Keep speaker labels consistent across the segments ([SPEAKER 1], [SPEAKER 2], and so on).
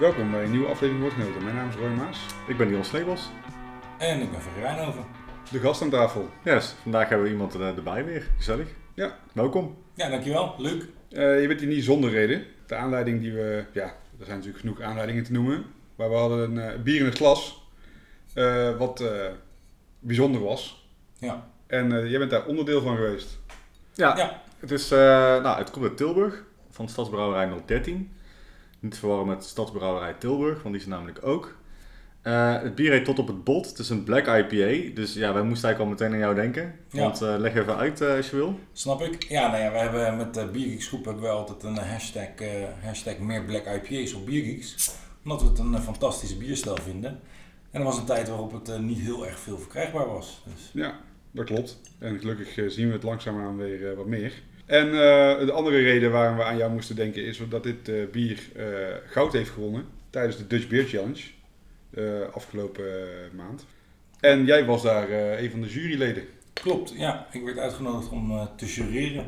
[SPEAKER 1] Welkom bij een nieuwe aflevering Woordgenoten. Mijn naam is Roy Maas,
[SPEAKER 2] Ik ben Dion Sleebos.
[SPEAKER 3] En ik ben Ferry Wijnhoven.
[SPEAKER 1] de gast aan tafel.
[SPEAKER 2] Yes, vandaag hebben we iemand er- erbij weer. Gezellig.
[SPEAKER 1] Ja.
[SPEAKER 2] Welkom.
[SPEAKER 3] Ja, dankjewel. Leuk.
[SPEAKER 1] Eh, je bent hier niet zonder reden. De aanleiding die we, ja, er zijn natuurlijk genoeg aanleidingen te noemen. Maar we hadden een eh, bier in het glas, eh, wat eh, bijzonder was.
[SPEAKER 3] Ja.
[SPEAKER 1] En eh, jij bent daar onderdeel van geweest.
[SPEAKER 2] Ja,
[SPEAKER 3] Ja.
[SPEAKER 2] Het, is, eh, nou, het komt uit Tilburg, van Stadsbrouwerij 013. Niet verwarren met Stadsbrouwerij Tilburg, want die is er namelijk ook. Eh, het bier heet Tot op het Bot. Het is een black IPA. Dus ja, wij moesten eigenlijk al meteen aan jou denken.
[SPEAKER 3] Ja.
[SPEAKER 2] Want eh, leg even uit eh, als je wil.
[SPEAKER 3] Snap ik. Ja, nou ja, we hebben met de Biergeeks groep hebben we altijd een hashtag, eh, hashtag meer Black IPA's op Biergeeks. Omdat we het een fantastische bierstijl vinden. En er was een tijd waarop het niet heel erg veel verkrijgbaar was. Dus
[SPEAKER 1] Ja, dat klopt. En gelukkig zien we het langzaamaan weer wat meer. En eh, de andere reden waarom we aan jou moesten denken is dat dit eh, bier eh, goud heeft gewonnen tijdens de Dutch Beer Challenge eh, afgelopen maand. En jij was daar eh, een van de juryleden.
[SPEAKER 3] klopt, ja. Ik werd uitgenodigd om eh, te jureren.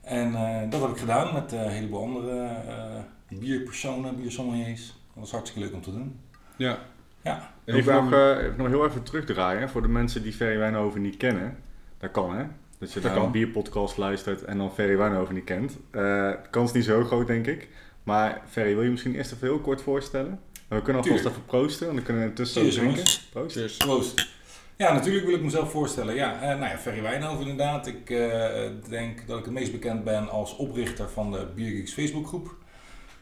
[SPEAKER 3] En eh, dat heb ik gedaan met eh, een heleboel andere eh, bierpersonen, biersommeliers. Dat was hartstikke leuk om te doen.
[SPEAKER 1] Ja.
[SPEAKER 3] Ja.
[SPEAKER 2] Even nog, even nog heel even terugdraaien voor de mensen die Ferry Wijnhoven niet kennen. Dat kan hè. Dat je naar
[SPEAKER 1] kan.
[SPEAKER 2] een bierpodcast luistert en dan Ferry Wijnhoven niet kent. De kans niet zo groot denk ik. Maar Ferry, wil je misschien eerst even heel kort voorstellen? En we kunnen alvast even proosten, want dan kunnen we intussen
[SPEAKER 3] Cheers,
[SPEAKER 2] drinken. Proost.
[SPEAKER 1] Cheers.
[SPEAKER 3] Proost. Ja, natuurlijk wil ik mezelf voorstellen. Ja, eh, nou ja, Ferry Wijnhoven inderdaad. Ik eh, denk dat ik het meest bekend ben als oprichter van de Biergeeks Facebookgroep.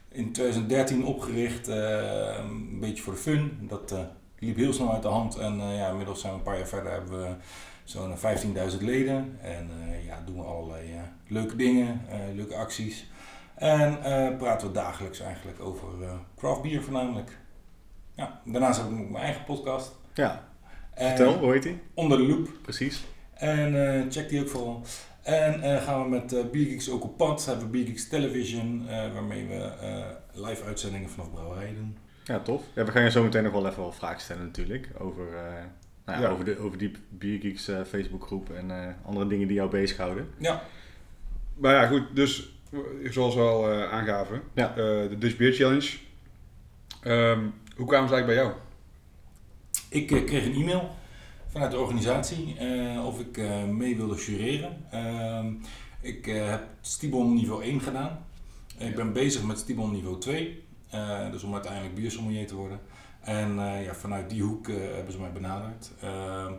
[SPEAKER 3] In 2013 opgericht, een beetje voor de fun. Dat liep heel snel uit de hand en ja, inmiddels zijn we een paar jaar verder, hebben we zo'n 15.000 leden. En eh, ja, doen we allerlei eh, leuke dingen, eh, leuke acties. En praten we dagelijks eigenlijk over craft bier voornamelijk. Ja, daarnaast heb ik ook mijn eigen podcast.
[SPEAKER 2] Ja,
[SPEAKER 3] En
[SPEAKER 2] vertel, hoe heet die?
[SPEAKER 3] Onder de loop.
[SPEAKER 2] Precies.
[SPEAKER 3] En check die ook vooral. En gaan we met eh Biergeeks ook op pad. Hebben we Biergeeks Television, waarmee we live uitzendingen vanaf brouwerijen doen.
[SPEAKER 2] Ja, tof. Ja, we gaan je zo meteen nog wel even wat vragen stellen natuurlijk. Over, nou ja,
[SPEAKER 1] Ja.
[SPEAKER 2] over, de, over die Biergeeks eh, Facebookgroep en eh, andere dingen die jou bezighouden.
[SPEAKER 3] Ja,
[SPEAKER 1] Maar ja, goed. Dus eh, zoals we al eh, aangaven,
[SPEAKER 2] Ja.
[SPEAKER 1] eh, de Dutch Beer Challenge. Ehm, hoe kwamen ze eigenlijk bij jou?
[SPEAKER 3] ik kreeg een e-mail vanuit de organisatie eh, of ik eh, mee wilde jureren. Ehm, ik eh, heb Stibon niveau 1 gedaan. Ik ben bezig met Stibon niveau 2. eh, dus om uiteindelijk biersommelier te worden. En eh, ja, vanuit die hoek eh, hebben ze mij benaderd. Ehm,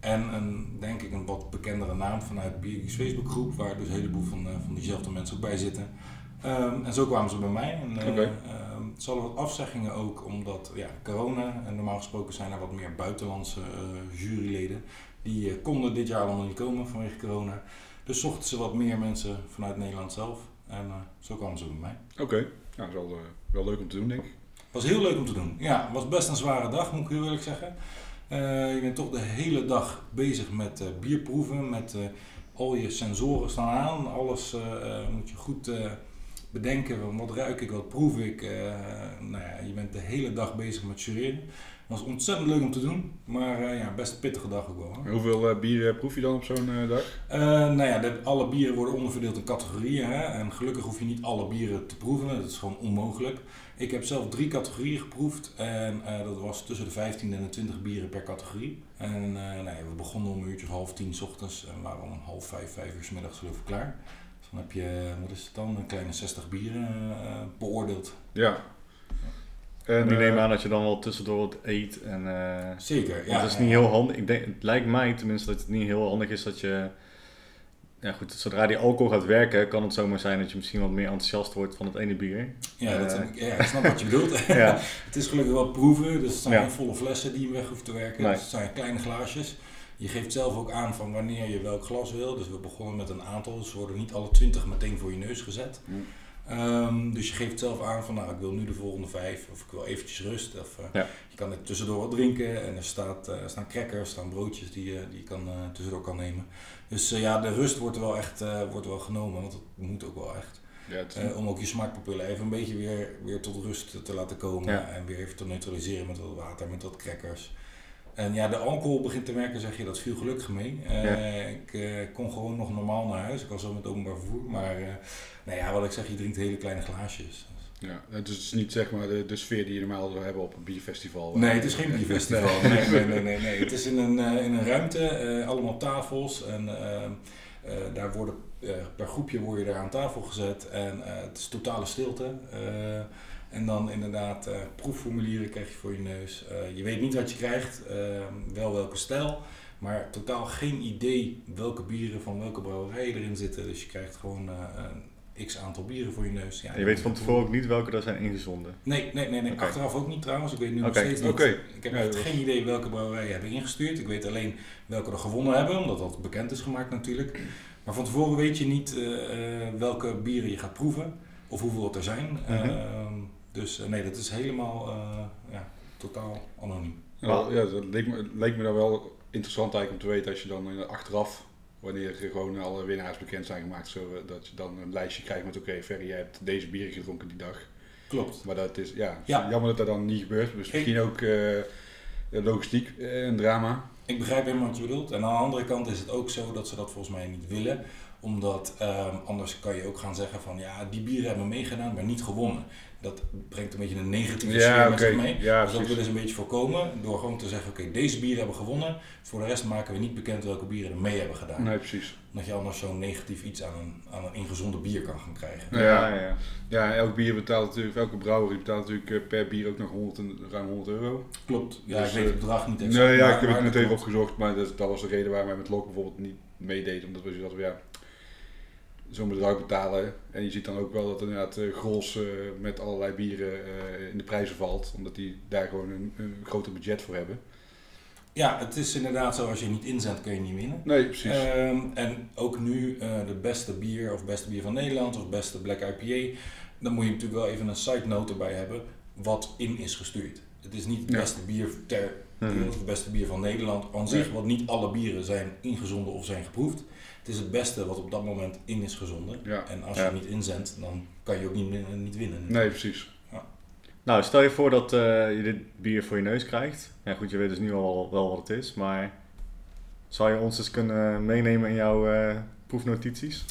[SPEAKER 3] en een, denk ik een wat bekendere naam vanuit Biergeeks Facebookgroep, waar dus een heleboel van, eh, van diezelfde mensen ook bij zitten. Ehm, en zo kwamen ze bij mij. En, eh,
[SPEAKER 1] Oké.
[SPEAKER 3] ehm, het zal wat afzeggingen ook, omdat ja, corona, en normaal gesproken zijn er wat meer buitenlandse eh, juryleden. Die eh, konden dit jaar allemaal niet komen vanwege corona. Dus zochten ze wat meer mensen vanuit Nederland zelf. En eh, zo kwamen ze bij mij.
[SPEAKER 1] Oké. Nou, dat is wel, eh, wel leuk om te doen, denk ik.
[SPEAKER 3] Was heel leuk om te doen. Ja, was best een zware dag, moet ik heel eerlijk zeggen. Eh, je bent toch de hele dag bezig met eh, bierproeven, met eh, al je sensoren staan aan. Alles moet je goed bedenken. Wat ruik ik, wat proef ik. Nou ja, je bent de hele dag bezig met jureren. Het was ontzettend leuk om te doen, maar eh, ja, best een pittige dag ook wel. Hoor.
[SPEAKER 1] Hoeveel eh, bieren proef je dan op zo'n eh, dag?
[SPEAKER 3] Eh, nou ja, de, alle bieren worden onderverdeeld in categorieën. Hè? En gelukkig hoef je niet alle bieren te proeven. Dat is gewoon onmogelijk. Ik heb zelf drie categorieën geproefd. En eh, dat was tussen de 15 en de 20 bieren per categorie. En eh, nou we begonnen om een uurtje half tien 's ochtends. En waren om half vijf, vijf uur 's middags geloof ik klaar. Dus dan heb je, wat is het dan, een kleine 60 bieren eh, beoordeeld.
[SPEAKER 1] Ja. En,
[SPEAKER 2] ik
[SPEAKER 1] eh,
[SPEAKER 2] neem aan dat je dan wel tussendoor wat eet. En, eh,
[SPEAKER 3] Zeker, ja.
[SPEAKER 2] het is niet heel handig. Ik denk, het lijkt mij tenminste dat het niet heel handig is dat je... Ja goed, zodra die alcohol gaat werken, kan het zomaar zijn dat je misschien wat meer enthousiast wordt van het ene bier.
[SPEAKER 3] Ja, dat,
[SPEAKER 2] Eh.
[SPEAKER 3] ja, ik snap wat je bedoelt.
[SPEAKER 2] Ja,
[SPEAKER 3] Het is gelukkig wel proeven, dus het zijn geen volle flessen die je weg hoeft te werken.
[SPEAKER 2] Nee.
[SPEAKER 3] Dus het zijn kleine glaasjes. Je geeft zelf ook aan van wanneer je welk glas wil. Dus we begonnen met een aantal, dus worden niet alle 20 meteen voor je neus gezet.
[SPEAKER 1] Mm.
[SPEAKER 3] Ehm, dus je geeft zelf aan van nou ik wil nu de volgende vijf of ik wil eventjes rust. Of, eh,
[SPEAKER 2] Ja.
[SPEAKER 3] Je kan er tussendoor wat drinken en er, staat, eh, staan crackers, er staan broodjes die, je die je kan, eh, tussendoor kan nemen. Dus ja, de rust wordt er wel echt wordt wel genomen, want dat moet ook wel echt.
[SPEAKER 1] ja, is-
[SPEAKER 3] om ook je smaakpapillen even een beetje weer, weer tot rust te laten komen.
[SPEAKER 2] Ja.
[SPEAKER 3] En weer even te neutraliseren met wat water, met wat crackers. En ja, de alcohol begint te werken, zeg je, dat viel gelukkig mee. Eh,
[SPEAKER 2] Ja.
[SPEAKER 3] Ik eh, kon gewoon nog normaal naar huis. Ik was zo met openbaar vervoer. Maar eh, nou ja, wat ik zeg, je drinkt hele kleine glaasjes.
[SPEAKER 1] Ja, het is niet zeg maar de, de sfeer die je normaal zou hebben op een bierfestival.
[SPEAKER 3] Nee, het is geen bierfestival.
[SPEAKER 1] Nee.
[SPEAKER 3] Nee, nee, nee, nee, nee. Het is in een, eh, in een ruimte, eh, allemaal tafels. En eh, eh, daar worden, eh, per groepje word je daar aan tafel gezet. En eh, het is totale stilte. En dan inderdaad eh, proefformulieren krijg je voor je neus. Eh, je weet niet wat je krijgt, eh, wel welke stijl. Maar totaal geen idee welke bieren van welke brouwerijen erin zitten. Dus je krijgt gewoon een x aantal bieren voor je neus. Ja,
[SPEAKER 2] En je weet van tevoren ook niet welke er zijn ingezonden.
[SPEAKER 3] Nee, nee, nee, nee. Achteraf ook niet trouwens. Ik weet nu nog
[SPEAKER 2] Oké,
[SPEAKER 3] steeds niet.
[SPEAKER 1] oké.
[SPEAKER 3] Ik heb echt geen idee welke brouwerijen hebben ingestuurd. Ik weet alleen welke er gewonnen hebben, omdat dat bekend is gemaakt natuurlijk. Maar van tevoren weet je niet welke bieren je gaat proeven of hoeveel het er zijn.
[SPEAKER 2] Mhm.
[SPEAKER 3] Ehm, dus eh, nee, dat is helemaal eh, ja, totaal anoniem.
[SPEAKER 1] Ja, ja, dat leek me, leek me dan wel interessant eigenlijk om te weten als je dan eh, achteraf, wanneer er gewoon alle winnaars bekend zijn gemaakt, zo, dat je dan een lijstje krijgt met oké, Ferry, jij hebt deze bieren gedronken die dag.
[SPEAKER 3] Klopt.
[SPEAKER 1] Maar dat is, ja,
[SPEAKER 3] Ja.
[SPEAKER 1] jammer dat dat dan niet gebeurt. Dus misschien ook logistiek een drama.
[SPEAKER 3] Ik begrijp helemaal wat je bedoelt. En aan de andere kant is het ook zo dat ze dat volgens mij niet willen. Omdat ehm, anders kan je ook gaan zeggen van ja, die bieren hebben meegedaan, maar niet gewonnen. Dat brengt een beetje een negatieve sfeer met zich mee.
[SPEAKER 1] Ja,
[SPEAKER 3] dus dat willen ze een beetje voorkomen door gewoon te zeggen, oké, deze bieren hebben gewonnen. Voor de rest maken we niet bekend welke bieren er mee hebben gedaan.
[SPEAKER 1] Nee, precies.
[SPEAKER 3] Dat je anders zo'n negatief iets aan een, aan een ingezonde bier kan gaan krijgen.
[SPEAKER 1] Ja.
[SPEAKER 2] Ja, ja.
[SPEAKER 1] Ja, elk bier betaalt natuurlijk, elke brouwer betaalt natuurlijk eh, per bier ook nog 100, en- ruim 100 euro.
[SPEAKER 3] Klopt. Ja,
[SPEAKER 1] Dus,
[SPEAKER 3] ik weet
[SPEAKER 1] eh,
[SPEAKER 3] het bedrag niet exact.
[SPEAKER 1] Nee, ja, ik heb het net
[SPEAKER 3] dat
[SPEAKER 1] even
[SPEAKER 3] klopt.
[SPEAKER 1] opgezocht, maar dat, dat was de reden waarom wij met Lok bijvoorbeeld niet meededen. Omdat we zoiets hadden, ja, zo'n bedrag betalen. En je ziet dan ook wel dat inderdaad uh, Gros eh, met allerlei bieren eh, in de prijzen valt. Omdat die daar gewoon een, een groter budget voor hebben.
[SPEAKER 3] Ja, het is inderdaad zo, als je niet inzet kun je niet winnen.
[SPEAKER 1] Nee, precies.
[SPEAKER 3] Ehm, en ook nu eh, de beste bier of beste bier van Nederland of beste Black IPA. Dan moet je natuurlijk wel even een side note erbij hebben wat in is gestuurd. Het is niet het beste bier ter
[SPEAKER 2] Mhm.
[SPEAKER 3] wereld of het beste bier van Nederland aan zich.
[SPEAKER 1] Nee.
[SPEAKER 3] Want niet alle bieren zijn ingezonden of zijn geproefd. Het is het beste wat op dat moment in is gezonden.
[SPEAKER 1] ja.
[SPEAKER 3] En als
[SPEAKER 2] Ja.
[SPEAKER 3] je het niet inzendt, dan kan je ook niet, niet winnen.
[SPEAKER 1] Nee, precies.
[SPEAKER 2] Nou, stel je voor dat eh, je dit bier voor je neus krijgt. Ja goed, je weet dus nu al wel wat het is, maar zou je ons eens kunnen meenemen in jouw eh, proefnotities?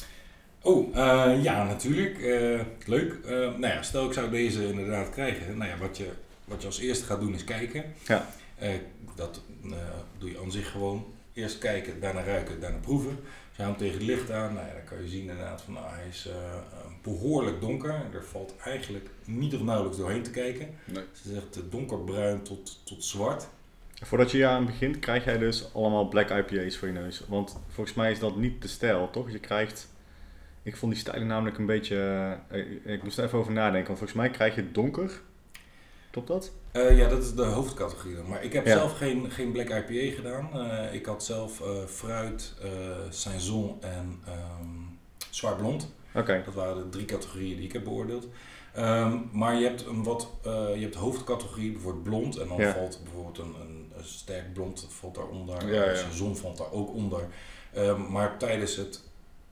[SPEAKER 3] Oh, eh, ja, natuurlijk. Eh, leuk. Eh, nou ja, stel ik zou deze inderdaad krijgen. Nou ja, wat je, wat je als eerste gaat doen is kijken.
[SPEAKER 2] Ja.
[SPEAKER 3] Eh, dat eh, doe je aan zich gewoon. Eerst kijken, daarna ruiken, daarna proeven. Je hem tegen het licht aan, nou ja, dan kan je zien inderdaad van nou, hij is eh, behoorlijk donker. Er valt eigenlijk niet of nauwelijks doorheen te kijken.
[SPEAKER 1] Nee.
[SPEAKER 3] Ze zegt eh, donkerbruin tot, tot zwart.
[SPEAKER 2] Voordat je aan begint, krijg jij dus allemaal black IPA's voor je neus. Want volgens mij is dat niet de stijl, toch? Je krijgt... Ik vond die stijlen namelijk een beetje... eh, ik, ik moest er even over nadenken, want volgens mij krijg je donker. Klopt dat?
[SPEAKER 3] Eh, ja, dat is de hoofdcategorie dan. Maar ik heb
[SPEAKER 2] Ja.
[SPEAKER 3] zelf geen, geen Black IPA gedaan. Eh, ik had zelf eh, fruit, saison en ehm zwaar blond. Dat waren de drie categorieën die ik heb beoordeeld. Ehm, maar je hebt een wat, je hebt hoofdcategorie, bijvoorbeeld blond. En dan
[SPEAKER 2] Ja.
[SPEAKER 3] valt bijvoorbeeld een, een, een sterk blond valt daaronder.
[SPEAKER 1] Ja, ja.
[SPEAKER 3] Saison valt daar ook onder. Ehm, maar tijdens het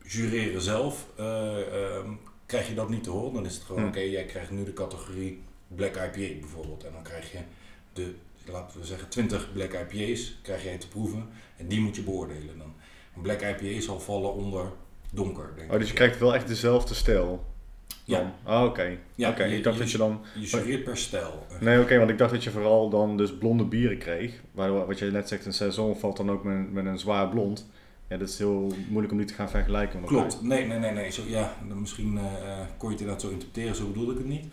[SPEAKER 3] jureren zelf krijg je dat niet te horen. Dan is het gewoon,
[SPEAKER 2] Hm.
[SPEAKER 3] oké, jij krijgt nu de categorie Black IPA bijvoorbeeld. En dan krijg je de, laten we zeggen, 20 Black IPA's krijg jij te proeven. En die moet je beoordelen dan. Een Black IPA zal vallen onder donker, denk
[SPEAKER 2] Oh, dus je krijgt wel echt dezelfde stijl?
[SPEAKER 3] Ja.
[SPEAKER 2] Oh, oké.
[SPEAKER 3] Ja,
[SPEAKER 2] Oké,
[SPEAKER 3] je-
[SPEAKER 2] ik dacht
[SPEAKER 3] je-
[SPEAKER 2] dat je dan...
[SPEAKER 3] Je per stijl.
[SPEAKER 2] Nee, oké, want ik dacht dat je vooral dan dus blonde bieren kreeg. Waardoor, wat je net zegt, een saison valt dan ook met, met een zwaar blond. Ja, dat is heel moeilijk om die te gaan vergelijken.
[SPEAKER 3] Klopt. Nee, nee, nee, nee. Zo, ja, dan misschien eh, eh, kon je het inderdaad zo interpreteren, zo bedoelde ik het niet.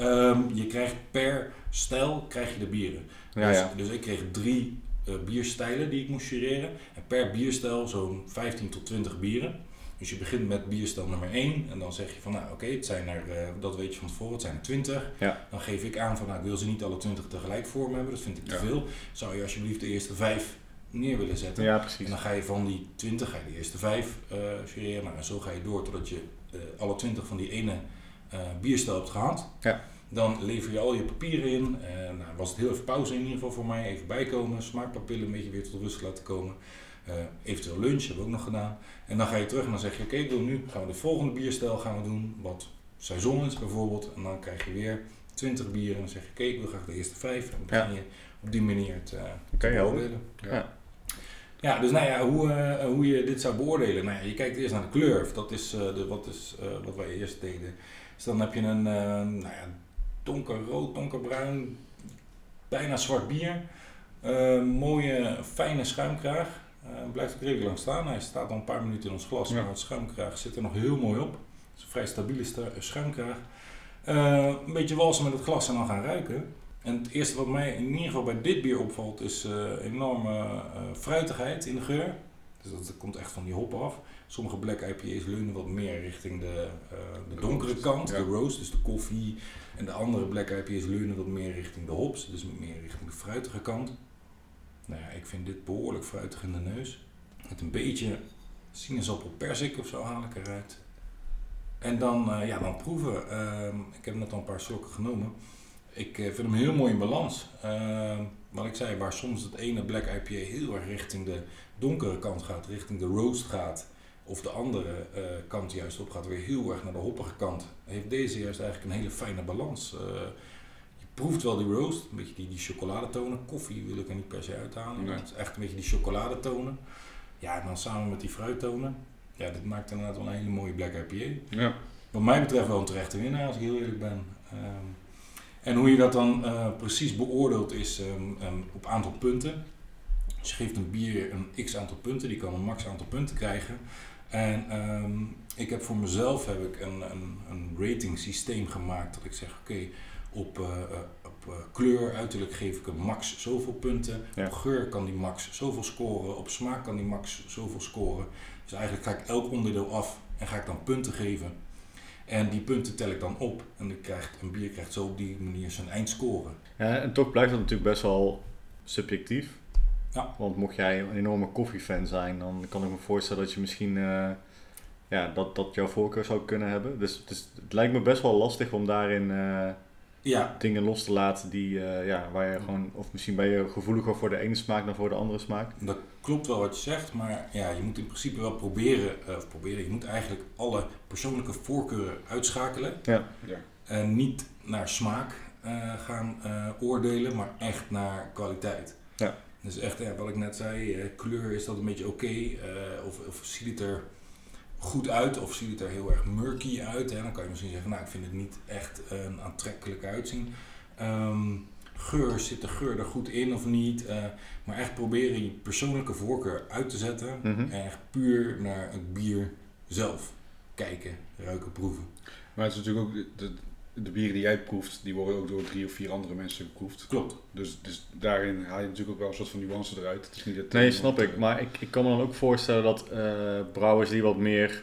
[SPEAKER 3] Ehm, je krijgt per stijl krijg je de bieren.
[SPEAKER 2] Ja,
[SPEAKER 3] dus,
[SPEAKER 2] ja.
[SPEAKER 3] dus ik kreeg drie eh, bierstijlen die ik moest jureren. En per bierstijl zo'n 15 tot 20 bieren. Dus je begint met bierstijl nummer 1 en dan zeg je van nou oké, het zijn er, eh, dat weet je van tevoren, het zijn er 20.
[SPEAKER 2] Ja.
[SPEAKER 3] Dan geef ik aan van nou ik wil ze niet alle 20 tegelijk voor me hebben, dat vind ik te veel. Zou je alsjeblieft de eerste 5 neer willen zetten?
[SPEAKER 2] Ja,
[SPEAKER 3] En
[SPEAKER 2] precies.
[SPEAKER 3] dan ga je van die 20, ga je de eerste 5 eh jureren. Nou, en zo ga je door totdat je alle 20 van die ene eh bierstijl hebt gehad.
[SPEAKER 2] Ja.
[SPEAKER 3] Dan lever je al je papieren in. En nou, was het heel even pauze in ieder geval voor mij. Even bijkomen, smaakpapillen een beetje weer tot rust laten komen. Eh, eventueel lunch hebben we ook nog gedaan. En dan ga je terug en dan zeg je, oké, wil nu gaan we de volgende bierstijl gaan we doen. Wat saison is bijvoorbeeld. En dan krijg je weer 20 bieren. En dan zeg je, oké, ik wil graag de eerste 5. En dan begin je op die manier eh te
[SPEAKER 2] helder.
[SPEAKER 3] beoordelen.
[SPEAKER 1] Ja.
[SPEAKER 2] Ja.
[SPEAKER 3] Ja, dus nou ja, hoe, eh, hoe je dit zou beoordelen. Nou ja, je kijkt eerst naar de kleur. Dat is, eh, de, wat, is eh, wat wij eerst deden. Dus dan heb je een eh, nou ja, donkerrood, donkerbruin, bijna zwart bier. Eh, mooie, fijne schuimkraag. Eh, blijft ook redelijk lang staan. Hij staat al een paar minuten in ons glas,
[SPEAKER 1] Ja.
[SPEAKER 3] maar het schuimkraag zit er nog heel mooi op. Het is een vrij stabiele sta- schuimkraag. Een beetje walsen met het glas en dan gaan ruiken. En het eerste wat mij in ieder geval bij dit bier opvalt is enorme fruitigheid in de geur. Dus dat, dat komt echt van die hop af. Sommige black IPA's leunen wat meer richting de, eh, de donkere
[SPEAKER 1] roast,
[SPEAKER 3] kant,
[SPEAKER 1] ja.
[SPEAKER 3] de roast, dus de koffie. En de andere black IPA's leunen wat meer richting de hops, dus meer richting de fruitige kant. Nou ja, ik vind dit behoorlijk fruitig in de neus. Met een beetje sinaasappel persik of zo haal ik eruit. En dan, eh, ja, dan proeven. Ehm, ik heb net al een paar slokken genomen. Ik eh, vind hem heel mooi in balans. Ehm, wat ik zei, waar soms het ene Black IPA heel erg richting de donkere kant gaat, richting de roast gaat, of de andere eh, kant juist op gaat, weer heel erg naar de hoppige kant, heeft deze juist eigenlijk een hele fijne balans. Eh, je proeft wel die roast, een beetje die, die chocoladetonen. Koffie wil ik er niet per se uithalen,
[SPEAKER 1] Nee.
[SPEAKER 3] het is echt een beetje die chocoladetonen. Ja, en dan samen met die fruittonen. Ja, dit maakt inderdaad wel een hele mooie Black IPA.
[SPEAKER 1] Ja.
[SPEAKER 3] Wat mij betreft wel een terechte winnaar, als ik heel eerlijk ben. Ehm, en hoe je dat dan eh, precies beoordeelt is ehm, ehm, op aantal punten. Dus je geeft een bier een x aantal punten, die kan een max aantal punten krijgen. En ehm, ik heb voor mezelf heb ik een, een, een rating systeem gemaakt dat ik zeg, oké, op, eh, eh, op eh, kleur, uiterlijk geef ik een max zoveel punten.
[SPEAKER 2] Ja.
[SPEAKER 3] Op geur kan die max zoveel scoren. Op smaak kan die max zoveel scoren. Dus eigenlijk ga ik elk onderdeel af en ga ik dan punten geven. En die punten tel ik dan op. En dan krijgt, een bier krijgt zo op die manier zijn eindscore.
[SPEAKER 2] Ja, en toch blijft dat natuurlijk best wel subjectief.
[SPEAKER 3] Ja.
[SPEAKER 2] Want mocht jij een enorme koffiefan zijn, dan kan ik me voorstellen dat je misschien eh, ja, dat, dat jouw voorkeur zou kunnen hebben. Dus, dus het lijkt me best wel lastig om daarin eh,
[SPEAKER 3] Ja,
[SPEAKER 2] dingen los te laten die, eh, ja, waar je gewoon, of misschien ben je gevoeliger voor de ene smaak dan voor de andere smaak.
[SPEAKER 3] dat klopt wel wat je zegt. Maar ja, je moet in principe wel proberen, eh, of proberen, je moet eigenlijk alle persoonlijke voorkeuren uitschakelen.
[SPEAKER 2] Ja.
[SPEAKER 1] Ja.
[SPEAKER 3] En niet naar smaak eh, gaan eh, oordelen, maar echt naar kwaliteit.
[SPEAKER 2] Ja.
[SPEAKER 3] Dus echt, ja, wat ik net zei, eh, kleur is dat een beetje oké. eh, of, of ziet het er goed uit of ziet het er heel erg murky uit. Hè? Dan kan je misschien zeggen, nou ik vind het niet echt een aantrekkelijk uitzien. Ehm, geur, zit de geur er goed in of niet? Eh, maar echt proberen je persoonlijke voorkeur uit te zetten.
[SPEAKER 2] Mhm.
[SPEAKER 3] En echt puur naar het bier zelf kijken, ruiken, proeven.
[SPEAKER 1] Maar het is natuurlijk ook, de, de, bieren die jij proeft, die worden ook door drie of vier andere mensen geproefd.
[SPEAKER 3] Klopt.
[SPEAKER 1] Dus, dus daarin haal je natuurlijk ook wel een soort van nuance eruit. Het is niet dat,
[SPEAKER 2] Nee, snap ik. Maar ik, ik kan me dan ook voorstellen dat eh, brouwers die wat meer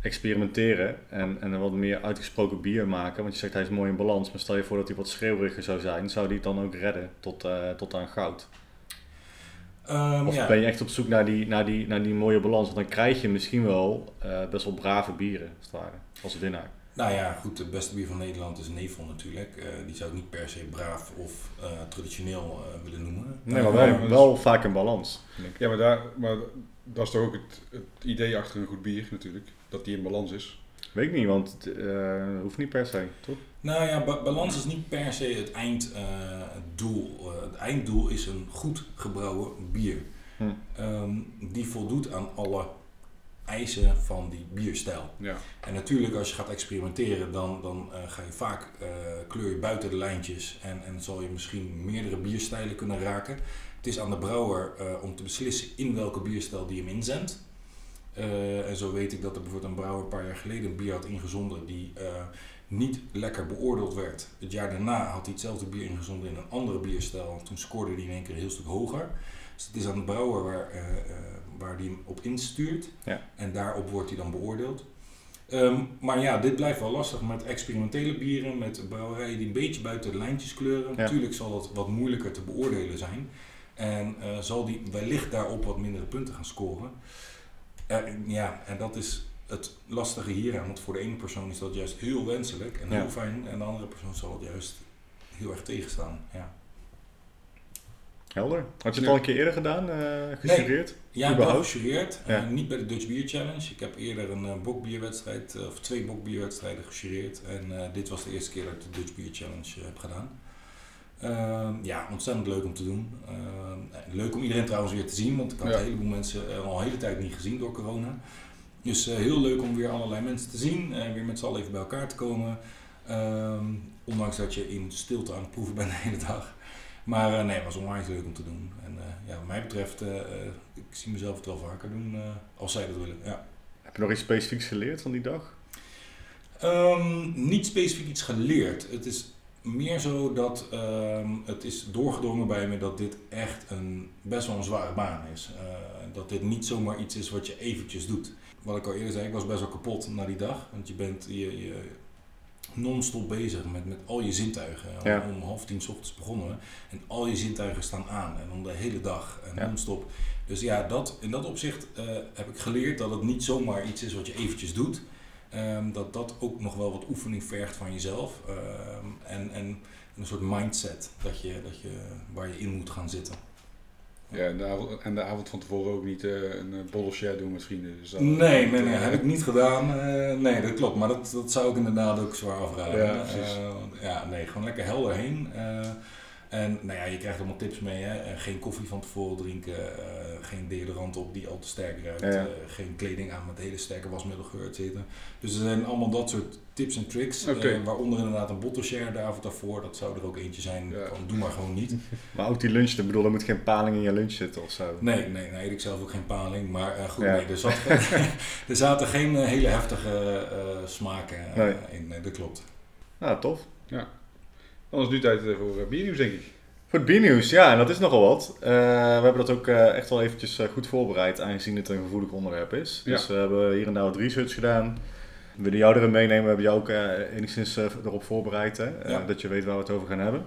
[SPEAKER 2] experimenteren en, en een wat meer uitgesproken bier maken, want je zegt hij is mooi in balans, maar stel je voor dat hij wat schreeuweriger zou zijn, zou die het dan ook redden tot, eh, tot aan goud?
[SPEAKER 3] Ehm,
[SPEAKER 2] Of
[SPEAKER 3] ja.
[SPEAKER 2] ben je echt op zoek naar die, naar die, naar die mooie balans? Want dan krijg je misschien wel eh, best wel brave bieren, als het ware, als winnaar.
[SPEAKER 3] Nou ja, goed, het beste bier van Nederland is Nevel natuurlijk. Eh, die zou ik niet per se braaf of eh, traditioneel eh, willen noemen.
[SPEAKER 2] Nee, maar wel,
[SPEAKER 1] is-
[SPEAKER 2] wel vaak in balans.
[SPEAKER 1] Ja, maar, daar, maar dat is toch ook het, het idee achter een goed bier natuurlijk. Dat die in balans is.
[SPEAKER 2] Weet ik niet, want het eh, hoeft niet per se, toch?
[SPEAKER 3] Nou ja, ba- balans is niet per se het einddoel. Eh, het einddoel is een goed gebrouwen bier.
[SPEAKER 2] Hm.
[SPEAKER 3] Ehm, die voldoet aan alle eisen van die bierstijl.
[SPEAKER 1] Ja.
[SPEAKER 3] En natuurlijk, als je gaat experimenteren, dan, dan eh, ga je vaak eh, kleur je buiten de lijntjes en, en zal je misschien meerdere bierstijlen kunnen raken. Het is aan de brouwer eh, om te beslissen in welke bierstijl die hem inzendt. En zo weet ik dat er bijvoorbeeld een brouwer een paar jaar geleden een bier had ingezonden die niet lekker beoordeeld werd. Het jaar daarna had hij hetzelfde bier ingezonden in een andere bierstijl. Toen scoorde hij in één keer een heel stuk hoger. Dus het is aan de brouwer waar, waar die hem op instuurt.
[SPEAKER 2] Ja.
[SPEAKER 3] En daarop wordt hij dan beoordeeld. Ehm, maar ja, dit blijft wel lastig met experimentele bieren, met brouwerijen die een beetje buiten de lijntjes kleuren.
[SPEAKER 2] Ja.
[SPEAKER 3] Natuurlijk zal het wat moeilijker te beoordelen zijn. En eh, zal die wellicht daarop wat mindere punten gaan scoren. Eh, ja, en dat is het lastige hieraan. Want voor de ene persoon is dat juist heel wenselijk en
[SPEAKER 2] Ja.
[SPEAKER 3] heel fijn. En de andere persoon zal het juist heel erg tegenstaan. Ja,
[SPEAKER 2] Helder. Had je het al een keer eerder gedaan, eh gestudeerd?
[SPEAKER 3] ja wel
[SPEAKER 2] Überhaupt?
[SPEAKER 3] gejureerd.
[SPEAKER 2] Ja.
[SPEAKER 3] Eh, niet bij de Dutch Beer Challenge. Ik heb eerder een eh, bokbierwedstrijd, eh, of twee bokbierwedstrijden gejureerd. En eh, dit was de eerste keer dat ik de Dutch Beer Challenge eh, heb gedaan. Ehm, ja, ontzettend leuk om te doen. Ehm, leuk om iedereen trouwens weer te zien, want ik had
[SPEAKER 1] Ja.
[SPEAKER 3] een heleboel mensen eh, al een hele tijd niet gezien door corona. Dus eh, heel leuk om weer allerlei mensen te zien en weer met z'n allen even bij elkaar te komen. Ehm, ondanks dat je in stilte aan het proeven bent de hele dag. Maar eh, nee, het was onwijs leuk om te doen. En eh, ja, wat mij betreft, eh, ik zie mezelf het wel vaker doen als zij dat willen. Ja.
[SPEAKER 2] Heb je nog iets specifieks geleerd van die dag?
[SPEAKER 3] Ehm, niet specifiek iets geleerd. Het is meer zo dat ehm, het is doorgedrongen bij me dat dit echt een best wel een zware baan is. Dat dit niet zomaar iets is wat je eventjes doet. Wat ik al eerder zei, ik was best wel kapot na die dag. Want je bent je, je non-stop bezig met, met al je zintuigen.
[SPEAKER 2] Ja.
[SPEAKER 3] Om half tien 's ochtends begonnen. En al je zintuigen staan aan. En dan de hele dag. En
[SPEAKER 2] Ja.
[SPEAKER 3] non-stop. Dus ja, dat, in dat opzicht eh, heb ik geleerd dat het niet zomaar iets is wat je eventjes doet. Ehm, dat dat ook nog wel wat oefening vergt van jezelf. Ehm, en, en een soort mindset dat je, dat je, waar je in moet gaan zitten.
[SPEAKER 1] Ja, en de avond, en de avond van tevoren ook niet eh, een uh, bottle share doen met vrienden. Dus dat-
[SPEAKER 3] Nee, nee, nee, heb ik niet gedaan. Eh, nee, dat klopt. Maar dat, dat zou ik inderdaad ook zwaar afraden.
[SPEAKER 1] Ja, precies.
[SPEAKER 3] Eh, ja, nee, gewoon lekker helder heen. En nou ja, je krijgt allemaal tips mee. Hè? Eh, geen koffie van tevoren drinken. eh, geen deodorant op die al te sterk ruikt.
[SPEAKER 2] Ja, ja.
[SPEAKER 3] eh, geen kleding aan met hele sterke wasmiddelgeur, et cetera. Dus er zijn allemaal dat soort tips en tricks. Waaronder inderdaad een bottle share de avond daarvoor. Dat zou er ook eentje zijn
[SPEAKER 1] Ja.
[SPEAKER 3] van doe maar gewoon niet.
[SPEAKER 2] Maar ook die lunch, ik bedoel, er moet geen paling in je lunch zitten of zo.
[SPEAKER 3] Nee, nee, nee, ik zelf ook geen paling. Maar eh, goed,
[SPEAKER 2] Ja.
[SPEAKER 3] nee, er, zat, er zaten geen hele heftige eh, smaken
[SPEAKER 2] Nee.
[SPEAKER 3] in. Nee, dat klopt.
[SPEAKER 2] Nou, tof.
[SPEAKER 1] Dan is het nu tijd voor eh, biernieuws, denk ik.
[SPEAKER 2] Voor het biernieuws, ja, en dat is nogal wat. Eh, we hebben dat ook eh, echt wel eventjes goed voorbereid, aangezien het een gevoelig onderwerp is.
[SPEAKER 1] Ja.
[SPEAKER 2] Dus we hebben hier en daar wat research gedaan. We willen jou erin meenemen, we hebben jou ook enigszins erop voorbereid, hè,
[SPEAKER 3] Ja.
[SPEAKER 2] dat je weet waar we het over gaan hebben.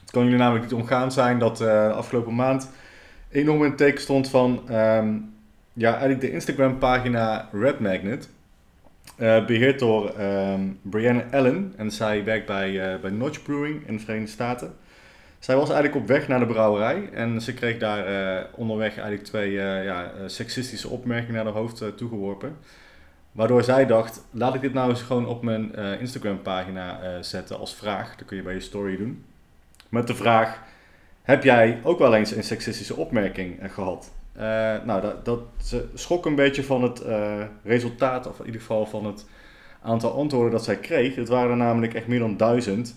[SPEAKER 2] Het kan jullie namelijk niet omgaan zijn dat de afgelopen maand enorm in het teken stond van, ehm, ja, eigenlijk de Instagram pagina Red Magnet. Eh, beheerd door ehm Brianna Allen en zij werkt bij, eh, bij Notch Brewing in de Verenigde Staten. Zij was eigenlijk op weg naar de brouwerij en ze kreeg daar eh, onderweg eigenlijk twee ja, seksistische opmerkingen naar haar hoofd toegeworpen. Waardoor zij dacht, laat ik dit nou eens gewoon op mijn Instagram pagina zetten als vraag. Dat kun je bij je story doen. Met de vraag, heb jij ook wel eens een seksistische opmerking eh, gehad? Eh, nou, dat, dat, schrok een beetje van het eh, resultaat, of in ieder geval van het aantal antwoorden dat zij kreeg. Het waren er namelijk echt meer dan duizend.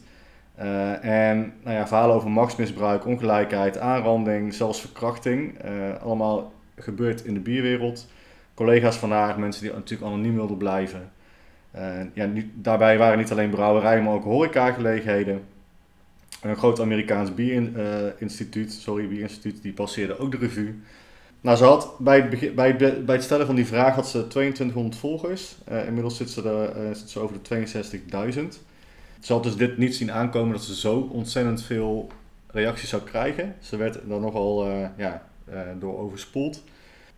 [SPEAKER 2] Eh, en nou ja, verhalen over machtsmisbruik, ongelijkheid, aanranding, zelfs verkrachting. allemaal gebeurt in de bierwereld. Collega's van haar, mensen die natuurlijk anoniem wilden blijven. Ja, daarbij waren niet alleen brouwerijen, maar ook horecagelegenheden. Een groot Amerikaans bierinstituut, sorry, bierinstituut, die passeerde ook de revue. Nou, ze had bij het, begin, bij, het, bij het stellen van die vraag had ze 2200 volgers. Eh, inmiddels zit ze, er, zit ze over de 62.000. Ze had dus dit niet zien aankomen dat ze zo ontzettend veel reacties zou krijgen. Ze werd daar nogal eh, ja, door overspoeld.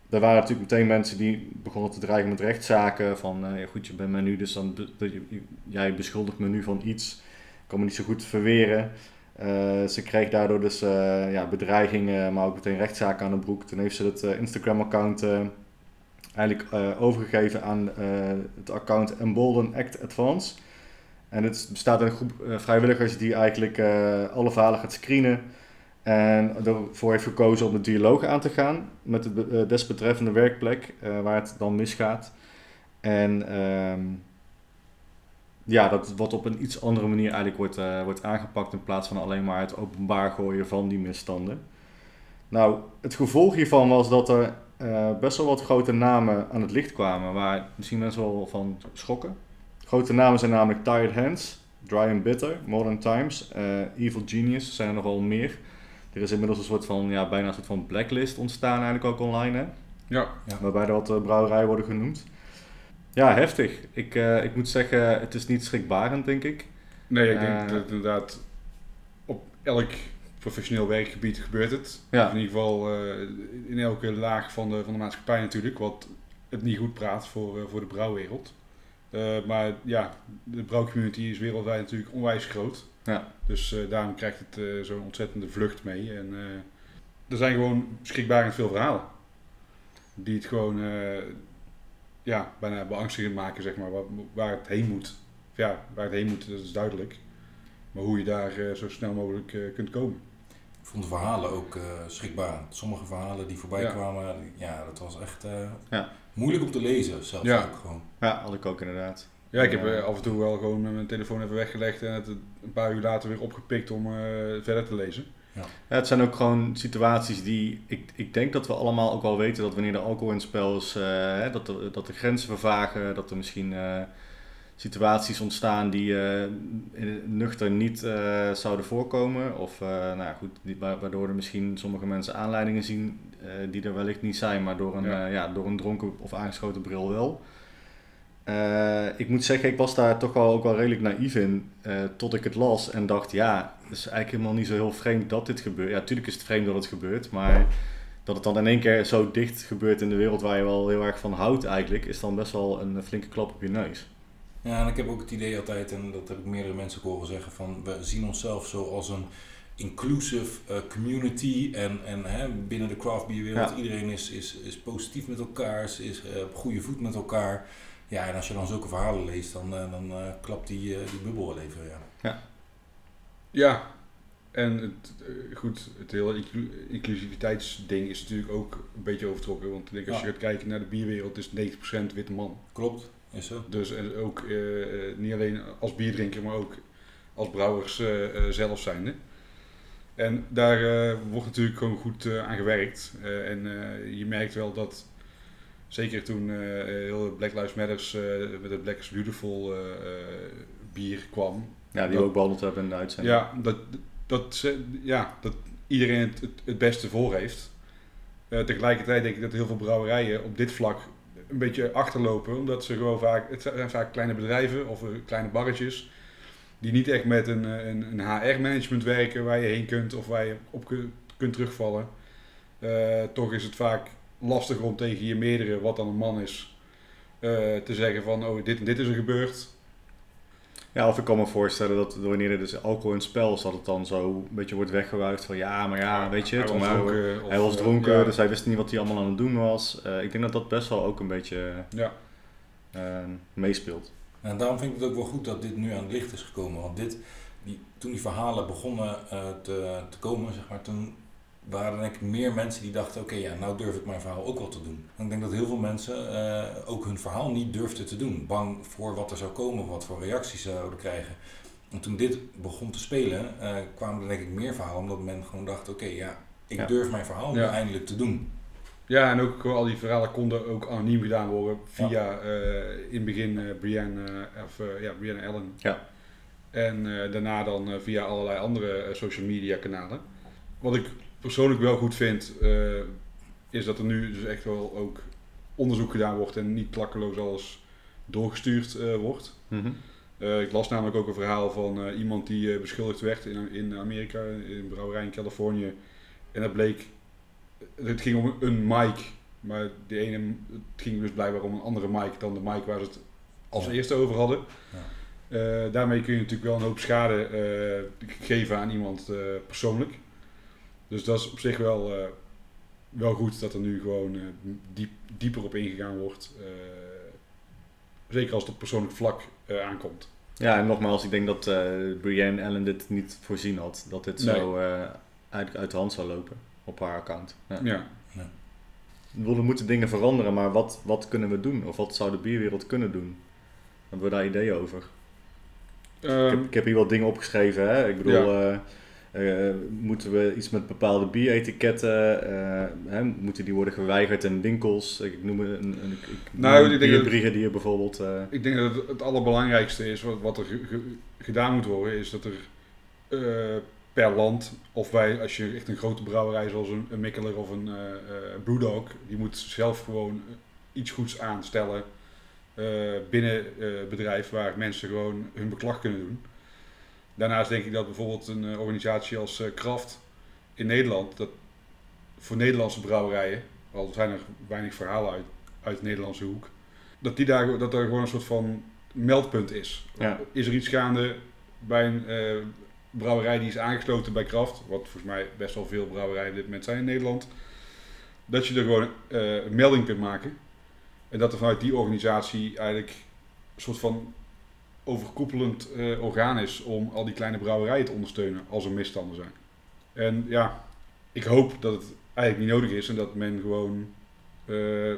[SPEAKER 2] Er waren natuurlijk meteen mensen die begonnen te dreigen met rechtszaken. Van ja, goed, je bent me nu, dus dan jij beschuldigt me nu van iets. Ik kan me niet zo goed verweren. Eh, ze kreeg daardoor dus eh, ja, bedreigingen, maar ook meteen rechtszaken aan de broek. Toen heeft ze het eh, Instagram-account eigenlijk overgegeven aan het account Embolden Act Advance. En het bestaat uit een groep vrijwilligers die eigenlijk alle verhalen gaat screenen. En ervoor heeft gekozen om de dialoog aan te gaan met de be- desbetreffende werkplek waar het dan misgaat. En ehm, ja, dat wat op een iets andere manier eigenlijk wordt, eh, wordt aangepakt in plaats van alleen maar het openbaar gooien van die misstanden. Nou, het gevolg hiervan was dat er eh, best wel wat grote namen aan het licht kwamen waar misschien mensen wel van schrokken. Grote namen zijn namelijk Tired Hands, Dry and Bitter, Modern Times, eh, Evil Genius, er zijn er nogal meer. Er is inmiddels een soort van, ja, bijna een soort van blacklist ontstaan eigenlijk ook online, hè?
[SPEAKER 1] Ja,
[SPEAKER 2] waarbij er wat brouwerijen worden genoemd. Ja, heftig. Ik, eh, ik moet zeggen, het is niet schrikbarend, denk ik.
[SPEAKER 1] nee, ik denk
[SPEAKER 2] Eh.
[SPEAKER 1] dat inderdaad op elk professioneel werkgebied gebeurt het.
[SPEAKER 2] Ja.
[SPEAKER 1] In ieder geval eh, in elke laag van de, van de maatschappij natuurlijk, wat het niet goed praat voor, voor de brouwwereld. Maar ja, de brouwcommunity is wereldwijd natuurlijk onwijs groot.
[SPEAKER 2] Ja.
[SPEAKER 1] Dus daarom krijgt het zo'n ontzettende vlucht mee. En er zijn gewoon schrikbarend veel verhalen. Die het gewoon ja, bijna beangstigend maken, zeg maar, waar, waar het heen moet. Ja, waar het heen moet, dat is duidelijk. Maar hoe je daar eh, zo snel mogelijk eh, kunt komen.
[SPEAKER 3] Ik vond de verhalen ook eh schrikbarend. Sommige verhalen die voorbij
[SPEAKER 1] Ja.
[SPEAKER 3] kwamen, ja, dat was echt
[SPEAKER 2] Ja.
[SPEAKER 3] moeilijk om te lezen zelfs
[SPEAKER 1] Ja.
[SPEAKER 3] ook gewoon.
[SPEAKER 2] Ja, had ik ook inderdaad.
[SPEAKER 1] Ja, ik heb af en toe wel gewoon mijn telefoon even weggelegd en het een paar uur later weer opgepikt om verder te lezen.
[SPEAKER 2] Ja, het zijn ook gewoon situaties die. Ik, ik denk dat we allemaal ook wel weten dat wanneer er alcohol in het spel is, eh, dat, de, dat de grenzen vervagen, dat er misschien eh, situaties ontstaan die eh, nuchter niet zouden voorkomen. Of nou goed, die, wa- waardoor er misschien sommige mensen aanleidingen zien die er wellicht niet zijn, maar door een,
[SPEAKER 1] ja,
[SPEAKER 2] door een dronken of aangeschoten bril wel. Eh, ik moet zeggen, ik was daar toch wel ook wel redelijk naïef in, eh, tot ik het las en dacht, ja, het is eigenlijk helemaal niet zo heel vreemd dat dit gebeurt. Ja, natuurlijk is het vreemd dat het gebeurt, maar dat het dan in één keer zo dicht gebeurt in de wereld waar je wel heel erg van houdt eigenlijk, is dan best wel een flinke klap op je neus.
[SPEAKER 3] Ja, en ik heb ook het idee altijd, en dat heb ik meerdere mensen ook horen zeggen, van we zien onszelf zo als een inclusive eh, community en, en hè, binnen de craft beer wereld,
[SPEAKER 2] Ja.
[SPEAKER 3] iedereen is, is, is positief met elkaar, is, is op goede voet met elkaar. Ja, en als je dan zulke verhalen leest, dan, eh, dan eh, klapt die, eh, die bubbel wel even. Ja.
[SPEAKER 1] Ja, en het, goed, het hele inclu- inclusiviteitsding is natuurlijk ook een beetje overtrokken. Want ik denk als je
[SPEAKER 3] Ja.
[SPEAKER 1] gaat kijken naar de bierwereld, is 90% witte man.
[SPEAKER 3] Klopt, is zo.
[SPEAKER 1] Dus en ook niet alleen als bierdrinker, maar ook als brouwers zelf zijnde. En daar wordt natuurlijk gewoon goed aan gewerkt. En je merkt wel dat, zeker toen eh heel Black Lives Matters eh, met het Black is Beautiful eh, bier kwam,
[SPEAKER 2] Ja, die
[SPEAKER 1] Dat-
[SPEAKER 2] ook behandeld hebben in de uitzending.
[SPEAKER 1] ja, dat, dat, ja, dat iedereen het, het, het beste voor heeft. Tegelijkertijd denk ik dat heel veel brouwerijen op dit vlak een beetje achterlopen. Omdat ze gewoon vaak, het zijn vaak kleine bedrijven of kleine barretjes. Die niet echt met een, een, een HR-management werken waar je heen kunt of waar je op kun- kunt terugvallen. Toch is het vaak lastig om tegen je meerdere, wat dan een man is, eh, te zeggen van oh dit en dit is er gebeurd.
[SPEAKER 2] Ja, of ik kan me voorstellen dat wanneer er dus alcohol in het spel is, dat het dan zo een beetje wordt weggewuifd van ja, maar ja, weet je,
[SPEAKER 1] Hij was dronken, of,
[SPEAKER 2] hij was
[SPEAKER 1] eh,
[SPEAKER 2] dronken,
[SPEAKER 1] ja.
[SPEAKER 2] dus hij wist niet wat hij allemaal aan het doen was. Eh, ik denk dat dat best wel ook een beetje
[SPEAKER 1] Ja.
[SPEAKER 2] eh, meespeelt.
[SPEAKER 3] En daarom vind ik het ook wel goed dat dit nu aan het licht is gekomen. Want dit, die, toen die verhalen begonnen eh, te, te komen, zeg maar, toen waren er denk ik meer mensen die dachten, oké, ja, nou durf ik mijn verhaal ook wel te doen. En ik denk dat heel veel mensen eh, ook hun verhaal niet durfden te doen. Bang voor wat er zou komen, wat voor reacties ze zouden krijgen. En toen dit begon te spelen, eh, kwamen er denk ik meer verhalen, omdat men gewoon dacht, oké, ja, ik
[SPEAKER 2] Ja.
[SPEAKER 3] durf mijn verhaal nu
[SPEAKER 1] Ja.
[SPEAKER 3] eindelijk te doen.
[SPEAKER 1] Ja, en ook al die verhalen konden ook anoniem gedaan worden via eh, in het begin eh Brianne, eh, of, ja, Brianne Allen.
[SPEAKER 2] Ja.
[SPEAKER 1] En eh, daarna dan eh, via allerlei andere social media kanalen. Wat ik persoonlijk wel goed vind, eh, is dat er nu dus echt wel ook onderzoek gedaan wordt en niet klakkeloos alles doorgestuurd eh, wordt.
[SPEAKER 2] Mhm.
[SPEAKER 1] Eh, ik las namelijk ook een verhaal van iemand die beschuldigd werd in, in Amerika, in een brouwerij in Californië. En dat bleek, het ging om een mic, maar die ene, het ging dus blijkbaar om een andere mic dan de mic waar ze het als
[SPEAKER 3] Ja.
[SPEAKER 1] eerste over hadden.
[SPEAKER 3] Ja.
[SPEAKER 1] Daarmee kun je natuurlijk wel een hoop schade geven aan iemand persoonlijk. Dus dat is op zich wel, eh, wel goed dat er nu gewoon eh, diep, dieper op ingegaan wordt. eh, zeker als het op persoonlijk vlak eh, aankomt.
[SPEAKER 2] Ja, en nogmaals, ik denk dat eh Brienne Allen dit niet voorzien had. Dat dit
[SPEAKER 1] Nee.
[SPEAKER 2] zo eh, uit, uit de hand zou lopen op haar account. Ja.
[SPEAKER 1] Ja.
[SPEAKER 2] Ik bedoel, Er moeten dingen veranderen, maar wat, wat kunnen we doen? Of wat zou de bierwereld kunnen doen? Hebben we daar ideeën over? ik,
[SPEAKER 1] Ehm,
[SPEAKER 2] heb, ik heb hier wat dingen opgeschreven. Hè? Ik bedoel, eh, eh, moeten we iets met bepaalde bieretiketten? eh, hè? Moeten die worden geweigerd in winkels? Ik noem een, een, ik, ik
[SPEAKER 1] Nou,
[SPEAKER 2] noem bijvoorbeeld. eh.
[SPEAKER 1] Ik denk dat het, het allerbelangrijkste is, wat, wat er ge- ge- gedaan moet worden, is dat er per land, of wij, als je echt een grote brouwerij zoals een, een Mikkeler of een Brewdog, die moet zelf gewoon iets goeds aanstellen binnen het bedrijf waar mensen gewoon hun beklag kunnen doen. Daarnaast denk ik dat bijvoorbeeld een eh, organisatie als eh, Kraft in Nederland, dat voor Nederlandse brouwerijen, al zijn er weinig verhalen uit, uit de Nederlandse hoek, dat, die daar, dat er gewoon een soort van meldpunt is.
[SPEAKER 2] Ja.
[SPEAKER 1] Is er iets gaande bij een eh, brouwerij die is aangesloten bij Kraft, wat volgens mij best wel veel brouwerijen op dit moment zijn in Nederland, dat je er gewoon een melding kunt maken. En dat er vanuit die organisatie eigenlijk een soort van overkoepelend eh, orgaan is om al die kleine brouwerijen te ondersteunen als er misstanden zijn. En ja, ik hoop dat het eigenlijk niet nodig is en dat men gewoon eh,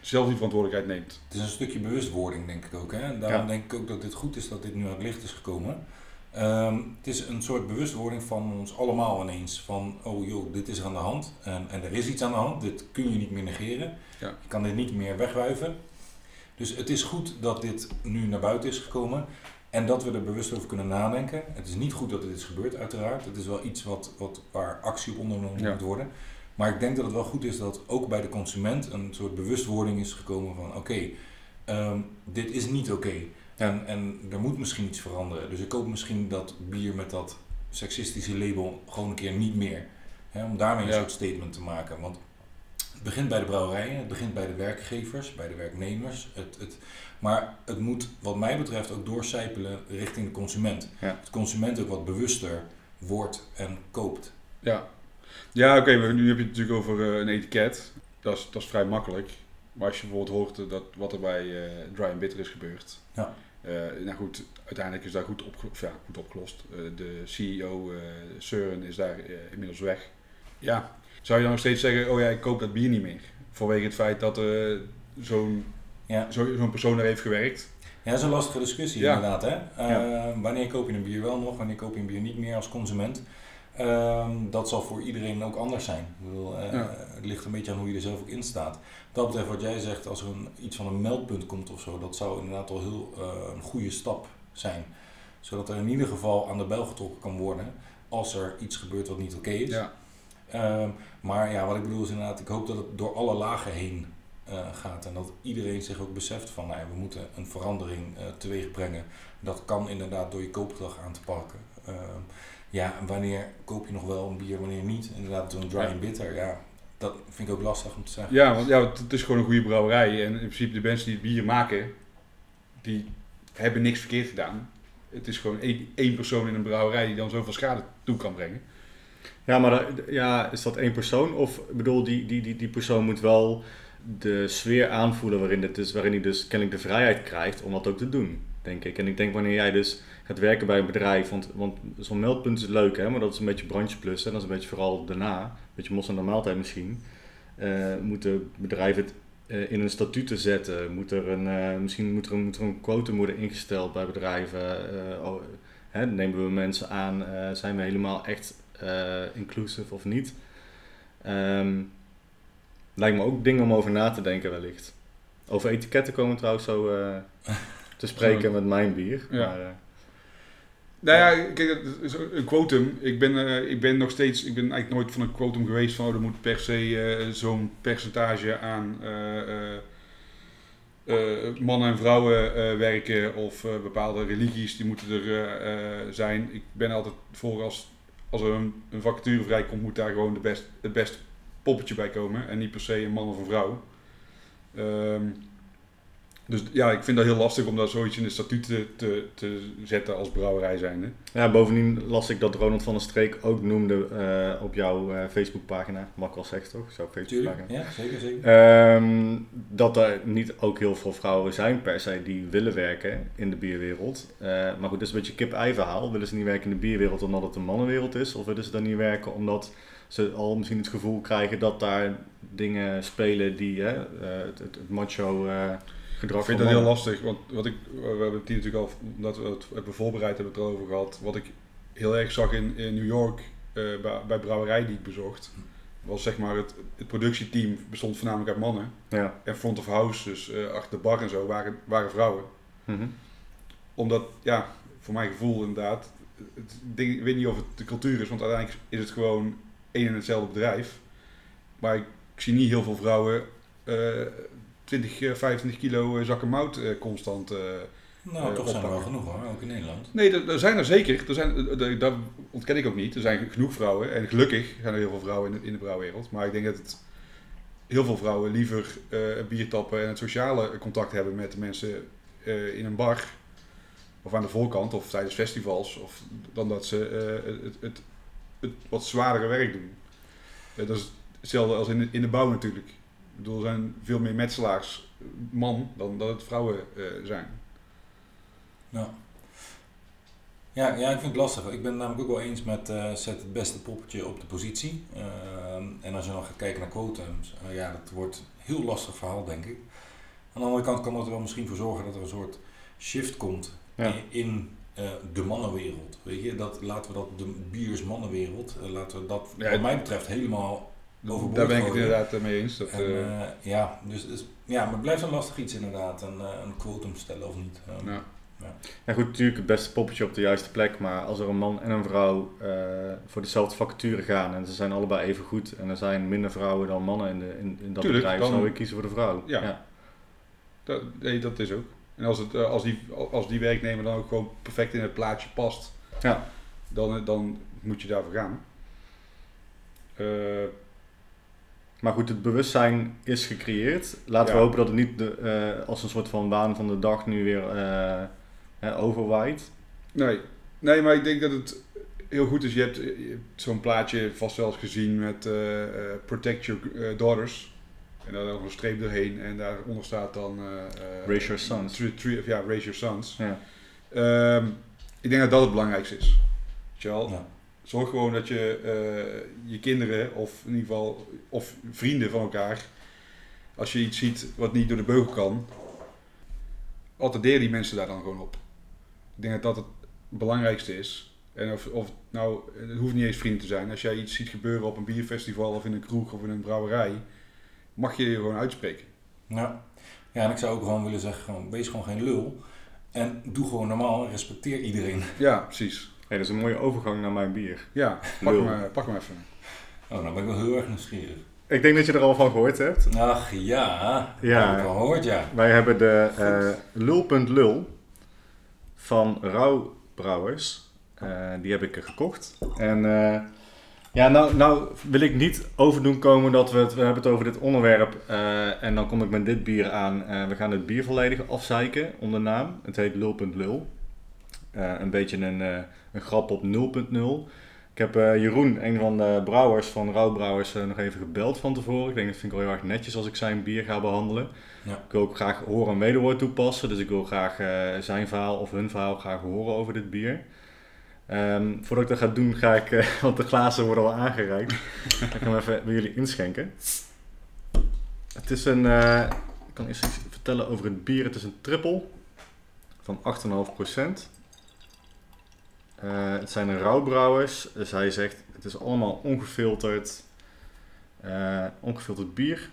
[SPEAKER 1] zelf die verantwoordelijkheid neemt.
[SPEAKER 3] Het is een stukje bewustwording, denk ik ook. Hè? En daarom
[SPEAKER 2] Ja.
[SPEAKER 3] denk ik ook dat dit goed is dat dit nu aan het licht is gekomen. Ehm, het is een soort bewustwording van ons allemaal ineens. Van, oh joh, dit is er aan de hand. En, en er is iets aan de hand. Dit kun je niet meer negeren.
[SPEAKER 1] Ja.
[SPEAKER 3] Je kan dit niet meer wegwuiven. Dus het is goed dat dit nu naar buiten is gekomen. En dat we er bewust over kunnen nadenken. Het is niet goed dat dit is gebeurd, uiteraard. Het is wel iets wat, wat, waar actie op ondernomen
[SPEAKER 1] Ja.
[SPEAKER 3] moet worden. Maar ik denk dat het wel goed is dat ook bij de consument een soort bewustwording is gekomen van oké, ehm, dit is niet oké. En, en er moet misschien iets veranderen. Dus ik koop misschien dat bier met dat seksistische label gewoon een keer niet meer. Hè, om daarmee een
[SPEAKER 1] Ja.
[SPEAKER 3] soort statement te maken. Want het begint bij de brouwerijen, het begint bij de werkgevers, bij de werknemers. Het, het, maar het moet wat mij betreft ook doorcijpelen richting de consument.
[SPEAKER 2] Ja.
[SPEAKER 3] Dat de consument ook wat bewuster wordt en koopt.
[SPEAKER 1] Ja, ja oké, nu heb je het natuurlijk over eh, een etiket. Dat is, dat is vrij makkelijk. Maar als je bijvoorbeeld hoort dat wat er bij eh, Dry and Bitter is gebeurd.
[SPEAKER 3] Ja.
[SPEAKER 1] Eh, nou goed, uiteindelijk is daar goed, of ja, goed opgelost. De CEO, Søren, is daar inmiddels weg. Ja, zou je dan nog steeds zeggen, oh ja, ik koop dat bier niet meer? Vanwege het feit dat eh, zo'n
[SPEAKER 3] Ja.
[SPEAKER 1] zo, zo'n persoon daar heeft gewerkt.
[SPEAKER 3] Ja, dat is een lastige discussie
[SPEAKER 1] Ja.
[SPEAKER 3] inderdaad. Hè? Eh, Wanneer koop je een bier wel nog, wanneer koop je een bier niet meer als consument? Ehm, dat zal voor iedereen ook anders zijn. Ik bedoel, eh. Het ligt een beetje aan hoe je er zelf ook in staat. Dat betreft wat jij zegt, als er een, iets van een meldpunt komt of zo, dat zou inderdaad al heel een goede stap zijn. Zodat er in ieder geval aan de bel getrokken kan worden als er iets gebeurt wat niet oké is.
[SPEAKER 1] Ja,
[SPEAKER 3] Ehm, maar ja, wat ik bedoel is inderdaad, ik hoop dat het door alle lagen heen eh, gaat. En dat iedereen zich ook beseft van, nou ja, we moeten een verandering eh teweeg brengen. Dat kan inderdaad door je koopgedrag aan te pakken. Ehm, ja, en wanneer koop je nog wel een bier, wanneer niet? Inderdaad, een dry and bitter, ja, dat vind ik ook lastig om te zeggen.
[SPEAKER 1] ja want ja, het, het is gewoon een goede brouwerij. En in principe de mensen die het bier maken, die hebben niks verkeerd gedaan. Het is gewoon één, één persoon in een brouwerij die dan zoveel schade toe kan brengen.
[SPEAKER 2] Ja, maar dat- ja, is dat één persoon? Of bedoel, die, die, die, die persoon moet wel de sfeer aanvoelen waarin, het is, waarin hij dus kennelijk de vrijheid krijgt om dat ook te doen, denk ik. En ik denk wanneer jij dus gaat werken bij een bedrijf, want, want zo'n meldpunt is leuk, hè, maar dat is een beetje brandje plus. En dat is een beetje vooral daarna, een beetje mos aan de maaltijd misschien. Eh moeten bedrijven het eh, in een statuten zetten? Moet er een, eh, misschien moet er een, moet er een quotum worden ingesteld bij bedrijven? Eh, oh, hè, nemen we mensen aan? eh, zijn we helemaal echt eh, inclusive of niet? Ehm, lijkt me ook dingen om over na te denken wellicht. Over etiketten komen we trouwens zo eh, te spreken met mijn bier.
[SPEAKER 1] Ja.
[SPEAKER 2] Maar, eh,
[SPEAKER 1] Nou ja, kijk, een quotum. Ik ben, eh, ik ben nog steeds, ik ben eigenlijk nooit van een quotum geweest van oh, er moet per se eh, zo'n percentage aan eh, eh, eh, mannen en vrouwen eh, werken of eh, bepaalde religies die moeten er eh, eh, zijn. Ik ben altijd voor als, als er een, een vacature vrijkomt, moet daar gewoon de best, het beste poppetje bij komen en niet per se een man of een vrouw. Ehm, dus ja, ik vind dat heel lastig om daar zoiets in de statuten te, te zetten als brouwerij zijnde.
[SPEAKER 2] ja, bovendien las ik dat Ronald van der Streek ook noemde eh, op jouw eh, Facebookpagina. Mag ik wel zeggen toch?
[SPEAKER 3] Tuurlijk,
[SPEAKER 2] Facebookpagina.
[SPEAKER 3] ja, zeker, zeker.
[SPEAKER 2] Ehm, dat er niet ook heel veel vrouwen zijn per se die willen werken in de bierwereld. Eh, maar goed, dat is een beetje een kip-ei verhaal. Willen ze niet werken in de bierwereld omdat het een mannenwereld is? Of willen ze dan niet werken omdat ze al misschien het gevoel krijgen dat daar dingen spelen die hè, eh, het, macho eh, gedrag
[SPEAKER 1] Ik vind dat heel lastig, want wat ik, we hebben het hier natuurlijk al, omdat we het hebben voorbereid, hebben het erover gehad. Wat ik heel erg zag in, in New York, eh, bij, bij brouwerij die ik bezocht, was zeg maar het, het productieteam bestond voornamelijk uit mannen.
[SPEAKER 2] Ja.
[SPEAKER 1] En front of house, dus eh, achter de bar en zo, waren, waren vrouwen.
[SPEAKER 2] Mhm.
[SPEAKER 1] Omdat, ja, voor mijn gevoel inderdaad, het, ding, ik weet niet of het de cultuur is, want uiteindelijk is het gewoon één en hetzelfde bedrijf. Maar ik, ik zie niet heel veel vrouwen eh 20, eh, 25 kilo eh, zakken mout eh, constant. eh.
[SPEAKER 3] Nou,
[SPEAKER 1] eh,
[SPEAKER 3] toch zijn er wel genoeg hoor, ook in Nederland.
[SPEAKER 1] Nee, er, zijn er zeker. Er zijn, dat ontken ik ook niet. Er zijn genoeg vrouwen. En gelukkig zijn er heel veel vrouwen in de, in de brouwwereld. Maar ik denk dat het heel veel vrouwen liever eh, een bier tappen en het sociale contact hebben met de mensen eh, in een bar. Of aan de voorkant of tijdens festivals. Of, dan dat ze eh, het, het, het wat zwaardere werk doen. Eh, dat is hetzelfde als in in de bouw natuurlijk. Ik bedoel, er zijn veel meer metselaars man dan dat het vrouwen eh, zijn.
[SPEAKER 3] Ja. Ja, ja, ik vind het lastig. Ik ben het namelijk ook wel eens met eh, zet het beste poppetje op de positie. Ehm, en als je dan gaat kijken naar quotums, eh, ja, dat wordt een heel lastig verhaal, denk ik. Aan de andere kant kan dat er wel misschien voor zorgen dat er een soort shift komt
[SPEAKER 2] Ja.
[SPEAKER 3] in, in, eh, de mannenwereld. Weet je, dat, laten we dat de biers mannenwereld, eh, laten we dat
[SPEAKER 1] Ja,
[SPEAKER 3] wat mij betreft helemaal overboord
[SPEAKER 1] Daar ben ik het
[SPEAKER 3] gooien.
[SPEAKER 1] inderdaad eh, mee eens. Dat,
[SPEAKER 3] En,
[SPEAKER 1] eh,
[SPEAKER 3] eh, ja, dus, dus- ja, maar het blijft een lastig iets inderdaad, een, een quotum stellen of niet. Ehm,
[SPEAKER 1] ja.
[SPEAKER 2] Ja goed, natuurlijk het beste poppetje op de juiste plek, maar als er een man en een vrouw eh, voor dezelfde vacature gaan en ze zijn allebei even goed en er zijn minder vrouwen dan mannen in, de, in, in dat
[SPEAKER 1] Tuurlijk,
[SPEAKER 2] bedrijf,
[SPEAKER 1] dan-
[SPEAKER 2] zou ik kiezen voor de vrouw.
[SPEAKER 1] Ja. Dat, nee, dat is ook. En als, het, als, die, als die werknemer dan ook gewoon perfect in het plaatje past,
[SPEAKER 2] Ja.
[SPEAKER 1] dan, dan moet je daarvoor gaan. Eh,
[SPEAKER 2] Maar goed, het bewustzijn is gecreëerd. Laten we hopen dat het niet de, eh, als een soort van waan van de dag nu weer eh, eh, overwaait.
[SPEAKER 1] nee. nee, maar ik denk dat het heel goed is. Je hebt, hebt zo'n plaatje vast wel eens gezien met eh, eh, Protect Your eh, Daughters. En daar nog een streep doorheen. En daaronder staat dan... eh, eh,
[SPEAKER 2] Raise your sons.
[SPEAKER 1] Three, three, ja, Raise Your Sons.
[SPEAKER 2] Ja.
[SPEAKER 1] Ehm, ik denk dat dat het belangrijkste is. Weet je wel?
[SPEAKER 3] Ja.
[SPEAKER 1] Zorg gewoon dat je eh, je kinderen, of in ieder geval, of vrienden van elkaar, als je iets ziet wat niet door de beugel kan, attendeer die mensen daar dan gewoon op. Ik denk dat dat het belangrijkste is. En of, of nou, het hoeft niet eens vrienden te zijn. Als jij iets ziet gebeuren op een bierfestival of in een kroeg of in een brouwerij, mag je je gewoon uitspreken.
[SPEAKER 3] Ja. ja, en ik zou ook gewoon willen zeggen, gewoon, wees gewoon geen lul. En doe gewoon normaal en respecteer iedereen.
[SPEAKER 1] Ja, precies.
[SPEAKER 2] Hey, dat is een mooie overgang naar mijn bier.
[SPEAKER 1] Ja, pak
[SPEAKER 2] Lul.
[SPEAKER 1] hem, eh, pak hem even.
[SPEAKER 3] Oh, nou ben ik wel heel erg nieuwsgierig.
[SPEAKER 2] Ik denk dat je er al van gehoord hebt.
[SPEAKER 3] Ach ja,
[SPEAKER 2] Ja.
[SPEAKER 3] heb ik al gehoord, ja.
[SPEAKER 2] Wij hebben de eh Lul.lul van Rauw Brouwers. Eh, die heb ik gekocht. En eh, ja, nou, nou wil ik niet overdoen komen dat we het, we hebben het over dit onderwerp. eh, en dan kom ik met dit bier aan. Eh, we gaan het bier volledig afzeiken onder naam. Het heet Lul.lul. Eh, een beetje een, eh, een grap op 0.0. Ik heb eh, Jeroen, een van de brouwers van Rauwbrouwers, eh, nog even gebeld van tevoren. Ik denk dat vind ik wel heel erg netjes als ik zijn bier ga behandelen.
[SPEAKER 3] Ja.
[SPEAKER 2] Ik wil ook graag horen en wederwoord toepassen. Dus ik wil graag zijn verhaal of hun verhaal graag horen over dit bier. Ehm, voordat ik dat ga doen, ga ik, want de glazen worden al aangereikt, ga ik hem even bij jullie inschenken. Het is een, ik kan eerst iets vertellen over het bier. Het is een triple van 8,5%. Eh, het zijn rouwbrouwers, dus hij zegt het is allemaal ongefilterd, eh, ongefilterd bier.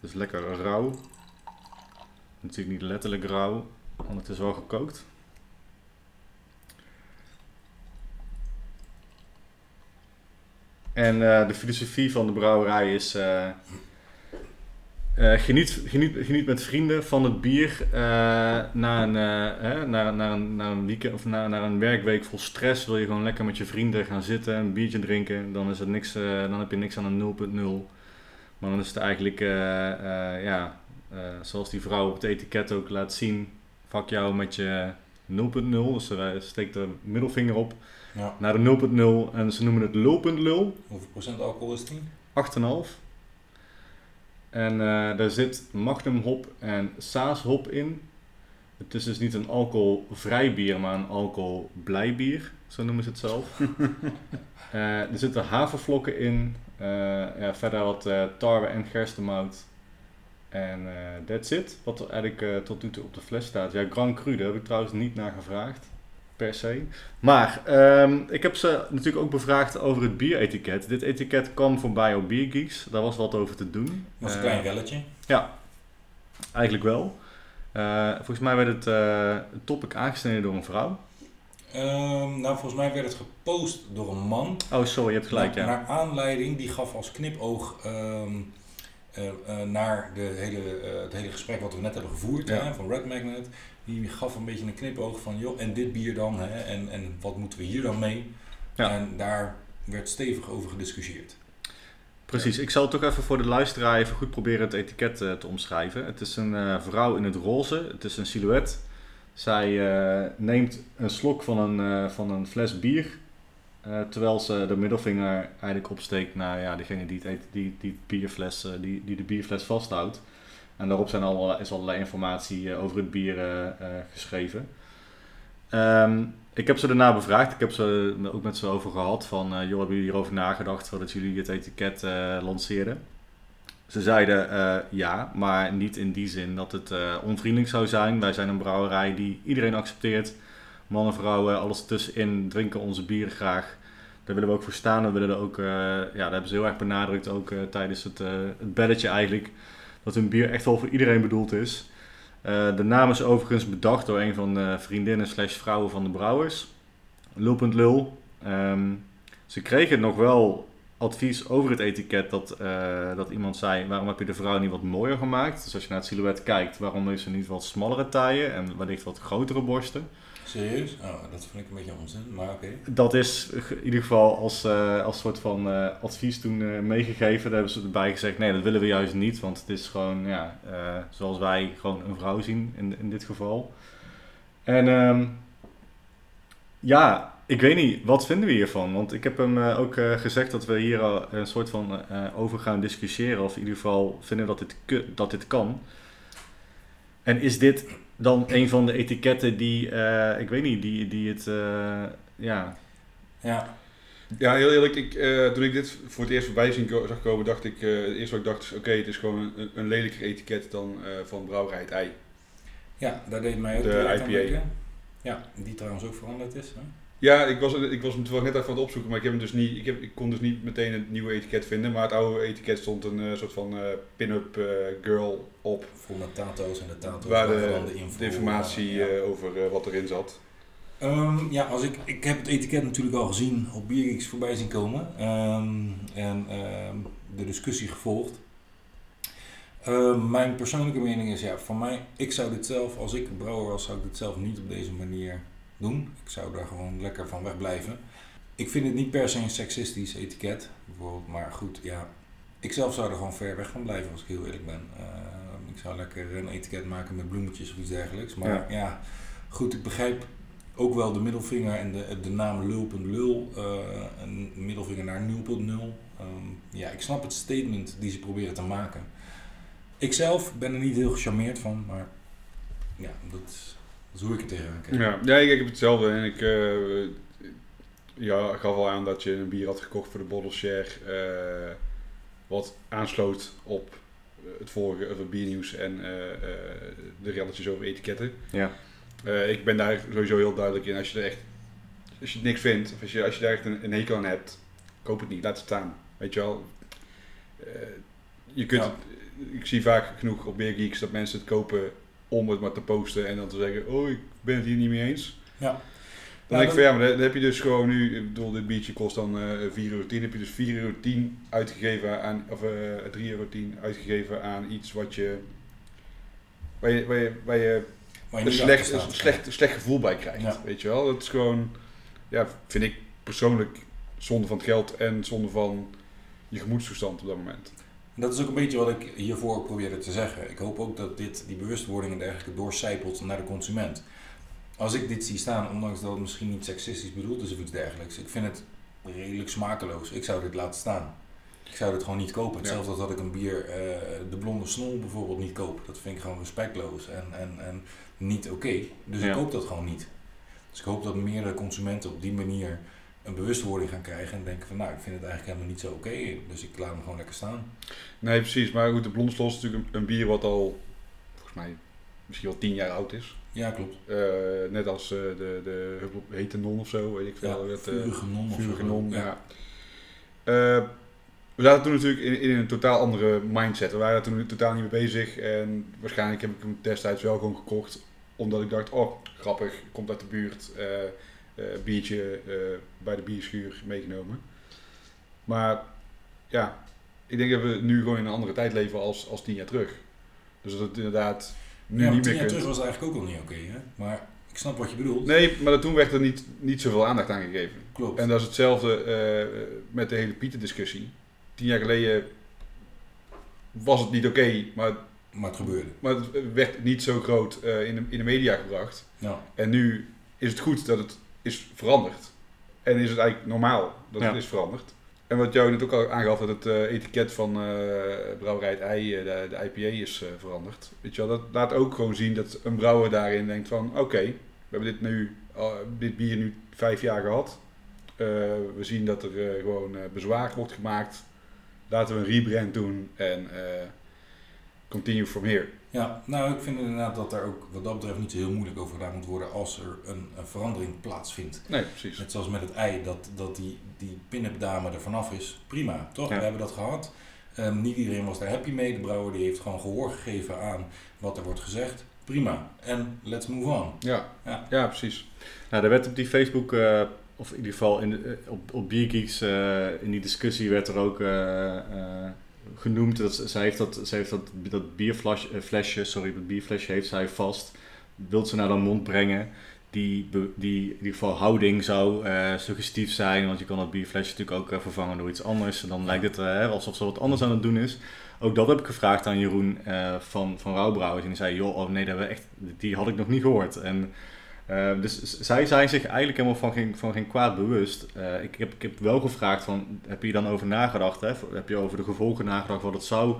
[SPEAKER 2] Dus lekker rauw. Natuurlijk niet letterlijk rauw, want het is wel gekookt. En eh, de filosofie van de brouwerij is. Eh, geniet, geniet, geniet met vrienden van het bier eh, na, een, eh, hè, na, na, een, na een weekend of na, een werkweek vol stress. Wil je gewoon lekker met je vrienden gaan zitten, een biertje drinken. Dan, is het niks, dan heb je niks aan een 0.0. Maar dan is het eigenlijk, ja, zoals die vrouw op het etiket ook laat zien. Vak jou met je 0.0. Dus ze steekt de middelvinger op
[SPEAKER 3] ja.
[SPEAKER 2] naar de 0.0 en ze noemen het lul.lul.
[SPEAKER 3] Hoeveel procent alcohol is die?
[SPEAKER 2] 8,5. En eh, daar zit Magnum hop en Saas hop in. Het is dus niet een alcoholvrij bier, maar een alcoholblij bier. Zo noemen ze het zelf. Eh, er zitten havervlokken in. Eh, ja, verder wat tarwe en gerstemout. En that's it. Wat er eigenlijk tot nu toe op de fles staat. Ja, Grand Cru, daar heb ik trouwens niet naar gevraagd. Per se. Maar ehm, ik heb ze natuurlijk ook bevraagd over het bieretiket. Dit etiket kwam voorbij op Biergeeks. Daar was wat over te doen.
[SPEAKER 3] Dat was een
[SPEAKER 2] Eh,
[SPEAKER 3] klein relletje.
[SPEAKER 2] Eigenlijk wel. Eh, volgens mij werd het eh, het topic aangesneden door een vrouw.
[SPEAKER 3] Ehm, nou, volgens mij werd het gepost door een man.
[SPEAKER 2] Oh, sorry, je hebt gelijk,
[SPEAKER 3] naar,
[SPEAKER 2] ja.
[SPEAKER 3] naar aanleiding, die gaf als knipoog ehm, eh, eh, naar de hele, het hele gesprek wat we net hebben gevoerd
[SPEAKER 2] Ja.
[SPEAKER 3] hè, van Red Magnet. Die gaf een beetje een knipoog van, joh, en dit bier dan, hè, en, en wat moeten we hier dan mee?
[SPEAKER 2] Ja.
[SPEAKER 3] En daar werd stevig over gediscussieerd.
[SPEAKER 2] Precies, ik zal toch even voor de luisteraar even goed proberen het etiket eh, te omschrijven. Het is een eh, vrouw in het roze, het is een silhouet. Zij eh, neemt een slok van een, van een fles bier, terwijl ze de middelvinger eigenlijk opsteekt naar ja, degene die, het die, die, bierfles, die, die de bierfles vasthoudt. En daarop zijn allerlei, is allerlei informatie eh, over het bier eh, eh, geschreven. Ehm, ik heb ze daarna bevraagd. Ik heb ze ook met ze over gehad. Van, joh, hebben jullie hierover nagedacht voordat jullie het etiket lanceerden? Ze zeiden ja, maar niet in die zin dat het onvriendelijk zou zijn. Wij zijn een brouwerij die iedereen accepteert. Mannen, vrouwen, alles tussenin drinken onze bier graag. Daar willen we ook voor staan. We willen er ook, ja, dat hebben ze heel erg benadrukt ook tijdens het, het belletje eigenlijk. Dat hun bier echt wel voor iedereen bedoeld is. Eh, de naam is overigens bedacht door een van de vriendinnen slash vrouwen van de brouwers. Lul.lul. Lul. Ehm, ze kregen nog wel advies over het etiket dat, eh, dat iemand zei... waarom heb je de vrouw niet wat mooier gemaakt? Dus als je naar het silhouet kijkt, waarom heeft ze niet wat smallere taille en wellicht wat grotere borsten?
[SPEAKER 3] Serieus? Oh, dat vind ik een beetje onzin, maar oké.
[SPEAKER 2] Dat is in ieder geval als, eh, als soort van eh, advies toen eh, meegegeven. Daar hebben ze erbij gezegd, nee, dat willen we juist niet. Want het is gewoon, ja, zoals wij gewoon een vrouw zien in, in dit geval. En ehm, ja, ik weet niet, wat vinden we hiervan? Want ik heb hem ook gezegd dat we hier al een soort van over gaan discussiëren. Of in ieder geval vinden dat dit, dat dit kan. En is dit dan een van de etiketten die, eh, ik weet niet, die, die het, eh, ja,
[SPEAKER 3] Ja,
[SPEAKER 1] Ja, heel eerlijk, ik, eh, toen ik dit voor het eerst voorbij zag komen, dacht ik, eh, het eerste wat ik dacht is, oké, het is gewoon een, een lelijker etiket dan eh, van Brouwerij het Ei.
[SPEAKER 3] ja daar deed mij ook
[SPEAKER 1] De
[SPEAKER 3] aan
[SPEAKER 1] IPA.
[SPEAKER 3] denken. Ja, die trouwens ook veranderd is. Hè?
[SPEAKER 1] Ja, ik was, ik was hem toevallig net even aan het opzoeken, maar ik, heb hem dus niet, ik, heb, ik kon dus niet meteen het nieuwe etiket vinden. Maar het oude etiket stond een eh, soort van eh, pin-up eh, girl op,
[SPEAKER 3] Vol met tato's en de tato's
[SPEAKER 1] waar de,
[SPEAKER 3] de info.
[SPEAKER 1] de informatie
[SPEAKER 3] ja.
[SPEAKER 1] over wat erin zat.
[SPEAKER 3] Ehm, ja, als ik, ik heb het etiket natuurlijk al gezien op Biergeeks voorbij zien komen. Ehm, en ehm, de discussie gevolgd. Mijn persoonlijke mening is, ja, van mij, ik zou dit zelf, als ik brouwer was, zou ik dit zelf niet op deze manier doen. Ik zou daar gewoon lekker van wegblijven. Ik vind het niet per se een seksistisch etiket, bijvoorbeeld, maar goed, ja, ik zelf zou er gewoon ver weg van blijven als ik heel eerlijk ben. Ehm, ik zou lekker een etiket maken met bloemetjes of iets dergelijks. Maar
[SPEAKER 2] Ja.
[SPEAKER 3] ja, goed, ik begrijp ook wel de middelvinger en de, de naam lul.lul, eh een middelvinger naar 0.0. Ehm, ja, ik snap het statement die ze proberen te maken. Ik zelf ben er niet heel gecharmeerd van, maar ja, dat is, dat is hoe ik er tegenaan kijk.
[SPEAKER 1] Ja, ja ik, ik heb hetzelfde en ik eh, ja, ik gaf al aan dat je een bier had gekocht voor de bottle share, eh, wat aansloot op het vorige het biernieuws en eh, eh, de relletjes over etiketten.
[SPEAKER 2] ja.
[SPEAKER 1] Eh, ik ben daar sowieso heel duidelijk in. Als je er echt, als je niks vindt, of als je, als je daar echt een, een hekel aan hebt, koop het niet, laat het staan. Weet je wel. Eh, je kunt
[SPEAKER 3] Ja.
[SPEAKER 1] het- ik zie vaak genoeg op Beer Geeks dat mensen het kopen om het maar te posten en dan te zeggen, oh ik ben het hier niet mee eens.
[SPEAKER 3] Ja.
[SPEAKER 1] Dan denk ik van ja, maar dan heb je dus gewoon nu, ik bedoel dit biertje kost dan eh 4,10 euro, heb je dus 4,10 euro uitgegeven aan, of eh 3,10 euro uitgegeven aan iets wat je, waar je, waar je, waar je slecht, een slecht, een slecht gevoel bij krijgt.
[SPEAKER 3] Ja.
[SPEAKER 1] Weet je wel? Dat is gewoon, ja, vind ik persoonlijk zonde van het geld en zonde van je gemoedstoestand op dat moment.
[SPEAKER 3] Dat is ook een beetje wat ik hiervoor probeerde te zeggen. Ik hoop ook dat dit, die bewustwording en dergelijke doorcijpelt naar de consument. Als ik dit zie staan, ondanks dat het misschien niet seksistisch bedoeld is of iets dergelijks, ik vind het redelijk smakeloos. Ik zou dit laten staan. Ik zou dit gewoon niet kopen. Hetzelfde als dat ik een bier, eh, de blonde snol bijvoorbeeld, niet koop. Dat vind ik gewoon respectloos en, en, en niet oké. Dus
[SPEAKER 2] Ja.
[SPEAKER 3] ik koop dat gewoon niet. Dus ik hoop dat meerdere consumenten op die manier een bewustwording gaan krijgen en denken van nou, ik vind het eigenlijk helemaal niet zo oké. dus ik laat hem gewoon lekker staan.
[SPEAKER 1] Nee, precies. Maar goed, de Blondslos is natuurlijk een, een bier wat al, volgens mij, misschien wel 10 jaar oud is.
[SPEAKER 3] Ja, klopt.
[SPEAKER 1] Eh, net als eh, de, de hete non of zo, weet ik
[SPEAKER 3] Ja,
[SPEAKER 1] veel. het, eh,
[SPEAKER 3] vurige non of zo.
[SPEAKER 1] Vurige non,
[SPEAKER 3] Ja.
[SPEAKER 1] ja. We zaten toen natuurlijk in, in een totaal andere mindset. We waren toen totaal niet mee bezig. En waarschijnlijk heb ik hem destijds wel gewoon gekocht. Omdat ik dacht, oh, grappig, komt uit de buurt. Eh, biertje eh, bij de bierschuur meegenomen. Maar ja, ik denk dat we nu gewoon in een andere tijd leven als, als tien jaar terug. Dus dat het inderdaad nu
[SPEAKER 3] ja,
[SPEAKER 1] niet
[SPEAKER 3] tien
[SPEAKER 1] meer
[SPEAKER 3] jaar
[SPEAKER 1] kunt.
[SPEAKER 3] terug was het eigenlijk ook al niet oké, hè? Maar ik snap wat je bedoelt.
[SPEAKER 1] Nee, maar toen werd er niet, niet zoveel aandacht aan gegeven.
[SPEAKER 3] Klopt.
[SPEAKER 1] En dat is hetzelfde eh, met de hele Pieter-discussie. Tien jaar geleden was het niet oké, maar,
[SPEAKER 3] Maar het gebeurde.
[SPEAKER 1] maar het werd niet zo groot in, de, in de media gebracht.
[SPEAKER 3] Ja.
[SPEAKER 1] En nu is het goed dat het is veranderd. En is het eigenlijk normaal dat
[SPEAKER 2] Ja.
[SPEAKER 1] het is veranderd. En wat jou net ook al aangaf, dat het eh, etiket van eh Brouwerij het Ei, eh, de, de IPA, is veranderd. Weet je wel, dat laat ook gewoon zien dat een brouwer daarin denkt van, oké, We hebben dit, nu, uh, dit bier nu vijf jaar gehad. Uh, we zien dat er uh, gewoon bezwaar wordt gemaakt. Laten we een rebrand doen en continue from here.
[SPEAKER 3] Ja, nou ik vind inderdaad dat daar ook wat dat betreft niet zo heel moeilijk over gedaan moet worden als er een, een verandering plaatsvindt.
[SPEAKER 1] Nee, precies.
[SPEAKER 3] Net zoals met het ei, dat, dat die, die pin-up dame er vanaf is. Prima, toch? Ja. We hebben dat gehad. Um, niet iedereen was daar happy mee. De brouwer die heeft gewoon gehoor gegeven aan wat er wordt gezegd. Prima. En let's move on.
[SPEAKER 1] Ja, ja. ja precies.
[SPEAKER 2] Nou, er werd op die Facebook, uh, of in ieder geval in de, op, op uh, in die discussie werd er ook uh, genoemd. Dat, zij heeft dat, zij heeft dat, dat bierflesje, sorry, dat bierflesje heeft zij vast. Wilt ze naar de mond brengen. Die, die in houding zou uh, suggestief zijn. Want je kan dat bierflesje natuurlijk ook uh, vervangen door iets anders. En dan lijkt het alsof ze wat anders aan het doen is. Ook dat heb ik gevraagd aan Jeroen van, van. En die zei, joh, oh nee, dat echt, die had ik nog niet gehoord. En, dus zij zijn zich eigenlijk helemaal van geen, van geen kwaad bewust. ik, heb, ik heb wel gevraagd van, heb je dan over nagedacht? Hè? Heb je over de gevolgen nagedacht wat het zou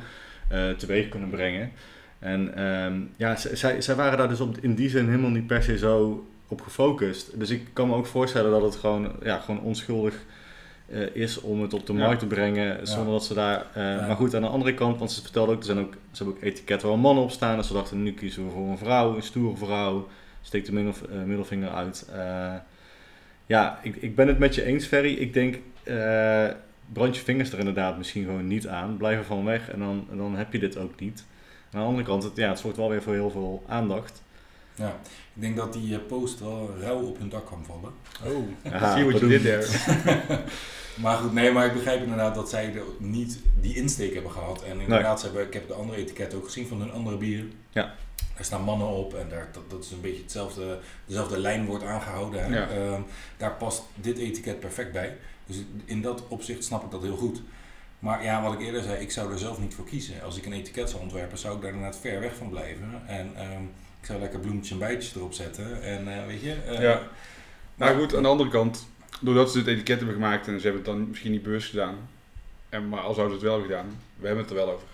[SPEAKER 2] teweeg kunnen brengen? En um, ja, zij, zij waren daar dus op, in die zin helemaal niet per se zo op gefocust. Dus ik kan me ook voorstellen dat het gewoon, ja, gewoon onschuldig uh, is om het op de markt te brengen zonder dat ze daar. Uh, maar goed, aan de andere kant, want ze vertelden ook, er zijn ook, ze hebben ook etiketten waar mannen op staan. Dus ze dachten, nu kiezen we voor een vrouw, een stoere vrouw. Steek de uh, middelvinger uit. ja, ik, ik ben het met je eens, Ferry. Ik denk, brand je vingers er inderdaad misschien gewoon niet aan. Blijf er van weg en dan, en dan heb je dit ook niet. Aan de andere kant, het, ja, het zorgt wel weer voor heel veel aandacht.
[SPEAKER 3] Ja, ik denk dat die post wel rauw op hun dak kan vallen.
[SPEAKER 1] Oh, zie wat je dit daar.
[SPEAKER 3] maar goed, nee, maar ik begrijp inderdaad dat zij er niet die insteek hebben gehad. En inderdaad, nee. ze hebben, ik heb de andere etiketten ook gezien van hun andere bieren.
[SPEAKER 2] Ja.
[SPEAKER 3] Er staan mannen op en daar, dat, dat is een beetje hetzelfde, dezelfde lijn wordt aangehouden. Ja. Um, daar past dit etiket perfect bij. Dus in dat opzicht snap ik dat heel goed. Maar ja, wat ik eerder zei, ik zou er zelf niet voor kiezen. Als ik een etiket zou ontwerpen, zou ik daar inderdaad ver weg van blijven. En um, ik zou lekker bloemetjes en bijtjes erop zetten. En uh, weet je. Uh,
[SPEAKER 1] ja. Nou goed, aan de andere kant, doordat ze het etiket hebben gemaakt en ze hebben het dan misschien niet bewust gedaan. En, maar al zouden ze het wel gedaan, we hebben het er wel over.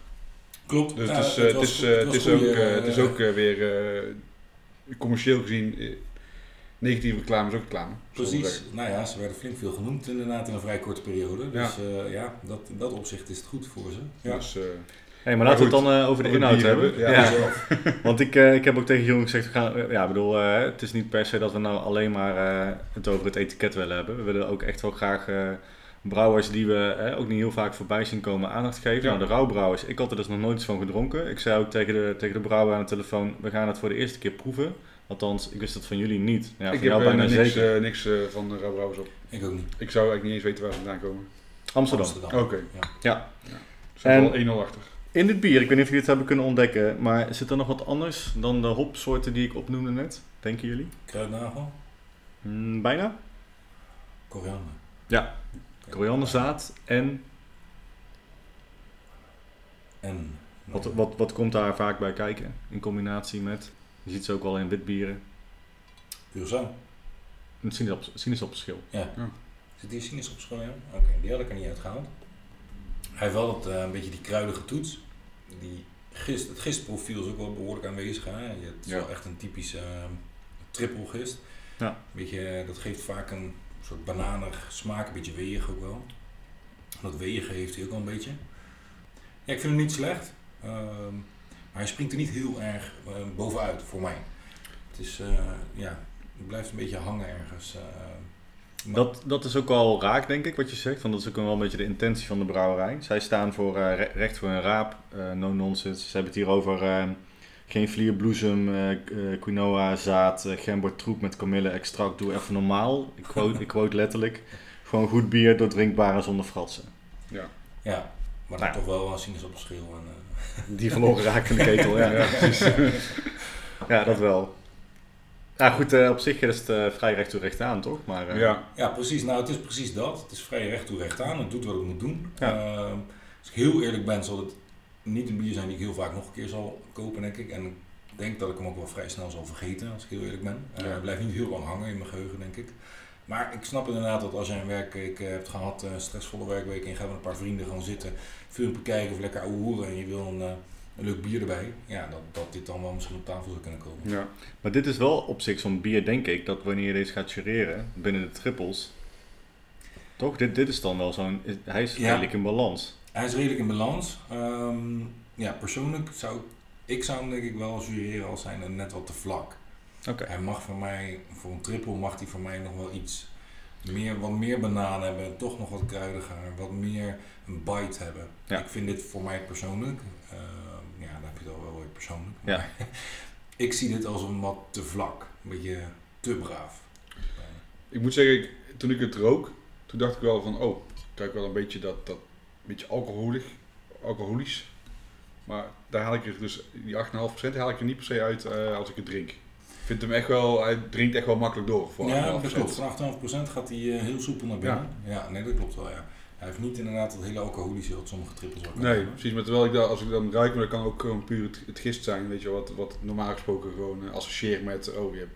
[SPEAKER 3] Klopt.
[SPEAKER 1] Dus het is, uh, het, is, het, het is ook, het is ook weer commercieel gezien negatieve reclame is ook reclame.
[SPEAKER 3] Precies. Nou ja, ze werden flink veel genoemd inderdaad in een vrij korte periode. Dus ja, uh, ja dat, in dat opzicht is het goed voor ze.
[SPEAKER 1] Ja. Dus, uh,
[SPEAKER 2] hey, maar, laten we het dan uh, over de inhoud hebben. Ja, ja. Want ik, ik heb ook tegen Jeroen gezegd, we gaan, ja, bedoel, het is niet per se dat we nou alleen maar het over het etiket willen hebben. We willen ook echt wel graag brouwers die we ook niet heel vaak voorbij zien komen aandacht geven. Ja. Nou, de rouwbrouwers, ik had er dus nog nooit iets van gedronken. Ik zei ook tegen de, tegen de brouwer aan de telefoon, we gaan het voor de eerste keer proeven. Althans, ik wist dat van jullie niet. Ja,
[SPEAKER 1] ik heb jou bijna niks, zeker. Uh, niks uh, van de Rauwbrouwers op.
[SPEAKER 3] Ik ook niet.
[SPEAKER 1] Ik zou eigenlijk niet eens weten waar ze vandaan komen.
[SPEAKER 2] Amsterdam.
[SPEAKER 3] Amsterdam.
[SPEAKER 1] Oké. Okay.
[SPEAKER 2] Ja. ja.
[SPEAKER 1] ja. en wel 1-0 achter.
[SPEAKER 2] In dit bier, ik weet niet of jullie het hebben kunnen ontdekken, maar zit er nog wat anders dan de hopsoorten die ik opnoemde net? Denken jullie?
[SPEAKER 3] Kruidnagel?
[SPEAKER 2] Mm, bijna.
[SPEAKER 3] Koriander.
[SPEAKER 2] Ja. Korianderzaad en...
[SPEAKER 3] En...
[SPEAKER 2] Wat, wat, wat komt daar vaak bij kijken in combinatie met? Je ziet ze ook wel in witbieren.
[SPEAKER 3] Curaçao.
[SPEAKER 2] Een sinaasappelschil.
[SPEAKER 3] Ja. ja. Zit die sinaasappelschil in? Oké, okay, die had ik er niet uitgehaald. Hij heeft wel dat, uh, een beetje die kruidige toets. Die gist, het gistprofiel is ook wel behoorlijk aanwezig. Hè? Je hebt ja. wel echt een typische uh, trippelgist.
[SPEAKER 2] Ja.
[SPEAKER 3] Beetje, dat geeft vaak een soort bananig smaak, een beetje weeg ook wel. Dat weeg heeft hij ook wel een beetje. Ja, ik vind hem niet slecht. Uh, maar hij springt er niet heel erg uh, bovenuit voor mij. Het is, uh, ja, blijft een beetje hangen ergens.
[SPEAKER 2] Uh, dat, dat is ook al raak, denk ik, wat je zegt. Want dat is ook wel een beetje de intentie van de brouwerij. Zij staan voor recht voor een raap, no nonsense. Ze hebben het hier over geen vlierbloesem, quinoa, zaad, gember troep met kamille extract. Doe even normaal. Ik quote, ik quote letterlijk. Gewoon goed bier, doordrinkbaar en zonder fratsen.
[SPEAKER 3] Ja, ja maar dan nou. toch wel een sinaasappelschil en
[SPEAKER 2] die verloren raken in de ketel, ja. ja, ja, dat wel. Ja, goed, uh, op zich is het uh, vrij recht toe recht aan, toch? Maar, uh...
[SPEAKER 3] ja. ja, precies. Nou, het is precies dat. Het is vrij recht toe recht aan. Het doet wat het moet doen. Ja. als ik heel eerlijk ben, zal het niet een bier zijn die ik heel vaak nog een keer zal kopen, denk ik. En ik denk dat ik hem ook wel vrij snel zal vergeten, als ik heel eerlijk ben. Hij blijft niet heel lang hangen in mijn geheugen, denk ik. Maar ik snap inderdaad dat als je een werkweek hebt gehad, een stressvolle werkweek, en je gaat met een paar vrienden gaan zitten, film bekijken of lekker ouwe hoeren en je wil een, een leuk bier erbij, ja, dat, dat dit dan wel misschien op tafel zou kunnen komen.
[SPEAKER 1] Ja.
[SPEAKER 2] Maar dit is wel op zich zo'n bier, denk ik, dat wanneer je deze gaat jureren binnen de trippels. Toch? Dit, dit is dan wel zo'n. Hij is
[SPEAKER 3] Ja.
[SPEAKER 2] redelijk in balans.
[SPEAKER 3] Hij is redelijk in balans. Ehm, ja, persoonlijk zou ik zou hem denk ik wel jureren als hij net wat te vlak.
[SPEAKER 2] Oké.
[SPEAKER 3] Hij mag voor mij, voor een triple mag hij voor mij nog wel iets meer, wat meer banaan hebben, toch nog wat kruidiger, wat meer een bite hebben.
[SPEAKER 2] Ja.
[SPEAKER 3] Ik vind dit voor mij persoonlijk, ehm, ja, dan heb je het al wel weer persoonlijk.
[SPEAKER 2] Ja.
[SPEAKER 3] ik zie dit als een wat te vlak, een beetje te braaf.
[SPEAKER 1] Ik moet zeggen, ik- toen ik het rook, toen dacht ik wel van, oh, ik ruik wel een beetje dat, dat beetje alcoholig, alcoholisch. Maar daar haal ik er dus, die 8,5% haal ik er niet per se uit eh, als ik het drink. Ik vind hem echt wel, hij drinkt echt wel makkelijk door voor 8,5%.
[SPEAKER 3] Ja, dat klopt. Van 8,5% gaat hij eh, heel soepel naar binnen. Ja. nee, dat klopt wel, ja. Hij heeft niet inderdaad dat hele alcoholische wat sommige trippels kunnen
[SPEAKER 1] Nee, precies. Maar terwijl ik dat, als ik dan ruik, maar dat kan ook gewoon puur het, het gist zijn, weet je wat, wat normaal gesproken gewoon eh, associeer met, oh, je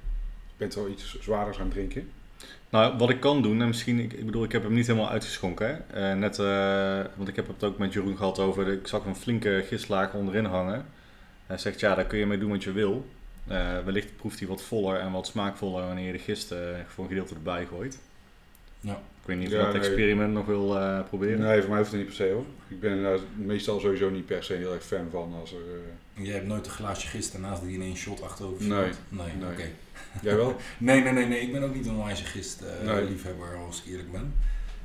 [SPEAKER 1] bent wel iets zwaarders aan het drinken.
[SPEAKER 2] Nou, wat ik kan doen, en misschien, ik, ik bedoel, ik heb hem niet helemaal uitgeschonken. Hè? Eh, net, eh, want ik heb het ook met Jeroen gehad over, de, ik zag een flinke gistlaag onderin hangen. Hij zegt, ja, daar kun je mee doen wat je wil. Eh, wellicht proeft hij wat voller en wat smaakvoller wanneer je de gist voor een gedeelte erbij gooit.
[SPEAKER 3] Ja.
[SPEAKER 2] Ik weet niet of
[SPEAKER 1] Ja,
[SPEAKER 2] je dat
[SPEAKER 1] nee.
[SPEAKER 2] experiment nog wil eh, proberen.
[SPEAKER 1] Nee, voor mij hoeft het niet per se hoor. Ik ben er meestal sowieso niet per se heel erg fan van als er...
[SPEAKER 3] Jij hebt nooit een glaasje gist daarnaast die in één shot achterover
[SPEAKER 1] Nee?
[SPEAKER 3] Nee,
[SPEAKER 1] nee.
[SPEAKER 3] oké.
[SPEAKER 1] Jij wel?
[SPEAKER 3] Nee, nee, nee, nee, ik ben ook niet een wijze gist eh,
[SPEAKER 1] Nee.
[SPEAKER 3] liefhebber als ik eerlijk ben.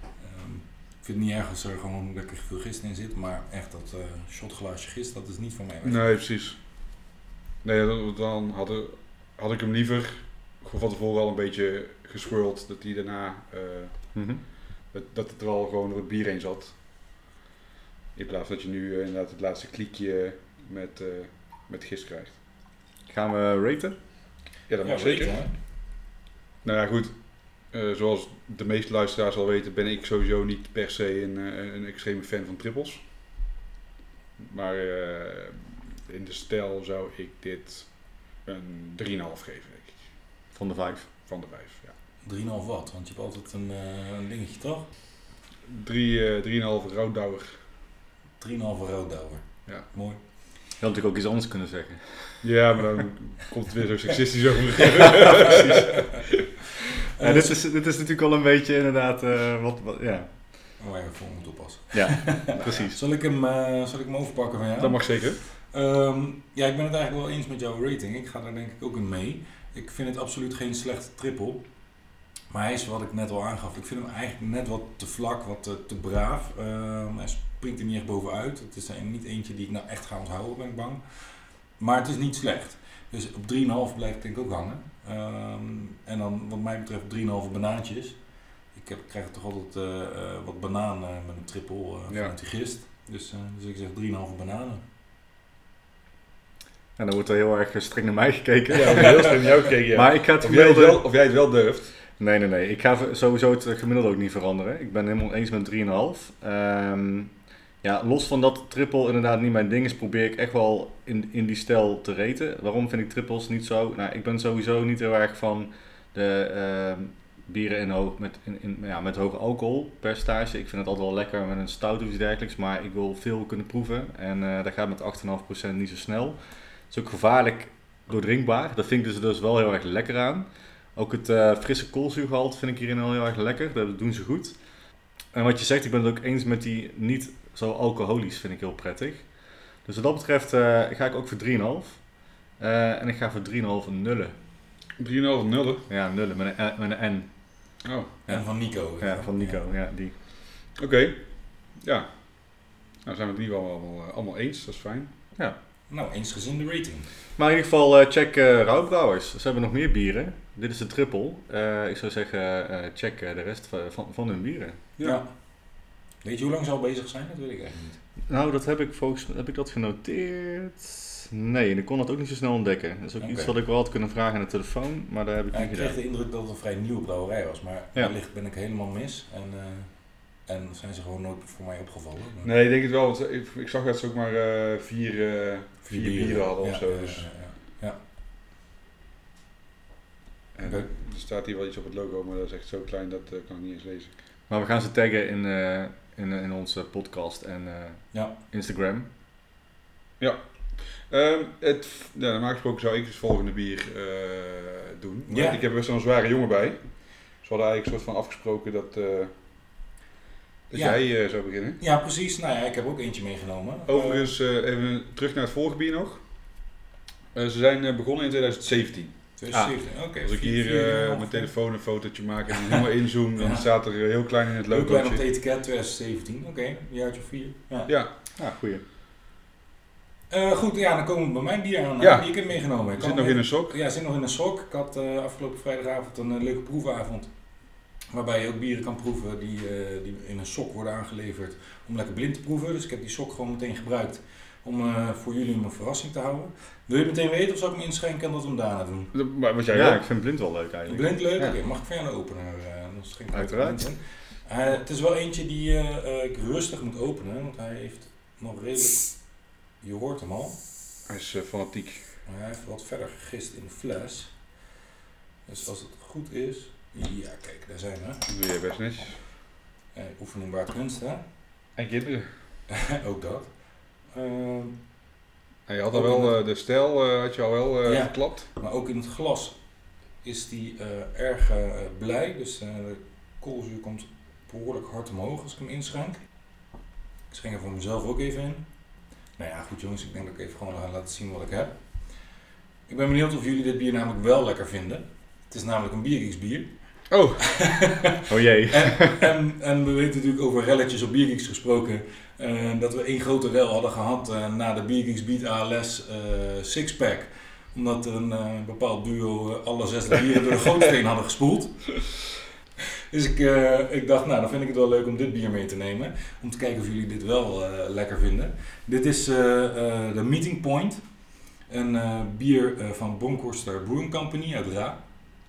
[SPEAKER 3] Ehm, ik vind het niet erg als er gewoon lekker veel gist in zit, maar echt dat eh shotglaasje gist, dat is niet van mij.
[SPEAKER 1] Nee, precies. Nee, dan- dan had, er- had ik hem liever gewoon van tevoren al een beetje geswirld, dat hij daarna, eh,
[SPEAKER 2] Mhm.
[SPEAKER 1] dat, dat het er al gewoon door het bier heen zat. In plaats dat je nu inderdaad het laatste kliekje met, eh, met gist krijgt.
[SPEAKER 2] Gaan we raten?
[SPEAKER 1] Ja, dat mag zeker. Nou ja, goed. Eh, zoals de meeste luisteraars al weten, ben ik sowieso niet per se een, eh, een extreme fan van trippels. Maar eh, in de stijl zou ik dit een 3,5 geven, denk ik.
[SPEAKER 2] Van de vijf.
[SPEAKER 1] Van de 5. Ja.
[SPEAKER 3] 3,5 watt, want je hebt altijd een, eh, een dingetje toch?
[SPEAKER 1] 3, eh 3,5 Roudouwer.
[SPEAKER 3] 3,5 roodouwer.
[SPEAKER 1] Ja.
[SPEAKER 3] Mooi.
[SPEAKER 2] Je had natuurlijk ook iets anders kunnen zeggen.
[SPEAKER 1] Ja, maar dan komt het weer zo seksistisch over.
[SPEAKER 2] Ja, dit, is, dit is natuurlijk al een beetje inderdaad eh, wat, wat, ja.
[SPEAKER 3] Waar je voor moet oppassen.
[SPEAKER 2] Ja, precies.
[SPEAKER 3] Zal ik hem, eh, zal ik hem overpakken van jou?
[SPEAKER 1] Dat mag zeker.
[SPEAKER 3] Ehm, ja, ik ben het eigenlijk wel eens met jouw rating. Ik ga daar denk ik ook in mee. Ik vind het absoluut geen slechte triple. Maar hij is wat ik net al aangaf. Ik vind hem eigenlijk net wat te vlak, wat te, te braaf. Ehm, hij springt er niet echt bovenuit. Het is er niet eentje die ik nou echt ga onthouden, ben ik bang. Maar het is niet slecht. Dus op 3,5 blijf ik denk ik ook hangen. Ehm, en dan wat mij betreft 3,5 banaantjes. Ik, heb, ik krijg toch altijd eh, eh, wat banaan eh, met een triple eh
[SPEAKER 1] Ja.
[SPEAKER 3] gist. Dus, eh, dus ik zeg 3,5 bananen.
[SPEAKER 2] En dan wordt er heel erg streng naar mij gekeken.
[SPEAKER 1] Ja, heel streng jou gekeken. Ja.
[SPEAKER 2] Maar ik ga het
[SPEAKER 1] of, jij het
[SPEAKER 2] gemiddelde...
[SPEAKER 1] wel, of jij het wel durft.
[SPEAKER 2] Nee, nee, nee. Ik ga sowieso het gemiddelde ook niet veranderen. Ik ben helemaal eens met 3,5. Ehm ja, los van dat triple inderdaad niet mijn ding is, probeer ik echt wel in, in die stijl te raten. Waarom vind ik trippels niet zo? Nou, ik ben sowieso niet heel erg van de ehm, bieren in hoog, met, in, in, ja, met hoog alcoholpercentage. Ik vind het altijd wel lekker met een stout of iets dergelijks, maar ik wil veel kunnen proeven. En eh dat gaat met 8,5% niet zo snel. Het is ook gevaarlijk doordrinkbaar. Dat vind ik dus, dus wel heel erg lekker aan. Ook het eh, frisse koolzuurgehalte vind ik hierin heel erg lekker. Dat doen ze goed. En wat je zegt, ik ben het ook eens met die niet zo alcoholisch, vind ik heel prettig. Dus wat dat betreft eh, ga ik ook voor 3,5. Eh, en ik ga voor 3,5 nullen.
[SPEAKER 1] 3,5 nullen.
[SPEAKER 2] Ja, nullen met een, met een N.
[SPEAKER 1] Oh,
[SPEAKER 3] En van Nico.
[SPEAKER 2] Ja, van Nico. Ja, die.
[SPEAKER 1] oké. Ja. Nou zijn we het in ieder geval allemaal, eh, allemaal eens. Dat is fijn.
[SPEAKER 3] Nou, eensgezinde rating.
[SPEAKER 2] Maar in ieder geval, eh, check eh Rauwbrouwers. Ze hebben nog meer bieren. Dit is de triple. Eh, ik zou zeggen, eh, check eh, de rest van, van, van hun bieren.
[SPEAKER 3] Ja. Weet je hoe lang ze al bezig zijn? Dat weet ik eigenlijk niet.
[SPEAKER 2] Nou, dat heb ik volgens heb ik dat genoteerd. Nee, en ik kon dat ook niet zo snel ontdekken. Dat is ook iets wat ik wel had kunnen vragen aan de telefoon, maar daar heb ik
[SPEAKER 3] Ja,
[SPEAKER 2] niet
[SPEAKER 3] ik kreeg
[SPEAKER 2] gedaan.
[SPEAKER 3] de indruk dat het een vrij nieuwe brouwerij was, maar
[SPEAKER 2] Ja.
[SPEAKER 3] wellicht ben ik helemaal mis. En, eh, en zijn ze gewoon nooit voor mij opgevallen.
[SPEAKER 1] Nee, ik denk het wel. Want ik, ik zag dat ze ook maar eh, vier, eh, vier bieren hadden of
[SPEAKER 3] Ja,
[SPEAKER 1] zo.
[SPEAKER 3] ja,
[SPEAKER 1] Dus,
[SPEAKER 3] ja, ja,
[SPEAKER 1] en. Er staat hier wel iets op het logo, maar dat is echt zo klein dat kan ik niet eens lezen.
[SPEAKER 2] Maar we gaan ze taggen in, in, in onze podcast en eh,
[SPEAKER 3] Ja.
[SPEAKER 2] Instagram.
[SPEAKER 1] Ja. Ehm, het, ja, normaal gesproken zou ik het volgende bier eh, doen. Maar
[SPEAKER 3] Ja.
[SPEAKER 1] Ik heb best wel een zware jongen bij. Dus we hadden eigenlijk een soort van afgesproken dat, eh, dat
[SPEAKER 3] Ja.
[SPEAKER 1] jij eh, zou beginnen.
[SPEAKER 3] Ja, precies. Nou ja, ik heb ook eentje meegenomen.
[SPEAKER 1] Overigens, eh, even terug naar het vorige bier nog. Eh, ze zijn eh, begonnen in 2017.
[SPEAKER 3] Uh, 2017, oké.
[SPEAKER 1] Als ik hier eh,
[SPEAKER 3] ongeveer.
[SPEAKER 1] mijn telefoon een fotootje maak en helemaal inzoom, dan
[SPEAKER 3] Ja.
[SPEAKER 1] staat er heel klein in het
[SPEAKER 3] Heel klein op het etiket, 2017. Oké, een jaartje of vier. Ja.
[SPEAKER 1] Ja,
[SPEAKER 2] Ja, goeie.
[SPEAKER 3] Eh, goed, ja, dan komen we bij mijn bier aan,
[SPEAKER 1] Ja.
[SPEAKER 3] die ik heb meegenomen. Ik
[SPEAKER 1] zit nog in een sok.
[SPEAKER 3] Ja, zit nog in een sok. Ik had eh, afgelopen vrijdagavond een eh, leuke proefavond. Waarbij je ook bieren kan proeven die, eh, die in een sok worden aangeleverd om lekker blind te proeven. Dus ik heb die sok gewoon meteen gebruikt om eh, voor jullie een verrassing te houden. Wil je meteen weten of zal ik hem inschenken en dat we hem daarna doen?
[SPEAKER 1] Maar wat jij
[SPEAKER 2] Ja, ik vind blind wel leuk eigenlijk.
[SPEAKER 3] Blind leuk?
[SPEAKER 2] Ja.
[SPEAKER 3] Oké, mag ik van jou een opener? eh ik
[SPEAKER 2] Uiteraard.
[SPEAKER 3] Eh, het is wel eentje die ik rustig moet openen, want hij heeft nog redelijk... Je hoort hem al.
[SPEAKER 1] Hij is eh, fanatiek.
[SPEAKER 3] Maar hij heeft wat verder gegist in de fles. Dus als het goed is. Ja, kijk, daar zijn we.
[SPEAKER 1] Dat doe je best netjes.
[SPEAKER 3] Eh, oefening waar kunst, hè?
[SPEAKER 1] En kinderen.
[SPEAKER 3] Ook dat.
[SPEAKER 1] En je had al wel eh, de stijl, eh, had je al wel eh
[SPEAKER 3] Ja.
[SPEAKER 1] geklapt.
[SPEAKER 3] maar ook in het glas is die eh, erg eh, blij. Dus eh, de koolzuur komt behoorlijk hard omhoog als ik hem inschenk. Ik schenk er voor mezelf ook even in. Nou ja, goed jongens, ik denk dat ik even gewoon ga laten zien wat ik heb. Ik ben benieuwd of jullie dit bier namelijk wel lekker vinden. Het is namelijk een biergieks bier.
[SPEAKER 1] Oh,
[SPEAKER 2] Oh jee.
[SPEAKER 3] En, en, en we weten natuurlijk over relletjes op Biergeeks gesproken. Eh, dat we één grote rel hadden gehad eh, na de Biergeeks Beat ALS eh Sixpack. Omdat een bepaald duo alle zes bieren door de gootsteen hadden gespoeld. Dus ik, ik dacht, nou dan vind ik het wel leuk om dit bier mee te nemen. Om te kijken of jullie dit wel lekker vinden. Dit is de Meeting Point. Een bier van Bronkhorster Brewing Company uit Ra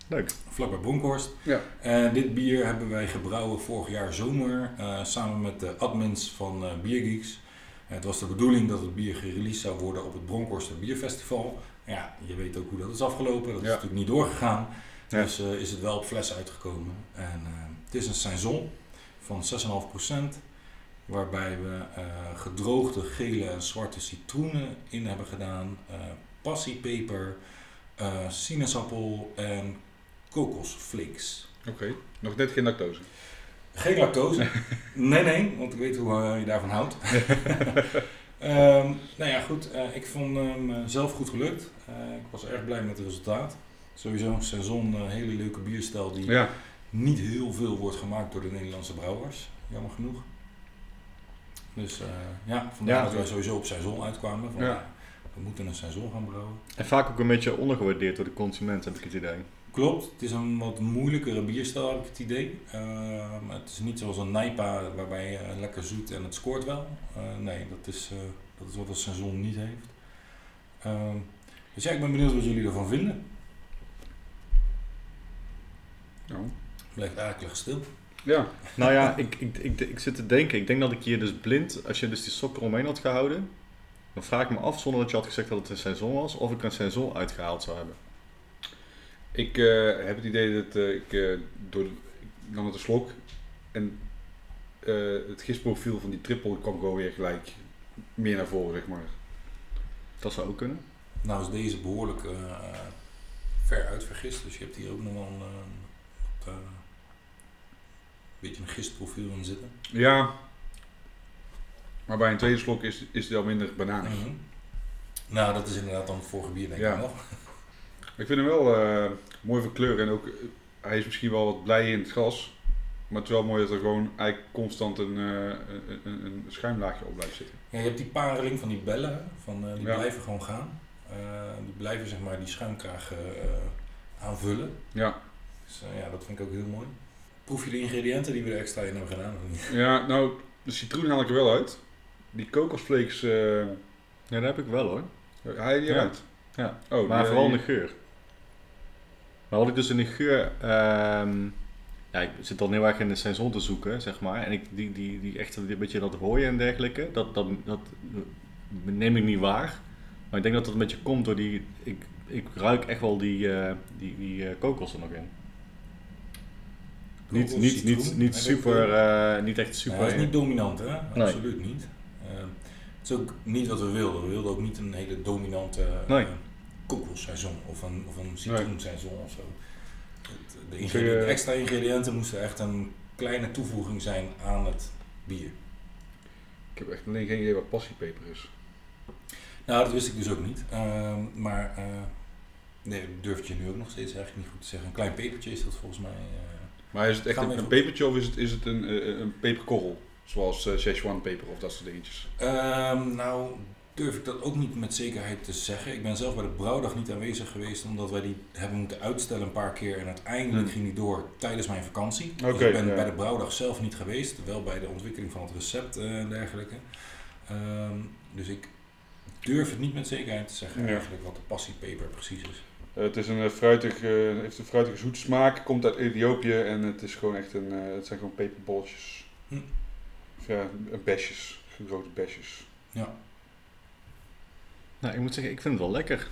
[SPEAKER 2] Leuk.
[SPEAKER 3] vlakbij Bronkhorst.
[SPEAKER 1] Ja.
[SPEAKER 3] En dit bier hebben wij gebrouwen vorig jaar zomer eh, samen met de admins van eh Biergeeks. Het was de bedoeling dat het bier gereleased zou worden op het Bronkhorster Bierfestival. Ja, je weet ook hoe dat is afgelopen. Dat is
[SPEAKER 1] Ja.
[SPEAKER 3] natuurlijk niet doorgegaan.
[SPEAKER 2] Ja.
[SPEAKER 3] Dus eh, is het wel op fles uitgekomen. En eh, het is een saison van 6,5%. Waarbij we eh, gedroogde gele en zwarte citroenen in hebben gedaan. eh passiepeper, eh, sinaasappel en kokosflakes.
[SPEAKER 1] oké. Nog net geen lactose.
[SPEAKER 3] Geen lactose. nee, nee, want ik weet hoe eh, je daarvan houdt. Ehm, nou ja, goed. eh, ik vond hem eh, zelf goed gelukt. Eh, ik was erg blij met het resultaat. Sowieso een seizoen, een hele leuke bierstijl die
[SPEAKER 1] Ja,
[SPEAKER 3] niet heel veel wordt gemaakt door de Nederlandse brouwers. Jammer genoeg. Dus eh, ja, vandaar
[SPEAKER 2] Ja.
[SPEAKER 3] dat wij sowieso op seizoen uitkwamen. Van,
[SPEAKER 1] Ja.
[SPEAKER 3] ja, we moeten een seizoen gaan brouwen.
[SPEAKER 2] En vaak ook een beetje ondergewaardeerd door de consument, heb ik het idee.
[SPEAKER 3] Klopt, het is een wat moeilijkere bierstijl, heb ik het idee. Ehm, het is niet zoals een Nijpa waarbij je lekker zoet en het scoort wel. Eh, nee, dat is, eh, dat is wat een seizoen niet heeft. Ehm, dus ja, ik ben benieuwd wat jullie ervan vinden.
[SPEAKER 1] nou,
[SPEAKER 3] Blijft eigenlijk stil.
[SPEAKER 1] ja.
[SPEAKER 2] Nou ja, ik, ik, ik, ik zit te denken. Ik denk dat ik hier dus blind, als je dus die sok eromheen had gehouden, dan vraag ik me af, zonder dat je had gezegd dat het een seizoen was, of ik een seizoen uitgehaald zou hebben.
[SPEAKER 1] Ik eh, heb het idee dat eh, ik eh, door de, ik nam het een slok en eh, het gistprofiel van die triple kwam gewoon weer gelijk meer naar voren, zeg maar.
[SPEAKER 2] Dat zou ook kunnen.
[SPEAKER 3] Nou is deze behoorlijk eh, ver uitvergist, dus je hebt hier ook nog wel een, wat, beetje een gistprofiel in zitten.
[SPEAKER 1] Ja, maar bij een tweede slok is, is het al minder bananig.
[SPEAKER 3] Mhm. Nou, dat is inderdaad dan het vorige bier denk
[SPEAKER 1] Ja.
[SPEAKER 3] ik nog.
[SPEAKER 1] Ik vind hem wel eh, mooi van kleur en ook, hij is misschien wel wat blij in het glas. Maar het is wel mooi dat er gewoon eigenlijk constant een, eh, een, een, schuimlaagje op blijft zitten.
[SPEAKER 3] Ja, je hebt die pareling van die bellen, van, eh, die
[SPEAKER 1] Ja.
[SPEAKER 3] blijven gewoon gaan. Eh, die blijven zeg maar die schuimkraag eh, aanvullen.
[SPEAKER 1] Ja,
[SPEAKER 3] Dus eh, ja, dat vind ik ook heel mooi. Proef je de ingrediënten die we er extra in hebben gedaan of niet?
[SPEAKER 1] ja nou, de citroen haal ik er wel uit. Die kokosflakes, eh
[SPEAKER 2] Ja, dat heb ik wel hoor.
[SPEAKER 1] haal je die
[SPEAKER 2] Ja.
[SPEAKER 1] eruit?
[SPEAKER 2] Ja.
[SPEAKER 1] Oh,
[SPEAKER 2] maar
[SPEAKER 1] die-
[SPEAKER 2] vooral de geur. Maar wat ik dus in de geur... ehm, ja, ik zit dan heel erg in de seizoen te zoeken, zeg maar. En ik, die, die, die echt een beetje dat rooien en dergelijke, dat, dat, dat neem ik niet waar. Maar ik denk dat dat een beetje komt door die... Ik, ik ruik echt wel die, eh, die, die eh, kokos er nog in. Niet, niet,
[SPEAKER 3] citroen,
[SPEAKER 2] niet, niet super, eh, niet echt
[SPEAKER 3] Ja,
[SPEAKER 2] super.
[SPEAKER 3] hij is niet dominant, hè?
[SPEAKER 2] Nee.
[SPEAKER 3] Absoluut niet. Eh, Het is ook niet wat we wilden. We wilden ook niet een hele dominante
[SPEAKER 2] Nee.
[SPEAKER 3] Kokosseizoen of een, of een citroenseizoen of zo. De, extra ingrediënten moesten echt een kleine toevoeging zijn aan het bier.
[SPEAKER 1] Ik heb echt alleen geen idee wat passiepeper is.
[SPEAKER 3] Nou, dat wist ik dus ook niet. Ehm, maar eh, nee, dat durf ik je nu ook nog steeds eigenlijk niet goed te zeggen. Een klein pepertje is dat volgens mij. eh.
[SPEAKER 1] Maar is het echt een, een pepertje of is het, is het een, eh, een peperkorrel? Zoals Szechuan peper of dat soort dingetjes.
[SPEAKER 3] Ehm, nou, durf ik dat ook niet met zekerheid te zeggen. Ik ben zelf bij de brouwdag niet aanwezig geweest, omdat wij die hebben moeten uitstellen een paar keer. En uiteindelijk
[SPEAKER 1] Hmm.
[SPEAKER 3] ging die door tijdens mijn vakantie. Dus ik ben
[SPEAKER 1] ja.
[SPEAKER 3] bij de brouwdag zelf niet geweest, wel bij de ontwikkeling van het recept eh, en dergelijke. Ehm, dus ik durf het niet met zekerheid te zeggen
[SPEAKER 1] Ja.
[SPEAKER 3] eigenlijk wat de passiepeper precies is.
[SPEAKER 1] Het is een eh, fruitig, eh, heeft een fruitige zoete smaak, komt uit Ethiopië en het is gewoon echt een, het zijn gewoon peperbolletjes.
[SPEAKER 3] Hm.
[SPEAKER 1] Of Ja, besjes, grote besjes.
[SPEAKER 3] Ja.
[SPEAKER 2] Nou, ik moet zeggen, ik vind het wel lekker.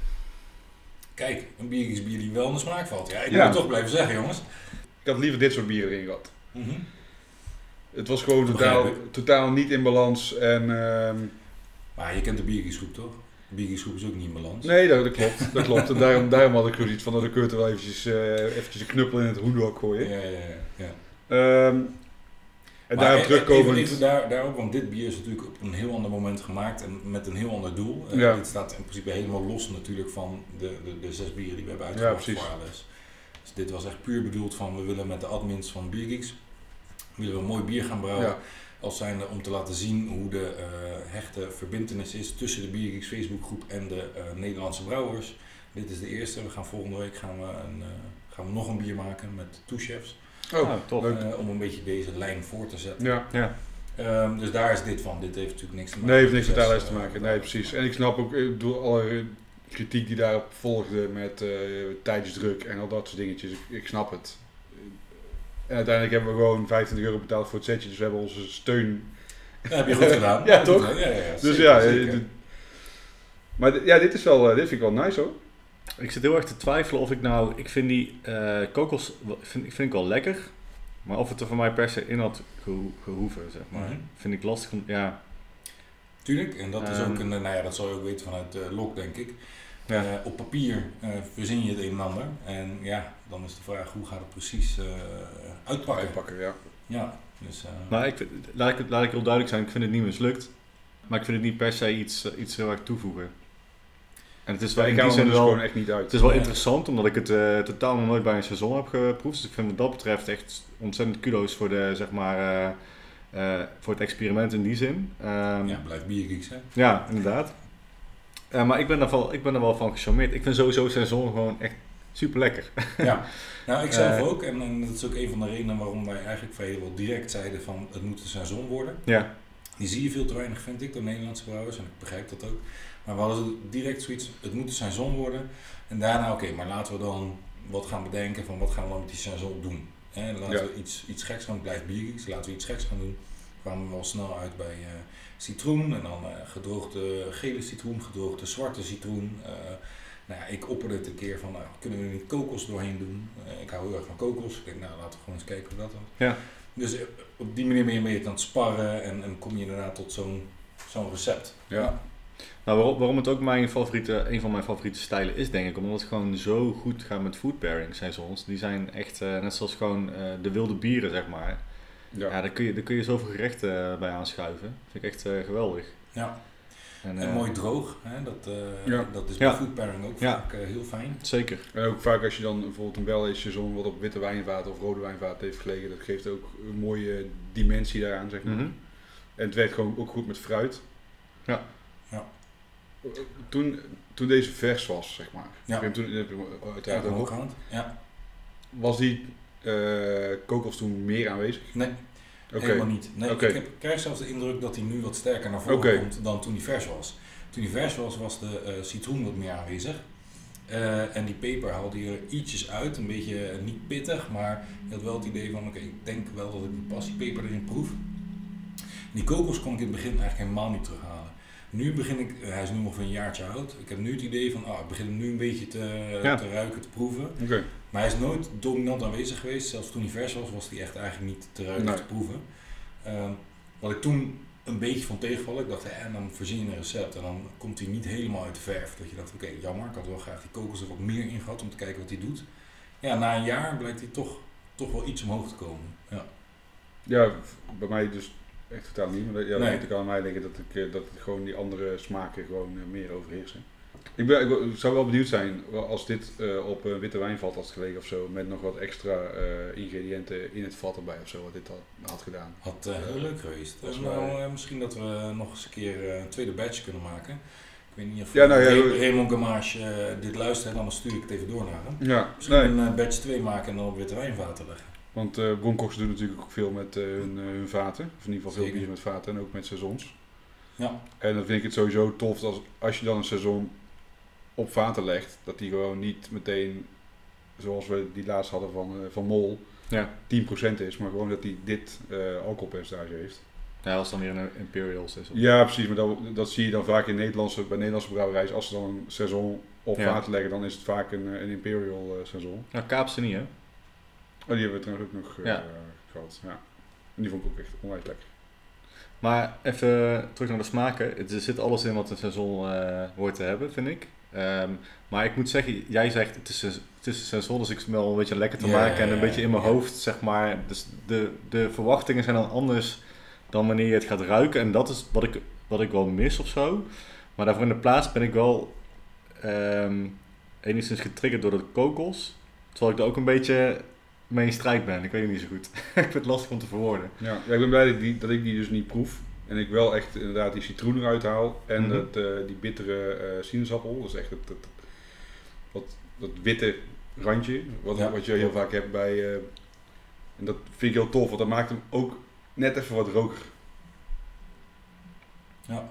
[SPEAKER 3] Kijk, een biertjes bier die wel in de smaak valt. Ja, ik
[SPEAKER 1] Ja.
[SPEAKER 3] moet het toch blijven zeggen, jongens.
[SPEAKER 1] Ik had liever dit soort bieren erin gehad.
[SPEAKER 3] Mhm.
[SPEAKER 1] Het was gewoon
[SPEAKER 3] Begrijp
[SPEAKER 1] totaal, totaal niet in balans en... ehm,
[SPEAKER 3] Maar je kent de biergiesgroep toch? De biergiesgroep is ook niet in balans.
[SPEAKER 1] nee, dat, dat klopt. Dat klopt. En daarom, daarom had ik zoiets van, dat ik er wel eventjes, eh, eventjes een knuppel in het hoendok gooien.
[SPEAKER 3] Ja, ja, ja. ja.
[SPEAKER 1] Ehm, en
[SPEAKER 3] Maar
[SPEAKER 1] daarop
[SPEAKER 3] e-
[SPEAKER 1] terugkomend...
[SPEAKER 3] Even, even daar, daarop, want dit bier is natuurlijk op een heel ander moment gemaakt en met een heel ander doel. Eh,
[SPEAKER 1] Ja.
[SPEAKER 3] Dit staat in principe helemaal los natuurlijk van de, de, de zes bieren die we hebben
[SPEAKER 1] Ja,
[SPEAKER 3] uitgebracht
[SPEAKER 1] precies.
[SPEAKER 3] voor. Dus dit was echt puur bedoeld van we willen met de admins van Biergeeks willen we een mooi bier gaan brouwen.
[SPEAKER 1] Ja.
[SPEAKER 3] Als zijnde om te laten zien hoe de eh, hechte verbindenis is tussen de Biergeeks Facebookgroep en de eh, Nederlandse brouwers. Dit is de eerste. We gaan volgende week gaan we, een, gaan we nog een bier maken met two chefs.
[SPEAKER 1] Oh,
[SPEAKER 2] Nou,
[SPEAKER 3] eh, om een beetje deze lijn voor te zetten.
[SPEAKER 1] Ja.
[SPEAKER 2] Ja.
[SPEAKER 3] Ehm, dus daar is dit van. Dit heeft natuurlijk niks te maken
[SPEAKER 1] Nee, heeft niks met ALS te
[SPEAKER 3] eh,
[SPEAKER 1] maken. Nee, precies. En ik snap ook door alle kritiek die daarop volgde met eh, tijdsdruk en al dat soort dingetjes. Ik, ik snap het. En uiteindelijk hebben we gewoon 25 euro betaald voor het setje, dus we hebben onze steun.
[SPEAKER 3] Dat heb je goed gedaan.
[SPEAKER 1] Ja, toch?
[SPEAKER 3] Ja, ja, ja,
[SPEAKER 1] Dus
[SPEAKER 3] zeker,
[SPEAKER 1] ja,
[SPEAKER 3] zeker.
[SPEAKER 1] maar ja, dit is wel, dit vind ik wel nice hoor.
[SPEAKER 2] Ik zit heel erg te twijfelen of ik nou, ik vind die eh, kokos, wel- vind, vind ik wel lekker. Maar of het er voor mij per se in had geho- gehoeven, zeg maar.
[SPEAKER 3] Mhm.
[SPEAKER 2] Vind ik lastig. om- Ja,
[SPEAKER 3] Tuurlijk, en dat is
[SPEAKER 2] Ehm.
[SPEAKER 3] ook een, eh, nou ja, dat zal je ook weten vanuit de lok, denk ik.
[SPEAKER 2] Ja.
[SPEAKER 3] Eh, op papier eh, verzin je het een en ander. En ja, dan is de vraag hoe gaat het precies uitpakken.
[SPEAKER 1] Uitpakken, ja.
[SPEAKER 3] Ja, dus... eh,
[SPEAKER 2] maar ik, laat, ik, het- laat ik heel duidelijk zijn, ik vind het niet mislukt. Maar ik vind het niet per se iets, iets heel erg toevoegen. En het is wel
[SPEAKER 1] ik
[SPEAKER 2] in
[SPEAKER 1] ga
[SPEAKER 2] die
[SPEAKER 1] hem er
[SPEAKER 2] zin
[SPEAKER 1] dus
[SPEAKER 2] wel...
[SPEAKER 1] gewoon echt niet uit.
[SPEAKER 2] Het is wel
[SPEAKER 3] Ja.
[SPEAKER 2] interessant, omdat ik het eh, totaal nog nooit bij een seizoen heb geproefd. Dus ik vind wat dat betreft echt ontzettend kudo's voor, de, zeg maar, eh, eh, voor het experiment in die zin. Ehm,
[SPEAKER 3] ja, blijf biergeeks, hè.
[SPEAKER 2] Ja, inderdaad. Eh, maar ik ben, daar wel, ik ben er wel van gecharmeerd. Ik vind sowieso seizoen gewoon echt super lekker.
[SPEAKER 3] Ja, nou ik zelf ook. En, en dat is ook een van de redenen waarom wij eigenlijk vrijwel direct zeiden van het moet een seizoen worden.
[SPEAKER 2] Ja,
[SPEAKER 3] Die zie je veel te weinig, vind ik, door Nederlandse brouwers. En ik begrijp dat ook. Maar we hadden direct zoiets, het moet een seizoen worden. En daarna, oké, maar laten we dan wat gaan bedenken van wat gaan we dan met die seizoen doen. Hè, laten
[SPEAKER 1] Ja.
[SPEAKER 3] we iets, iets geks gaan, blijf biergieks, laten we iets geks gaan doen. kwamen we al snel uit bij eh, citroen en dan eh, gedroogde gele citroen, gedroogde zwarte citroen. Eh, nou ja, ik opperde het een keer van, nou, kunnen we er niet kokos doorheen doen? Ik hou heel erg van kokos. Ik denk, nou, laten we gewoon eens kijken hoe dat dan.
[SPEAKER 2] Ja.
[SPEAKER 3] Dus op die manier ben je beetje aan het sparren en, en kom je inderdaad tot zo'n zo'n recept.
[SPEAKER 1] Ja.
[SPEAKER 2] Nou, waarom, waarom het ook mijn favoriete, een van mijn favoriete stijlen is, denk ik, omdat het gewoon zo goed gaat met food pairing seizoens. Die zijn echt, eh, net zoals gewoon eh, de wilde bieren, zeg maar. Ja,
[SPEAKER 1] Ja.
[SPEAKER 2] daar, kun je, daar kun je zoveel gerechten eh, bij aanschuiven. vind ik echt eh, geweldig.
[SPEAKER 3] Ja.
[SPEAKER 2] En,
[SPEAKER 3] En
[SPEAKER 2] eh,
[SPEAKER 3] mooi droog, hè? Dat, eh,
[SPEAKER 1] Ja.
[SPEAKER 3] dat is
[SPEAKER 2] Ja.
[SPEAKER 3] bij food pairing ook
[SPEAKER 2] Ja.
[SPEAKER 3] vaak eh, heel fijn.
[SPEAKER 2] Zeker.
[SPEAKER 1] En ook vaak als je dan bijvoorbeeld een Belgische seizoen wat op witte wijnvaat of rode wijnvaat heeft gelegen, dat geeft ook een mooie dimensie daaraan, zeg maar.
[SPEAKER 2] Mhm.
[SPEAKER 1] En het werkt gewoon ook goed met fruit.
[SPEAKER 2] Ja.
[SPEAKER 1] Toen, toen deze vers was, zeg maar.
[SPEAKER 3] Ja.
[SPEAKER 1] Ik heb Toen, heb uiteraard ook op.
[SPEAKER 3] gehad. Ja.
[SPEAKER 1] Was die eh kokos toen meer aanwezig?
[SPEAKER 3] Nee, helemaal niet. Nee. Ik heb, krijg zelfs de indruk dat hij nu wat sterker naar voren komt dan toen hij vers was. Toen hij vers was, was de eh, citroen wat meer aanwezig. Eh, en die peper haalde je er ietsjes uit, een beetje niet pittig, maar je had wel het idee van, oké, ik denk wel dat ik die passiepeper erin proef. Die kokos kon ik in het begin eigenlijk helemaal niet terughalen. Nu begin ik, eh, hij is nu ongeveer een jaartje oud, ik heb nu het idee van, ah, ik begin hem nu een beetje te,
[SPEAKER 2] Ja.
[SPEAKER 3] te ruiken, te proeven.
[SPEAKER 1] Oké.
[SPEAKER 3] Maar hij is nooit dominant aanwezig geweest. Zelfs toen hij vers was, was hij echt eigenlijk niet te ruiken
[SPEAKER 1] Nee.
[SPEAKER 3] te proeven. Ehm, wat ik toen een beetje van tegenvallen. Ik dacht, en dan voorzien je een recept en dan komt hij niet helemaal uit de verf. Dat je dacht, oké, jammer, ik had wel graag die kokos er wat meer in gehad om te kijken wat hij doet. Ja, na een jaar blijkt hij toch, toch wel iets omhoog te komen. Ja.
[SPEAKER 1] Ja, bij mij dus echt totaal niet. Maar dat, ja,
[SPEAKER 3] Nee.
[SPEAKER 1] dan moet ik aan mij liggen dat, ik, eh, dat het gewoon die andere smaken gewoon eh, meer overheersen. Ik, ben, ik zou wel benieuwd zijn als dit eh, op een witte wijnvat had gelegen of zo. Met nog wat extra eh, ingrediënten in het vat erbij of zo. Wat dit had, had gedaan.
[SPEAKER 3] Had eh, heel leuk geweest. Nou, misschien dat we nog eens een keer eh, een tweede batch kunnen maken. Ik weet niet of
[SPEAKER 1] Ja, nou ja,
[SPEAKER 3] Raymond Gamage dit luistert, dan stuur ik het even door naar hem.
[SPEAKER 1] Ja,
[SPEAKER 3] Misschien
[SPEAKER 1] nee.
[SPEAKER 3] een batch 2 maken en dan op witte wijnvaten leggen.
[SPEAKER 1] Want bronkoks doen natuurlijk ook veel met eh, hun, eh, hun vaten. Of in ieder geval veel bier met vaten en ook met saisons.
[SPEAKER 3] Ja.
[SPEAKER 1] En dan vind ik het sowieso tof dat als, als je dan een seizoen op vaten legt, dat die gewoon niet meteen, zoals we die laatst hadden van, van Mol,
[SPEAKER 2] Ja.
[SPEAKER 1] 10% is, maar gewoon dat die dit alcoholpercentage heeft.
[SPEAKER 2] Ja, als dan weer een Imperials is. of-
[SPEAKER 1] Ja, precies, maar dat, dat zie je dan vaak in Nederlandse, bij Nederlandse brouwerijen. Als ze dan een seizoen op
[SPEAKER 2] Ja.
[SPEAKER 1] vaten leggen, dan is het vaak een, een Imperial seizoen.
[SPEAKER 2] Nou, Kaapse niet, hè?
[SPEAKER 1] Oh, die hebben we trouwens ook nog eh,
[SPEAKER 2] Ja.
[SPEAKER 1] gehad. Ja. En die vond ik ook echt onwijs lekker.
[SPEAKER 2] Maar even terug naar de smaken. Er zit alles in wat een seizoen eh hoort te hebben, vind ik. Ehm, maar ik moet zeggen, jij zegt het is, een- het is seizoen, dus ik smel een beetje lekker te maken en een beetje in mijn hoofd, zeg maar. Dus de, de verwachtingen zijn dan anders dan wanneer je het gaat ruiken. En dat is wat ik, wat ik wel mis of zo. Maar daarvoor in de plaats ben ik wel ehm enigszins getriggerd door de kokos. Terwijl ik er ook een beetje mee in strijd ben. Ik weet het niet zo goed. ik vind het lastig om te verwoorden.
[SPEAKER 1] Ja, ja ik ben blij dat ik, die, dat ik die dus niet proef. En ik wel echt inderdaad die citroen eruit haal. En
[SPEAKER 2] Mhm.
[SPEAKER 1] dat, eh, die bittere eh sinaasappel. Dat is echt het, het- dat, dat witte randje. Wat,
[SPEAKER 3] Ja.
[SPEAKER 1] wat je heel vaak hebt bij... eh, en dat vind ik heel tof. Want dat maakt hem ook net even wat roker.
[SPEAKER 3] Ja.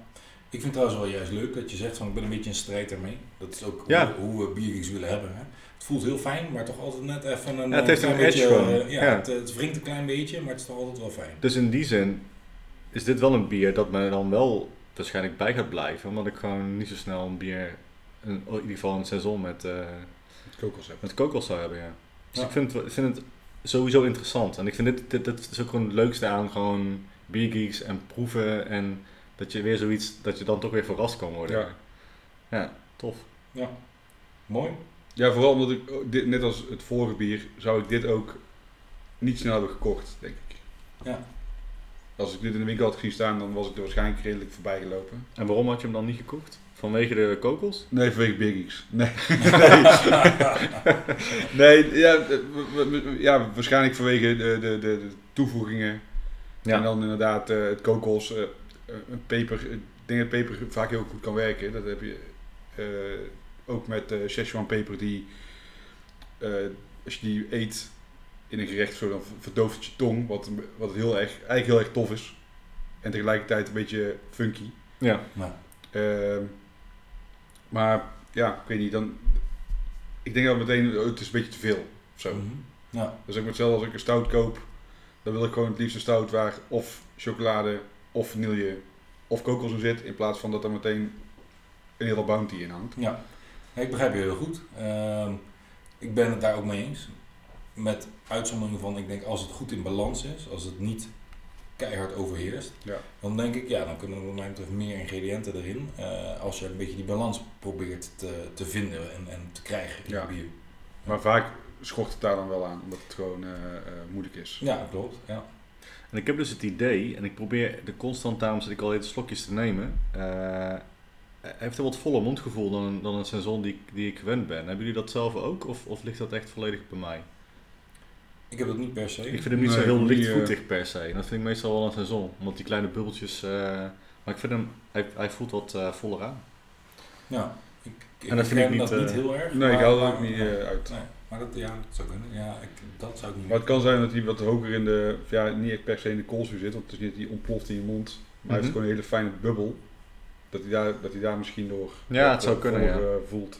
[SPEAKER 3] Ik vind het trouwens wel juist leuk dat je zegt van ik ben een beetje in strijd ermee. Dat is ook
[SPEAKER 2] Ja.
[SPEAKER 3] hoe, hoe we biergeeks willen hebben. Hè. Het voelt heel fijn, maar toch altijd net even een
[SPEAKER 2] Ja, het heeft
[SPEAKER 3] klein
[SPEAKER 2] een edge
[SPEAKER 3] beetje, eh, ja,
[SPEAKER 2] Ja.
[SPEAKER 3] Het, het wringt een klein beetje, maar het is toch altijd wel fijn.
[SPEAKER 2] Dus in die zin is dit wel een bier dat me dan wel waarschijnlijk bij gaat blijven. Omdat ik gewoon niet zo snel een bier, een, in ieder geval een seizoen met,
[SPEAKER 1] Het kokos heb.
[SPEAKER 2] met kokos zou hebben. Ja. Dus
[SPEAKER 3] Ja.
[SPEAKER 2] ik vind, het- ik vind het sowieso interessant. En ik vind dit, dit, dit is ook gewoon het leukste aan gewoon biergeeks en proeven. En dat je weer zoiets, dat je dan toch weer verrast kan worden.
[SPEAKER 1] Ja.
[SPEAKER 2] Ja, tof.
[SPEAKER 3] Ja. Mooi.
[SPEAKER 1] Ja, vooral omdat ik, oh, dit, net als het vorige bier, zou ik dit ook niet snel hebben gekocht, denk ik.
[SPEAKER 3] Ja.
[SPEAKER 1] Als ik dit in de winkel had gezien staan, dan was ik er waarschijnlijk redelijk voorbij gelopen.
[SPEAKER 2] En waarom had je hem dan niet gekocht? Vanwege de kokos?
[SPEAKER 1] Nee, vanwege Big Geeks. Nee. nee. nee, ja, ja, waarschijnlijk vanwege de, de, de, de toevoegingen. En dan inderdaad eh, het kokos, een peper. Ik denk dat peper vaak heel goed kan werken. Dat heb je eh, ook met eh Szechuan peper die, eh, als je die eet in een gerecht, zo, dan verdooft het je tong. Wat, wat heel erg, eigenlijk heel erg tof is. En tegelijkertijd een beetje funky.
[SPEAKER 2] Ja.
[SPEAKER 3] Nou,
[SPEAKER 1] Ehm, maar ja, ik weet niet, dan... Ik denk dat meteen, oh, het is een beetje te veel. Of zo.
[SPEAKER 3] mhm. Ja.
[SPEAKER 1] Dus ik moet hetzelfde als ik een stout koop, dan wil ik gewoon het liefst een stout waar of chocolade, of vanille, of kokos in zit. In plaats van dat er meteen een hele bounty in hangt.
[SPEAKER 3] Ja, Ik begrijp je heel goed. Ehm, ik ben het daar ook mee eens. Met uitzondering van, ik denk als het goed in balans is, als het niet keihard overheerst,
[SPEAKER 1] Ja.
[SPEAKER 3] dan denk ik, ja, dan kunnen er wat mij betreft meer ingrediënten erin. eh, als je een beetje die balans probeert te, te vinden en, en te krijgen in
[SPEAKER 1] Ja.
[SPEAKER 3] het bier.
[SPEAKER 1] Maar vaak schort het daar dan wel aan, omdat het gewoon eh, eh, moeilijk is.
[SPEAKER 3] Ja, klopt. Ja.
[SPEAKER 2] En ik heb dus het idee, en ik probeer de constant, daarom zit ik al even slokjes te nemen. Eh, hij heeft een wat voller mondgevoel dan een, dan een seizoen die, ik- die ik gewend ben. Hebben jullie dat zelf ook, of, of ligt dat echt volledig bij mij?
[SPEAKER 3] Ik heb dat niet per se.
[SPEAKER 2] Ik vind hem niet
[SPEAKER 1] Nee,
[SPEAKER 2] zo heel lichtvoetig per se. Dat vind ik meestal wel een seizoen, omdat die kleine bubbeltjes... eh, maar ik vind hem, hij, hij voelt wat eh, voller aan.
[SPEAKER 3] Ja, ik, ik
[SPEAKER 2] En dat vind ik niet,
[SPEAKER 3] dat niet
[SPEAKER 2] eh,
[SPEAKER 3] heel erg.
[SPEAKER 1] Nee, ik haal er ook niet
[SPEAKER 3] nee.
[SPEAKER 1] eh, uit.
[SPEAKER 3] Nee, maar dat, ja, dat zou kunnen. Ja, ik, dat zou ik niet
[SPEAKER 1] Maar het kan zijn dat hij wat hoger in de, ja, niet echt per se in de koolzuur zit, want het is niet dat hij ontploft in je mond. Maar hij heeft
[SPEAKER 2] Mhm.
[SPEAKER 1] gewoon een hele fijne bubbel. Dat hij daar, dat hij daar misschien door
[SPEAKER 2] Ja, het zou kunnen,
[SPEAKER 1] voor,
[SPEAKER 2] ja.
[SPEAKER 1] eh, voelt.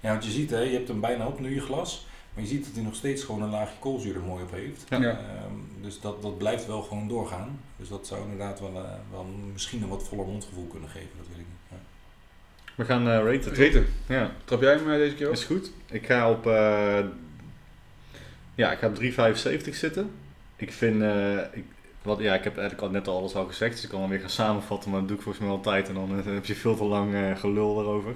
[SPEAKER 3] Ja, want je ziet, hè, je hebt hem bijna op nu je glas. Maar je ziet dat hij nog steeds gewoon een laagje koolzuur er mooi op heeft.
[SPEAKER 2] Ja.
[SPEAKER 1] Ja.
[SPEAKER 3] Ehm, dus dat, dat blijft wel gewoon doorgaan. Dus dat zou inderdaad wel, eh, wel misschien een wat voller mondgevoel kunnen geven. Dat weet ik niet. Ja.
[SPEAKER 2] We gaan eh raten. Ja,
[SPEAKER 1] trap jij hem deze keer op?
[SPEAKER 2] is goed. Ik ga op... eh, ja, ik ga op 3,75 zitten. Ik vind... eh, ik, Wat, ja, ik heb eigenlijk al net al alles al gezegd, dus ik kan dan weer gaan samenvatten, maar dat doe ik volgens mij altijd en dan eh, heb je veel te lang eh, gelul erover.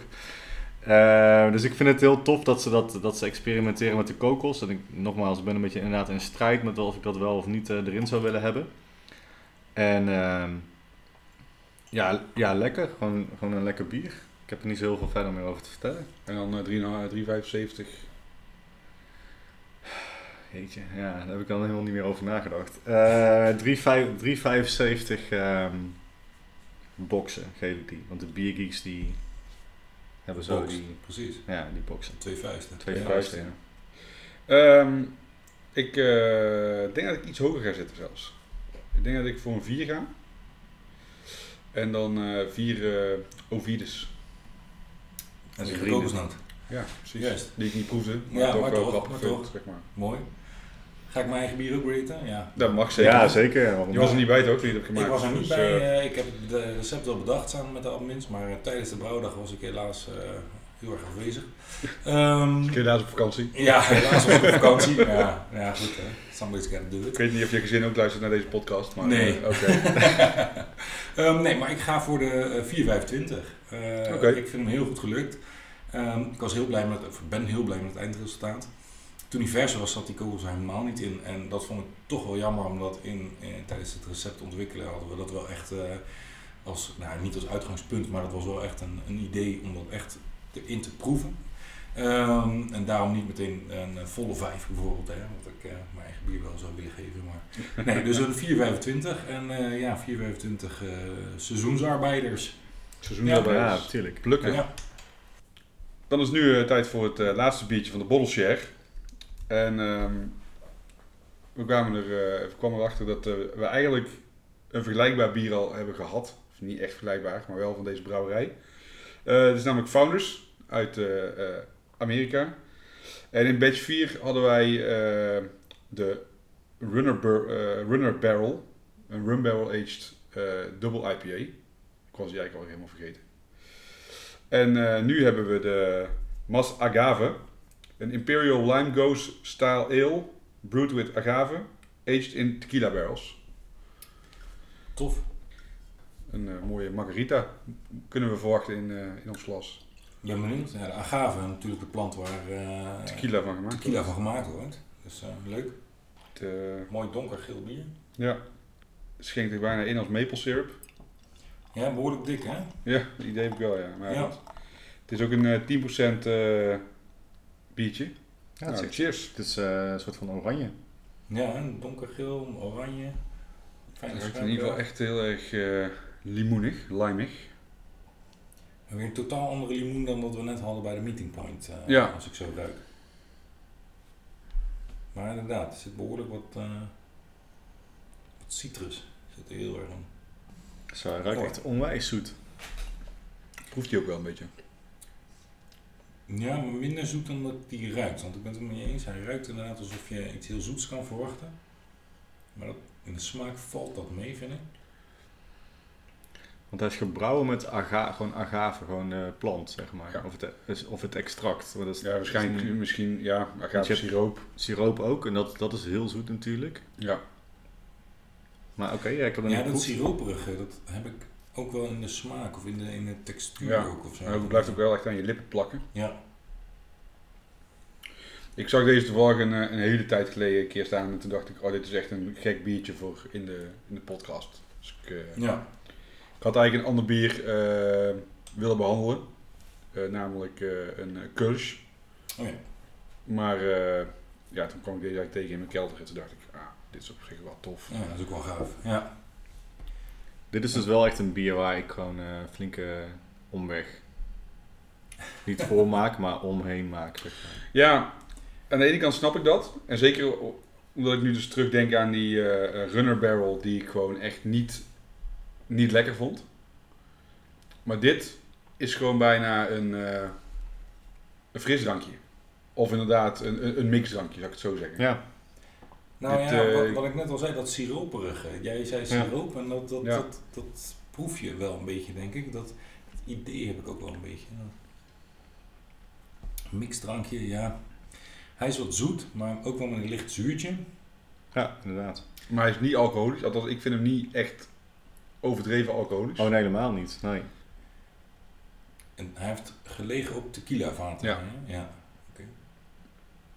[SPEAKER 2] Eh, dus ik vind het heel tof dat ze, dat, dat ze experimenteren met de kokos. En ik, nogmaals, ik ben een beetje inderdaad in strijd met of ik dat wel of niet erin zou willen hebben. En ehm, ja, ja, lekker. Gewoon, gewoon een lekker bier. Ik heb er niet zo heel veel verder meer over te vertellen.
[SPEAKER 1] En dan eh, 3 3,75.
[SPEAKER 2] Jeetje, ja, daar heb ik dan helemaal niet meer over nagedacht. Eh 3,75 ehm boxen geef ik die. Want de biergeeks die hebben zo die,
[SPEAKER 3] Precies.
[SPEAKER 2] ja, die boxen.
[SPEAKER 3] Twee vuisten.
[SPEAKER 2] Twee
[SPEAKER 3] Ja.
[SPEAKER 2] vuisten, ja.
[SPEAKER 1] Ehm, ik eh, denk dat ik iets hoger ga zitten zelfs. Ik denk dat ik voor een 4 ga. En dan eh 4 eh Ovides.
[SPEAKER 3] En
[SPEAKER 2] vrienden.
[SPEAKER 3] kokosnoot.
[SPEAKER 1] Ja, precies.
[SPEAKER 3] Juist.
[SPEAKER 1] Die ik niet proefde, maar
[SPEAKER 3] Ja,
[SPEAKER 1] toch
[SPEAKER 3] maar
[SPEAKER 1] wel
[SPEAKER 3] toch,
[SPEAKER 1] grappig
[SPEAKER 3] maar
[SPEAKER 1] vind,
[SPEAKER 3] toch.
[SPEAKER 1] zeg maar.
[SPEAKER 3] Mooi. Ga ik mijn eigen bier ook raten? Ja.
[SPEAKER 1] Dat mag zeker.
[SPEAKER 2] Ja, zeker. ja,
[SPEAKER 1] Je was er
[SPEAKER 2] niet?
[SPEAKER 1] niet bij toch, toen je het hebt gemaakt?
[SPEAKER 3] Ik was er niet
[SPEAKER 1] Dus,
[SPEAKER 3] bij.
[SPEAKER 1] eh,
[SPEAKER 3] eh, ik heb de recept wel bedacht samen met de admins, maar eh, tijdens de brouwdag was ik helaas eh, heel erg afwezig. Ehm,
[SPEAKER 1] ik helaas op vakantie.
[SPEAKER 3] ja, helaas was ik op vakantie. Ja, ja goed hè. Somebody's gotta do
[SPEAKER 1] Ik
[SPEAKER 3] it.
[SPEAKER 1] weet niet of je gezin ook luistert naar deze podcast, maar
[SPEAKER 3] Nee.
[SPEAKER 1] eh, oké.
[SPEAKER 3] Ehm, nee, maar ik ga voor de eh, 425. Eh,
[SPEAKER 1] Oké.
[SPEAKER 3] Ik vind hem heel goed gelukt. Ehm, ik was heel blij met, of ben heel blij met het eindresultaat. Toen hij vers was, zat die kogels er helemaal niet in. En dat vond ik toch wel jammer, omdat in, eh, tijdens het recept ontwikkelen hadden we dat wel echt eh, als, nou niet als uitgangspunt, maar dat was wel echt een, een idee om dat echt erin te proeven. Ehm, en daarom niet meteen een volle 5 bijvoorbeeld, hè, wat ik eh, mijn eigen bier wel zou willen geven. Maar nee, dus een 425 en eh, ja, 425 eh, seizoensarbeiders.
[SPEAKER 1] Seizoen
[SPEAKER 3] Ja,
[SPEAKER 1] daarbij
[SPEAKER 2] Ja, natuurlijk.
[SPEAKER 1] Plukken.
[SPEAKER 3] Ja.
[SPEAKER 1] Dan is nu eh, tijd voor het laatste biertje van de bottle share. En ehm, we kwamen er, eh, we kwamen erachter dat eh, we eigenlijk een vergelijkbaar bier al hebben gehad. Of niet echt vergelijkbaar, maar wel van deze brouwerij. Eh het is namelijk Founders uit eh, eh, Amerika. En in batch 4 hadden wij eh, de Runner, eh, Runner Barrel. Een rum barrel aged eh double IPA. Ik was die eigenlijk al helemaal vergeten. En eh, nu hebben we de Mas Agave. Een Imperial Lime Goose Style Ale. Brewed with agave. Aged in tequila barrels.
[SPEAKER 3] Tof.
[SPEAKER 1] Een eh, mooie margarita kunnen we verwachten in, eh, in ons glas.
[SPEAKER 3] Ik ben benieuwd. Ja, de agave, natuurlijk de plant waar eh,
[SPEAKER 1] Tequila van gemaakt.
[SPEAKER 3] tequila van gemaakt wordt. Dus leuk.
[SPEAKER 1] Eh,
[SPEAKER 3] Mooi donkergeel bier.
[SPEAKER 1] ja, schenkt er bijna in als maple syrup.
[SPEAKER 3] Ja, behoorlijk dik hè?
[SPEAKER 1] Ja, dat idee heb ik wel, ja. Maar
[SPEAKER 3] Ja.
[SPEAKER 1] Het is ook een eh, 10% eh biertje.
[SPEAKER 2] Ja,
[SPEAKER 1] Nou,
[SPEAKER 2] het is,
[SPEAKER 1] cheers.
[SPEAKER 2] het is eh, een soort van oranje.
[SPEAKER 3] Ja, een donkergeel, oranje. Fijne
[SPEAKER 1] Het ruikt in ieder geval echt heel erg eh, limoenig, limig.
[SPEAKER 3] Weer een totaal andere limoen dan wat we net hadden bij de meeting point. eh,
[SPEAKER 1] Ja.
[SPEAKER 3] Als ik zo ruik. Maar inderdaad, er zit behoorlijk wat, eh, wat citrus. Zit er heel erg in.
[SPEAKER 2] Zo, hij ruikt
[SPEAKER 3] Oh.
[SPEAKER 2] echt onwijs zoet.
[SPEAKER 1] Proeft hij ook wel een beetje.
[SPEAKER 3] Ja, maar minder zoet dan dat die ruikt. Want ik ben het er met je eens. Hij ruikt inderdaad alsof je iets heel zoets kan verwachten. Maar dat, in de smaak valt dat mee, vind ik.
[SPEAKER 2] Want hij is gebrouwen met aga gewoon agave, gewoon de plant, zeg maar.
[SPEAKER 1] Ja.
[SPEAKER 2] Of, het, of het extract. Maar dat is,
[SPEAKER 1] Ja, waarschijnlijk
[SPEAKER 2] niet-
[SPEAKER 1] misschien, ja, agave siroop.
[SPEAKER 2] Siroop ook, en dat, dat is heel zoet natuurlijk.
[SPEAKER 1] Ja.
[SPEAKER 2] Maar oké, ja, ik heb hem
[SPEAKER 3] Ja, dat
[SPEAKER 2] geproefd.
[SPEAKER 3] siroperige, dat heb ik ook wel in de smaak of in de, in de textuur
[SPEAKER 1] Ja.
[SPEAKER 3] ook of zo.
[SPEAKER 1] Het blijft ook wel echt aan je lippen plakken.
[SPEAKER 3] Ja,
[SPEAKER 1] Ik zag deze toevallig een, eh, een hele tijd geleden een keer staan en toen dacht ik, oh dit is echt een gek biertje voor in de, in de podcast. Dus ik, eh,
[SPEAKER 3] ja.
[SPEAKER 1] ik had eigenlijk een ander bier eh, willen behandelen. Eh, namelijk een Kulsch.
[SPEAKER 3] Oh ja.
[SPEAKER 1] Maar ja, toen kwam ik deze eigenlijk tegen in mijn kelder en toen dacht ik, ah, dit is op zich wel tof.
[SPEAKER 3] ja, dat is ook wel gaaf. Ja.
[SPEAKER 2] Dit is dus wel echt een bier waar ik gewoon eh flinke omweg niet voor maak, maar omheen maak. Zeg maar.
[SPEAKER 1] Ja, aan de ene kant snap ik dat. En zeker omdat ik nu dus terugdenk aan die eh, eh, runner barrel die ik gewoon echt niet, niet lekker vond. Maar dit is gewoon bijna een, eh, een frisdrankje. Of inderdaad een, een, een mixdrankje, zou ik het zo zeggen.
[SPEAKER 2] Ja,
[SPEAKER 3] Nou
[SPEAKER 1] Dit,
[SPEAKER 3] ja,
[SPEAKER 1] eh,
[SPEAKER 3] wat, wat ik net al zei, dat siroperige. Jij zei
[SPEAKER 2] Ja.
[SPEAKER 3] siroop en dat, dat,
[SPEAKER 1] Ja.
[SPEAKER 3] dat, dat proef je wel een beetje, denk ik. Dat idee heb ik ook wel een beetje. Mixdrankje, ja. Hij is wat zoet, maar ook wel met een licht zuurtje.
[SPEAKER 2] Ja, inderdaad.
[SPEAKER 1] Maar hij is niet alcoholisch. Althans, ik vind hem niet echt overdreven alcoholisch.
[SPEAKER 2] Oh, nee, helemaal niet. Nee.
[SPEAKER 3] En hij heeft gelegen op tequila vaten.
[SPEAKER 1] Ja.
[SPEAKER 3] hè? ja.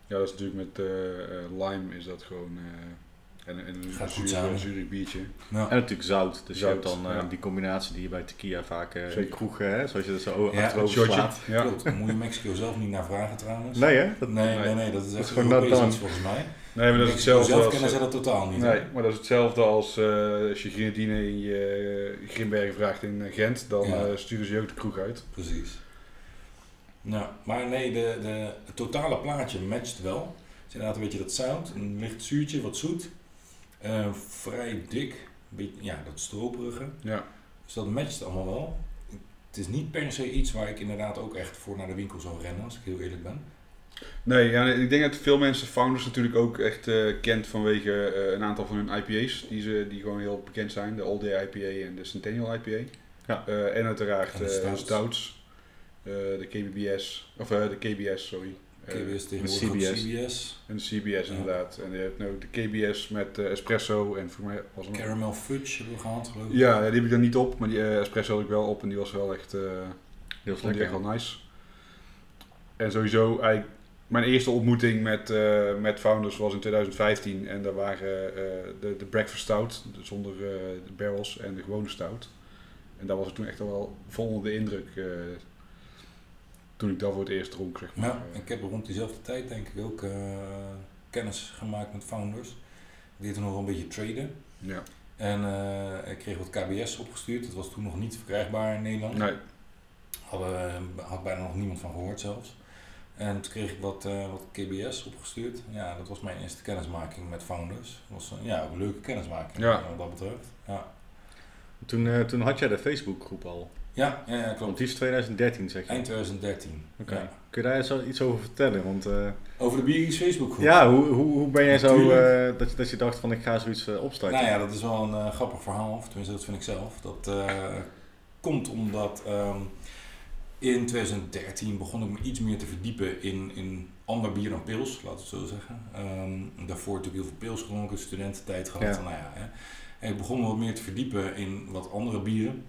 [SPEAKER 1] Ja, dat is natuurlijk met eh, eh, lime is dat gewoon... eh, en, en een zuur, zuurig biertje.
[SPEAKER 3] Ja.
[SPEAKER 2] En natuurlijk zout. Dus
[SPEAKER 1] Zout,
[SPEAKER 2] je hebt dan
[SPEAKER 1] ja.
[SPEAKER 2] die combinatie die je bij tequila vaak eh in
[SPEAKER 1] Zeker.
[SPEAKER 2] de kroeg, hè, zoals je dat zo
[SPEAKER 3] Ja,
[SPEAKER 2] achterover slaat.
[SPEAKER 1] Ja.
[SPEAKER 3] Klopt, daar moet je Mexico zelf niet naar vragen trouwens.
[SPEAKER 2] Nee, hè? Dat,
[SPEAKER 3] nee, nee,
[SPEAKER 1] nee.
[SPEAKER 3] nee, dat is echt
[SPEAKER 2] gewoon
[SPEAKER 3] Europees iets volgens mij.
[SPEAKER 1] Nee, maar dat is hetzelfde
[SPEAKER 3] zelf
[SPEAKER 1] als...
[SPEAKER 3] kennen ze dat totaal niet. hè?
[SPEAKER 1] Nee, maar dat is hetzelfde als eh, als je grenadine in je Grimbergen vraagt in Gent, dan
[SPEAKER 3] Ja.
[SPEAKER 1] sturen ze je ook de kroeg uit.
[SPEAKER 3] Precies. Nou, maar nee, de, de, het totale plaatje matcht wel. Het is inderdaad een beetje dat zout, een licht zuurtje, wat zoet. Eh, vrij dik, beetje, ja, dat stroperige.
[SPEAKER 1] Ja.
[SPEAKER 3] Dus dat matcht allemaal wel. Het is niet per se iets waar ik inderdaad ook echt voor naar de winkel zou rennen, als ik heel eerlijk ben.
[SPEAKER 1] Nee, ja, ik denk dat veel mensen Founders natuurlijk ook echt eh, kent vanwege eh, een aantal van hun IPA's, die, ze, die gewoon heel bekend zijn. De All Day IPA en de Centennial IPA.
[SPEAKER 2] Ja.
[SPEAKER 1] Eh, en uiteraard
[SPEAKER 3] En de stouts.
[SPEAKER 1] Eh, de KBBS, of eh, de KBS, sorry. Eh,
[SPEAKER 3] KBS tegenwoordig
[SPEAKER 2] CBS.
[SPEAKER 3] CBS.
[SPEAKER 1] en de CBS
[SPEAKER 3] Ja.
[SPEAKER 1] inderdaad. En je hebt nu ook de KBS met eh, espresso en voor mij was er nog...
[SPEAKER 3] Caramel Fudge hebben we gehad, geloof ik.
[SPEAKER 1] Ja, ja, die heb ik dan niet op, maar die espresso had ik wel op en die was wel echt... eh,
[SPEAKER 2] Heel
[SPEAKER 1] vond die echt
[SPEAKER 2] lekker.
[SPEAKER 1] wel nice. En sowieso, eigenlijk, mijn eerste ontmoeting met, eh, met Founders was in 2015. En daar waren eh, de, de Breakfast Stout, zonder eh, de barrels, en de gewone stout. En daar was ik toen echt al wel vol onder de indruk. Eh, toen ik dat voor het eerst dronk, zeg maar.
[SPEAKER 3] Ja, ik heb rond diezelfde tijd denk ik ook eh, kennis gemaakt met founders. Deed toen nog een beetje traden.
[SPEAKER 1] ja.
[SPEAKER 3] En eh, ik kreeg wat KBS opgestuurd. Dat was toen nog niet verkrijgbaar in Nederland.
[SPEAKER 1] Nee,
[SPEAKER 3] Hadden, had bijna nog niemand van gehoord zelfs. En toen kreeg ik wat, eh, wat KBS opgestuurd. Ja, dat was mijn eerste kennismaking met founders. Dat was eh, ja, een leuke kennismaking
[SPEAKER 1] Ja.
[SPEAKER 3] eh, wat dat betreft. Ja,
[SPEAKER 2] Toen, eh, toen had jij de Facebookgroep al.
[SPEAKER 3] Ja, ja, ja
[SPEAKER 2] Want
[SPEAKER 3] klopt.
[SPEAKER 2] die is 2013, zeg je.
[SPEAKER 3] Eind 2013.
[SPEAKER 2] Oké.
[SPEAKER 3] Ja.
[SPEAKER 2] Kun je daar eens iets over vertellen? Want eh,
[SPEAKER 3] Over de Biergies Facebookgroep.
[SPEAKER 2] ja, hoe, hoe, hoe ben jij zo eh, dat, je- dat je dacht van ik ga zoiets eh, opstarten?
[SPEAKER 3] Nou ja, dat is wel een grappig verhaal, of tenminste dat vind ik zelf. Dat eh, komt omdat ehm, in 2013 begon ik me iets meer te verdiepen in, in ander bier dan pils, laten we het zo zeggen. Ehm, daarvoor natuurlijk heel veel pils gedronken, studententijd gehad.
[SPEAKER 2] Ja.
[SPEAKER 3] Nou ja, hè. En ik begon me wat meer te verdiepen in wat andere bieren.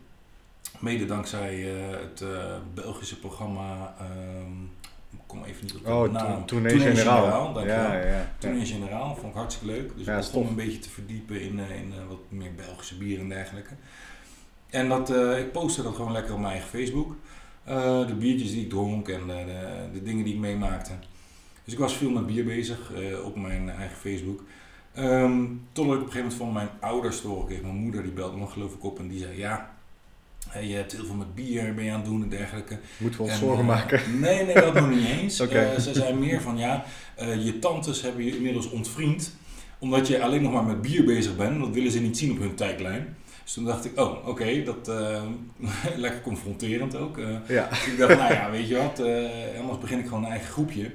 [SPEAKER 3] Mede dankzij eh, het eh, Belgische programma, ik kom even niet op de
[SPEAKER 2] Oh,
[SPEAKER 3] naam.
[SPEAKER 2] toen Tournee
[SPEAKER 3] Tournee
[SPEAKER 2] Generaal.
[SPEAKER 3] Generaal, dankjewel.
[SPEAKER 2] ja, ja, ja.
[SPEAKER 3] Toen in generaal vond ik hartstikke leuk. Dus
[SPEAKER 2] Ja,
[SPEAKER 3] ik begon
[SPEAKER 2] tof.
[SPEAKER 3] een beetje te verdiepen in, eh, in wat meer Belgische bieren en dergelijke. En dat, ik postte dat gewoon lekker op mijn eigen Facebook. De biertjes die ik dronk en de, de dingen die ik meemaakte. Dus ik was veel met bier bezig op mijn eigen Facebook. Ehm totdat ik op een gegeven moment van mijn ouders te horen kreeg. Mijn moeder die belde me geloof ik op en die zei ja... hè, Je hebt heel veel met bier ben je aan het doen en dergelijke.
[SPEAKER 2] Moeten we ons
[SPEAKER 3] En,
[SPEAKER 2] zorgen
[SPEAKER 3] eh,
[SPEAKER 2] maken?
[SPEAKER 3] Nee, nee, dat nog niet eens. Eh, ze zei meer van ja, eh, je tantes hebben je inmiddels ontvriend. Omdat je alleen nog maar met bier bezig bent. Dat willen ze niet zien op hun tijdlijn. Dus toen dacht ik, oh, oké, dat eh, lekker confronterend ook. Eh,
[SPEAKER 2] Ja.
[SPEAKER 3] dus ik dacht, nou ja, weet je wat, eh, anders begin ik gewoon een eigen groepje.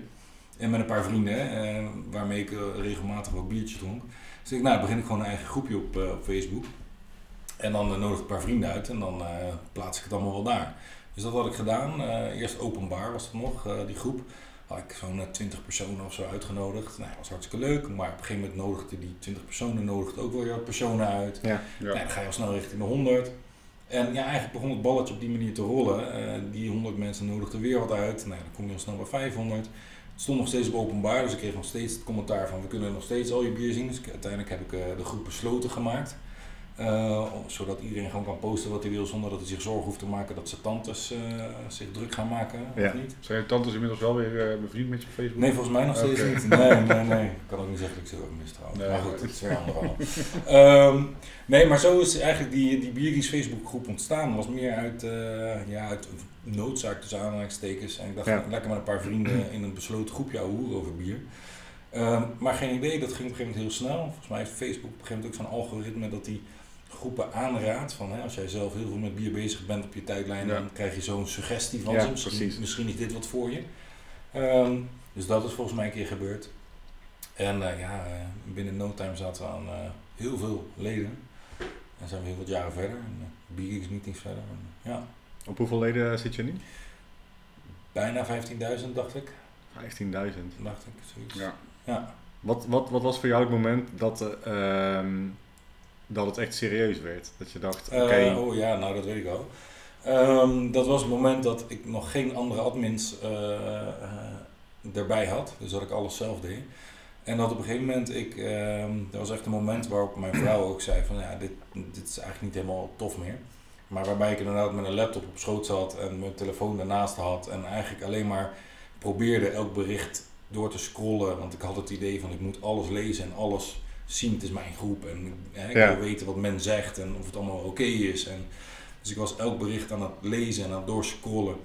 [SPEAKER 3] En met een paar vrienden, eh, waarmee ik eh, regelmatig wat biertjes dronk. Dus ik, nou, begin ik gewoon een eigen groepje op, eh, op Facebook. En dan eh, nodig ik een paar vrienden uit en dan eh, plaats ik het allemaal wel daar. Dus dat had ik gedaan. Eh, eerst openbaar was het nog, eh, die groep. Had ik zo'n eh, 20 personen of zo uitgenodigd. Nou, dat was hartstikke leuk. Maar op een gegeven moment nodigde die 20 personen nodigde ook wel weer wat personen uit.
[SPEAKER 2] Ja.
[SPEAKER 1] ja.
[SPEAKER 3] Nou, dan ga je al snel richting de 100. En ja, eigenlijk begon het balletje op die manier te rollen. Eh, die 100 mensen nodigden weer wat uit. Nou, dan kom je al snel bij 500. Het stond nog steeds op openbaar, dus ik kreeg nog steeds het commentaar van we kunnen nog steeds al je bier zien. Dus uiteindelijk heb ik eh, de groep besloten gemaakt. Eh, zodat iedereen gewoon kan posten wat hij wil zonder dat hij zich zorgen hoeft te maken dat zijn tantes eh, zich druk gaan maken.
[SPEAKER 2] Ja.
[SPEAKER 3] Of niet?
[SPEAKER 1] Zijn je tantes inmiddels wel weer eh, bevriend met je op Facebook?
[SPEAKER 3] Nee, volgens mij nog steeds niet. Nee, nee, nee. Ik kan ook niet zeggen dat ik ze erg mis trouwens.
[SPEAKER 1] Nee,
[SPEAKER 3] maar goed, het is weer een ander verhaal. Ehm, nee, maar zo is eigenlijk die, die Biergies Facebookgroep ontstaan. was meer uit, eh, ja, uit noodzaak tussen aanhalingstekens. En ik dacht,
[SPEAKER 2] Ja.
[SPEAKER 3] lekker met een paar vrienden in een besloten groepje ouwe hoeren over bier. Ehm, maar geen idee, dat ging op een gegeven moment heel snel. Volgens mij heeft Facebook op een gegeven moment ook zo'n algoritme dat die groepen aanraadt. Van, hè, als jij zelf heel veel met bier bezig bent op je tijdlijn,
[SPEAKER 1] Ja.
[SPEAKER 3] dan krijg je zo'n suggestie van
[SPEAKER 2] Ja,
[SPEAKER 3] ze. Misschien, is dit wat voor je. Ehm, dus dat is volgens mij een keer gebeurd. En eh, ja, eh, binnen no time zaten we aan eh, heel veel leden. En zijn we heel wat jaren verder. En uh, Biergeeks meetings verder. En, ja,
[SPEAKER 2] Op hoeveel leden zit je nu? 15.000.
[SPEAKER 3] bijna 15.000 dacht ik. Dacht ik, zoiets.
[SPEAKER 1] Ja.
[SPEAKER 3] Ja.
[SPEAKER 2] Wat, wat, wat was voor jou het moment dat, eh, ehm, dat het echt serieus werd? Dat je dacht, oké,
[SPEAKER 3] Eh, oh ja, nou dat weet ik wel. Ehm, dat was het moment dat ik nog geen andere admins eh, eh, erbij had. Dus dat ik alles zelf deed. En dat op een gegeven moment, ik, ehm, dat was echt een moment waarop mijn vrouw ook zei van ja, dit, dit is eigenlijk niet helemaal tof meer. Maar waarbij ik inderdaad met een laptop op schoot zat en mijn telefoon daarnaast had. En eigenlijk alleen maar probeerde elk bericht door te scrollen. Want ik had het idee van ik moet alles lezen en alles zien. Het is mijn groep en hè, ik
[SPEAKER 2] Ja.
[SPEAKER 3] wil weten wat men zegt en of het allemaal oké is. En, dus ik was elk bericht aan het lezen en aan het doorscrollen.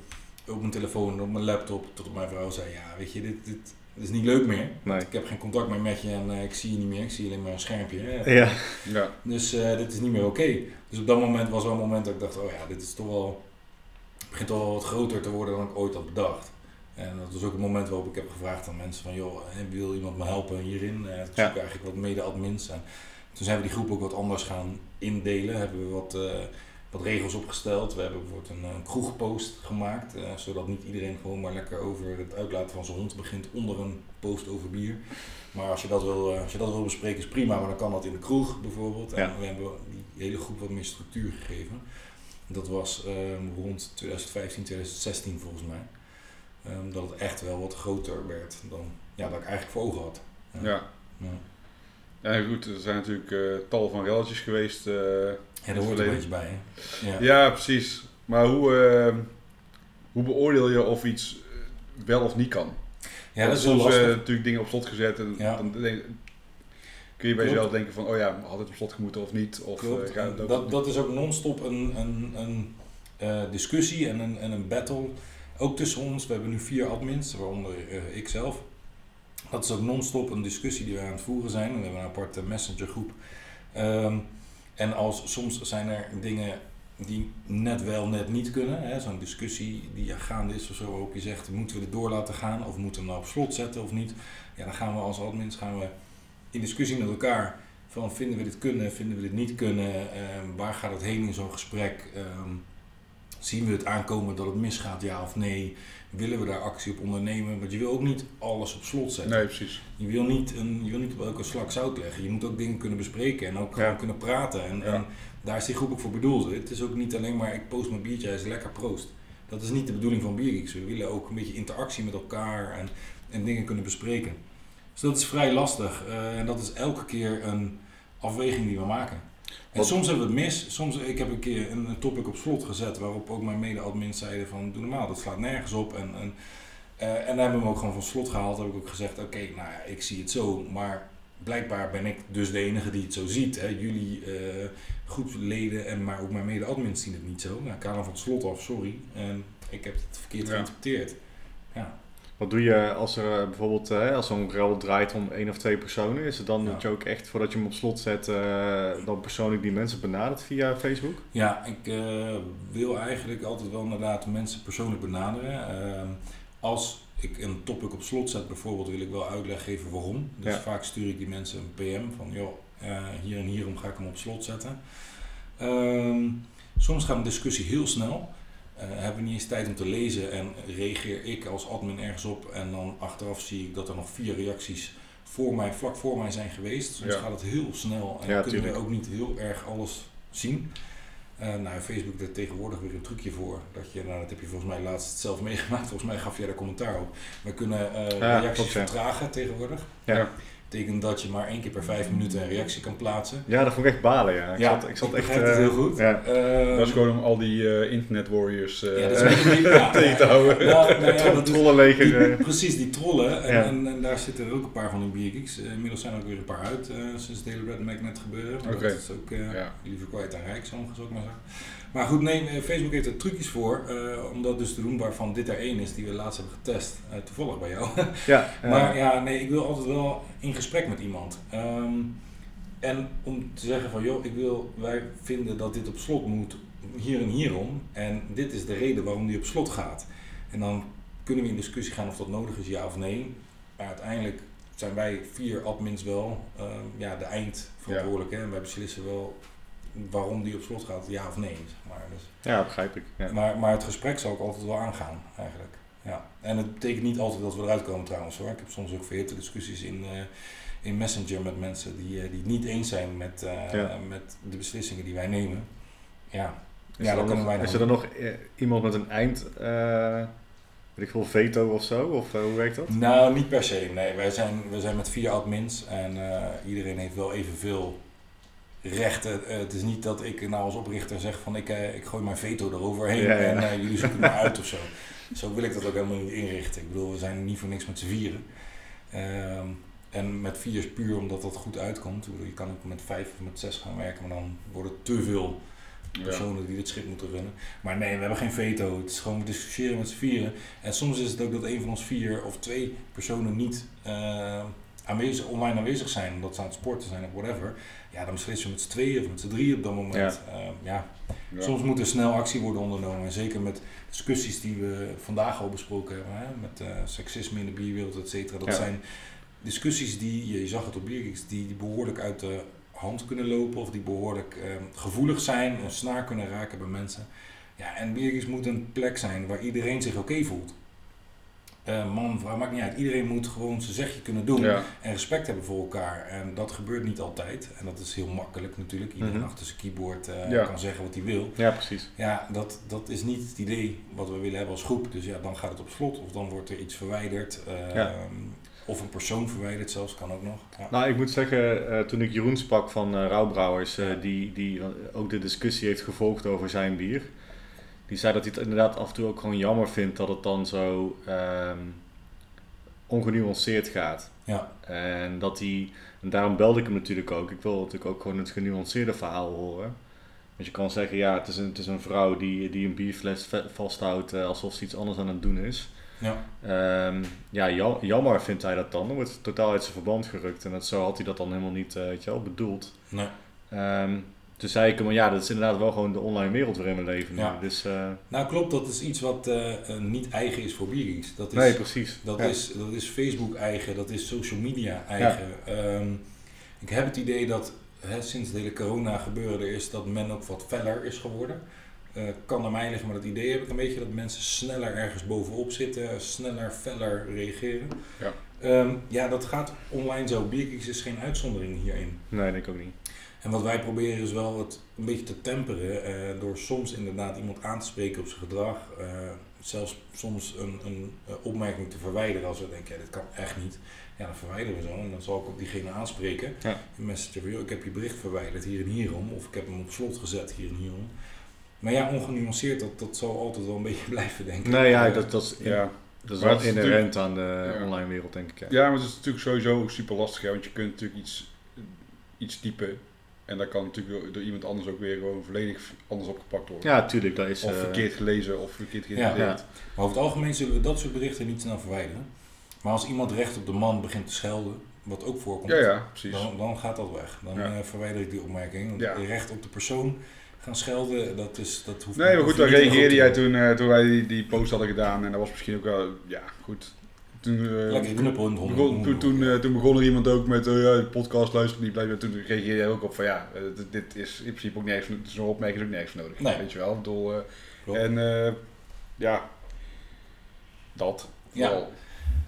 [SPEAKER 3] Op mijn telefoon en op mijn laptop. Tot mijn vrouw zei, ja weet je, dit, dit, dit is niet leuk meer.
[SPEAKER 2] nee.
[SPEAKER 3] Ik heb geen contact meer met je en eh, ik zie je niet meer. Ik zie alleen maar een schermpje. Hè.
[SPEAKER 2] Ja,
[SPEAKER 1] Ja.
[SPEAKER 3] Dus eh, dit is niet meer oké. Dus op dat moment was wel een moment dat ik dacht, oh ja, dit is toch wel, het begint toch wel wat groter te worden dan ik ooit had bedacht. En dat was ook het moment waarop ik heb gevraagd aan mensen van, joh, wil iemand me helpen hierin? Eh, ik zoek
[SPEAKER 2] Ja.
[SPEAKER 3] eigenlijk wat mede-admins. En toen zijn we die groep ook wat anders gaan indelen. Hebben we wat, eh, wat regels opgesteld. We hebben bijvoorbeeld een, een kroegpost gemaakt. eh, zodat niet iedereen gewoon maar lekker over het uitlaten van zijn hond begint onder een post over bier. Maar als je dat wil, eh, als je dat wil bespreken is prima, maar dan kan dat in de kroeg bijvoorbeeld. En
[SPEAKER 2] Ja.
[SPEAKER 3] we hebben die hele groep wat meer structuur gegeven. Dat was ehm, rond 2015, 2016 volgens mij. Ehm, dat het echt wel wat groter werd dan ja, dat ik eigenlijk voor ogen had.
[SPEAKER 1] Ja.
[SPEAKER 3] Ja.
[SPEAKER 1] Ja, goed, er zijn natuurlijk eh, tal van relletjes geweest. eh,
[SPEAKER 3] Ja, daar hoort er een beetje bij. Hè? Ja.
[SPEAKER 1] ja, precies. Maar hoe, eh, hoe beoordeel je of iets eh, wel of niet kan?
[SPEAKER 3] ja, dat is
[SPEAKER 1] soms natuurlijk dingen op slot gezet en dan denk, kun je bij
[SPEAKER 3] Klopt.
[SPEAKER 1] jezelf denken van, oh ja, had het op slot gemoeten of niet? Of,
[SPEAKER 3] dat, dat is ook non-stop een, een, een discussie en een, en een battle. Ook tussen ons. We hebben nu vier admins, waaronder eh, ik zelf. Dat is ook non-stop een discussie die we aan het voeren zijn. We hebben een aparte messengergroep. Ehm, en als soms zijn er dingen die net wel, net niet kunnen. Zo'n discussie die gaande is of zo, waarop je zegt, moeten we het door laten gaan of moeten we hem nou op slot zetten of niet. Ja, dan gaan we als admins gaan we in discussie met elkaar van vinden we dit kunnen, vinden we dit niet kunnen, ehm, waar gaat het heen in zo'n gesprek, Ehm, zien we het aankomen dat het misgaat, ja of nee, willen we daar actie op ondernemen, want je wil ook niet alles op slot zetten.
[SPEAKER 1] Nee, precies.
[SPEAKER 3] Je wil niet, een, je wil niet op elke slak zout leggen. Je moet ook dingen kunnen bespreken en ook
[SPEAKER 2] Ja.
[SPEAKER 3] kunnen praten. En,
[SPEAKER 1] Ja.
[SPEAKER 3] en daar is die groep ook voor bedoeld. Het is ook niet alleen maar ik post mijn biertje, hij is lekker proost. Dat is niet de bedoeling van Biergeeks. We willen ook een beetje interactie met elkaar en, en dingen kunnen bespreken. Dus dat is vrij lastig. eh, en dat is elke keer een afweging die we maken. En
[SPEAKER 2] Wat-
[SPEAKER 3] soms hebben we het mis. Soms, ik heb een keer een, een topic op slot gezet waarop ook mijn mede-admins zeiden van doe normaal, dat slaat nergens op. En, en, eh, en dan hebben we hem ook gewoon van slot gehaald. heb ik ook gezegd, oké, nou ja, ik zie het zo, maar blijkbaar ben ik dus de enige die het zo ziet. Hè. Jullie eh, groepsleden en maar ook mijn mede-admins zien het niet zo. Nou, hem van het slot af, sorry. En ik heb het verkeerd
[SPEAKER 1] Ja.
[SPEAKER 3] geïnterpreteerd. Ja.
[SPEAKER 2] Wat doe je als er eh, bijvoorbeeld, eh, als zo'n rel draait om één of twee personen? Is het dan
[SPEAKER 3] Ja.
[SPEAKER 2] dat je ook echt, voordat je hem op slot zet, eh, dan persoonlijk die mensen benadert via Facebook?
[SPEAKER 3] Ja, ik wil eigenlijk altijd wel inderdaad mensen persoonlijk benaderen. Ehm, als ik een topic op slot zet bijvoorbeeld, wil ik wel uitleg geven waarom. Dus
[SPEAKER 2] Ja.
[SPEAKER 3] vaak stuur ik die mensen een PM van, joh, hier en hierom ga ik hem op slot zetten. Ehm, soms gaat een discussie heel snel. Eh, hebben we niet eens tijd om te lezen en reageer ik als admin ergens op en dan achteraf zie ik dat er nog vier reacties voor mij, vlak voor mij zijn geweest. Soms
[SPEAKER 1] Ja.
[SPEAKER 3] gaat het heel snel en
[SPEAKER 2] Ja,
[SPEAKER 3] kunnen we ook niet heel erg alles zien. Eh nou, Facebook heeft tegenwoordig weer een trucje voor. Dat, je, nou, dat heb je volgens mij laatst zelf meegemaakt. Volgens mij gaf jij daar commentaar op. We kunnen eh,
[SPEAKER 2] Ja,
[SPEAKER 3] reacties
[SPEAKER 2] klopt,
[SPEAKER 3] vertragen tegenwoordig.
[SPEAKER 2] Ja.
[SPEAKER 3] Betekent dat je maar één keer per vijf minuten een reactie kan plaatsen.
[SPEAKER 2] Ja, dat vond ik echt balen, ja. Ik zat, ik zat echt...
[SPEAKER 3] het
[SPEAKER 2] eh,
[SPEAKER 3] heel goed.
[SPEAKER 2] Ja.
[SPEAKER 3] Ehm,
[SPEAKER 1] dat is gewoon om al die eh, internet warriors eh,
[SPEAKER 3] ja, dat is beetje- ja,
[SPEAKER 1] tegen te houden.
[SPEAKER 3] Ja, nou ja,
[SPEAKER 2] trollenleger.
[SPEAKER 3] die- precies, die trollen. En,
[SPEAKER 2] Ja.
[SPEAKER 3] en, en daar zitten er ook een paar van in Biergeeks. Inmiddels zijn er ook weer een paar uit sinds het hele Red Magnet gebeuren. Maar
[SPEAKER 1] Oké.
[SPEAKER 3] Dat is ook
[SPEAKER 1] Ja.
[SPEAKER 3] liever kwijt dan rijk, sommige zou ik maar zeggen. Maar goed, nee, eh, Facebook heeft er trucjes voor eh, om dat dus te doen waarvan dit er één is die we laatst hebben getest. eh, toevallig bij jou.
[SPEAKER 2] Ja, ja.
[SPEAKER 3] Maar ja, nee, ik wil altijd wel in gesprek met iemand. Ehm, en om te zeggen van, joh, ik wil, wij vinden dat dit op slot moet, hier en hierom. En dit is de reden waarom die op slot gaat. En dan kunnen we in discussie gaan of dat nodig is, ja of nee. Maar uiteindelijk zijn wij vier admins wel ehm, ja, de eindverantwoordelijke. hè. En wij beslissen wel waarom die op slot gaat, ja of nee. Zeg maar. Dus
[SPEAKER 2] ja, begrijp ik. Ja.
[SPEAKER 3] maar, maar het gesprek zal ik altijd wel aangaan, eigenlijk. Ja. En het betekent niet altijd dat we eruit komen trouwens hoor. Ik heb soms ook verhitte discussies in, eh, in Messenger met mensen die, eh, die het niet eens zijn met, eh,
[SPEAKER 2] Ja.
[SPEAKER 3] met de beslissingen die wij nemen. Ja,
[SPEAKER 2] Is,
[SPEAKER 3] Ja, dat wij
[SPEAKER 2] is er dan nog iemand met een eind, weet ik veel, veto of zo? Of hoe werkt dat?
[SPEAKER 3] Nou, niet per se. Nee, wij zijn, wij zijn met vier admins en iedereen heeft wel evenveel rechten. Eh, het is niet dat ik nou als oprichter zeg van ik, eh, ik gooi mijn veto eroverheen
[SPEAKER 2] Ja, ja.
[SPEAKER 3] en eh, jullie zoeken maar uit of zo. Zo wil ik dat ook helemaal niet inrichten. Ik bedoel, we zijn niet voor niks met z'n vieren. Ehm, en met vier is puur omdat dat goed uitkomt. Bedoel, je kan ook met vijf of met zes gaan werken, maar dan worden het te veel personen die dit schip moeten runnen. Maar nee, we hebben geen veto. Het is gewoon discussiëren met z'n vieren. En soms is het ook dat een van ons vier of twee personen niet eh, aanwezig, online aanwezig zijn, omdat ze aan het sporten zijn of whatever. Ja, dan beslissen we met z'n tweeën of met z'n drieën op dat moment.
[SPEAKER 2] Ja.
[SPEAKER 3] Ja. ja.
[SPEAKER 1] Ja.
[SPEAKER 3] Soms moet er snel actie worden ondernomen. En zeker met discussies die we vandaag al besproken hebben, hè, met eh, seksisme in de bierwereld, et cetera. Dat
[SPEAKER 2] Ja.
[SPEAKER 3] zijn discussies die, je zag het op Biergeeks, die, die behoorlijk uit de hand kunnen lopen of die behoorlijk eh, gevoelig zijn, een snaar kunnen raken bij mensen. Ja, en Biergeeks moet een plek zijn waar iedereen zich oké voelt. Eh, man, vrouw, maakt niet uit. Iedereen moet gewoon zijn zegje kunnen doen
[SPEAKER 1] Ja.
[SPEAKER 3] en respect hebben voor elkaar. En dat gebeurt niet altijd. En dat is heel makkelijk natuurlijk. Iedereen
[SPEAKER 2] Mhm.
[SPEAKER 3] achter zijn keyboard eh,
[SPEAKER 1] Ja.
[SPEAKER 3] kan zeggen wat hij wil.
[SPEAKER 2] Ja, precies.
[SPEAKER 3] Ja, dat, dat is niet het idee wat we willen hebben als groep. Dus ja, dan gaat het op slot of dan wordt er iets verwijderd.
[SPEAKER 2] Ja.
[SPEAKER 3] Of een persoon verwijderd zelfs, kan ook nog. Ja.
[SPEAKER 2] Nou, ik moet zeggen, eh, toen ik Jeroen sprak van eh Rauwbrouwers, die, die ook de discussie heeft gevolgd over zijn bier, die zei dat hij het inderdaad af en toe ook gewoon jammer vindt dat het dan zo ehm, ongenuanceerd gaat.
[SPEAKER 3] Ja.
[SPEAKER 2] En dat hij, en daarom belde ik hem natuurlijk ook. Ik wil natuurlijk ook gewoon het genuanceerde verhaal horen. Want je kan zeggen, ja, het is een, het is een vrouw die, die een bierfles vasthoudt eh, alsof ze iets anders aan het doen is.
[SPEAKER 3] Ja.
[SPEAKER 2] Ehm, ja, ja- jammer vindt hij dat dan. Dan wordt het totaal uit zijn verband gerukt. En dat, zo had hij dat dan helemaal niet eh, weet je wel, bedoeld.
[SPEAKER 3] Nee.
[SPEAKER 2] Ehm, toen zei ik hem, ja, dat is inderdaad wel gewoon de online wereld waarin we leven nu.
[SPEAKER 3] Ja.
[SPEAKER 2] Dus, eh,
[SPEAKER 3] Nou klopt, dat is iets wat eh, eh, niet eigen is voor Biergeeks. Dat is,
[SPEAKER 2] nee, precies.
[SPEAKER 3] Dat,
[SPEAKER 2] Ja.
[SPEAKER 3] is, dat is Facebook eigen, dat is social media eigen. Ehm, ik heb het idee dat hè, sinds het hele corona gebeuren er is dat men ook wat feller is geworden. Kan aan mij liggen, maar dat idee heb ik een beetje dat mensen sneller ergens bovenop zitten, sneller, feller reageren.
[SPEAKER 1] Ja.
[SPEAKER 3] Ehm, ja, dat gaat online zo. Bierkicks is geen uitzondering hierin.
[SPEAKER 2] Nee, denk ik ook niet.
[SPEAKER 3] En wat wij proberen is wel het een beetje te temperen eh, door soms inderdaad iemand aan te spreken op zijn gedrag. eh, zelfs soms een, een eh, opmerking te verwijderen als we denken, ja, dit kan echt niet. Ja, dan verwijderen we zo en dan zal ik ook diegene aanspreken.
[SPEAKER 2] Ja.
[SPEAKER 3] Een messenger van, joh, ik heb je bericht verwijderd hier en hierom. Of ik heb hem op slot gezet hier en hierom. Maar ja, ongenuanceerd, dat, dat zal altijd wel een beetje blijven, denk ik.
[SPEAKER 2] Nee, ja, dat, dat is,
[SPEAKER 1] Ja.
[SPEAKER 2] dat is
[SPEAKER 1] Maar
[SPEAKER 2] wel inherent aan de
[SPEAKER 1] Ja.
[SPEAKER 2] online wereld, denk ik. Ja.
[SPEAKER 1] ja, maar het is natuurlijk sowieso super lastig, hè, want je kunt natuurlijk iets, iets typen. En dat kan natuurlijk door iemand anders ook weer gewoon volledig anders opgepakt worden.
[SPEAKER 2] Ja, tuurlijk, dat is...
[SPEAKER 1] Of
[SPEAKER 2] eh,
[SPEAKER 1] verkeerd gelezen of verkeerd
[SPEAKER 3] Ja.
[SPEAKER 1] geïnterpreteerd.
[SPEAKER 3] Maar over het algemeen zullen we dat soort berichten niet snel verwijderen. Maar als iemand recht op de man begint te schelden, wat ook voorkomt,
[SPEAKER 1] Ja, ja, precies.
[SPEAKER 3] dan, dan gaat dat weg. Dan
[SPEAKER 1] Ja.
[SPEAKER 3] eh, verwijder ik die opmerking. Want
[SPEAKER 1] Ja.
[SPEAKER 3] recht op de persoon gaan schelden, dat, is, dat hoeft
[SPEAKER 1] Nee, maar
[SPEAKER 3] hoeft
[SPEAKER 1] goed, dan
[SPEAKER 3] niet
[SPEAKER 1] reageerde jij toen, eh, toen wij die, die post hadden gedaan. En dat was misschien ook wel, ja, goed. Toen, eh,
[SPEAKER 3] Lekker knuppel in de hond.
[SPEAKER 1] begon, toen, toen, eh, toen begon er iemand ook met, eh, ja, de podcast luisteren niet. Toen reageerde jij ook op van, ja, eh, dit, dit is in principe ook nergens, zo'n opmerking is ook nergens nodig.
[SPEAKER 3] Nee.
[SPEAKER 1] Weet je wel, bedoel, en ja, dat.
[SPEAKER 3] Ja.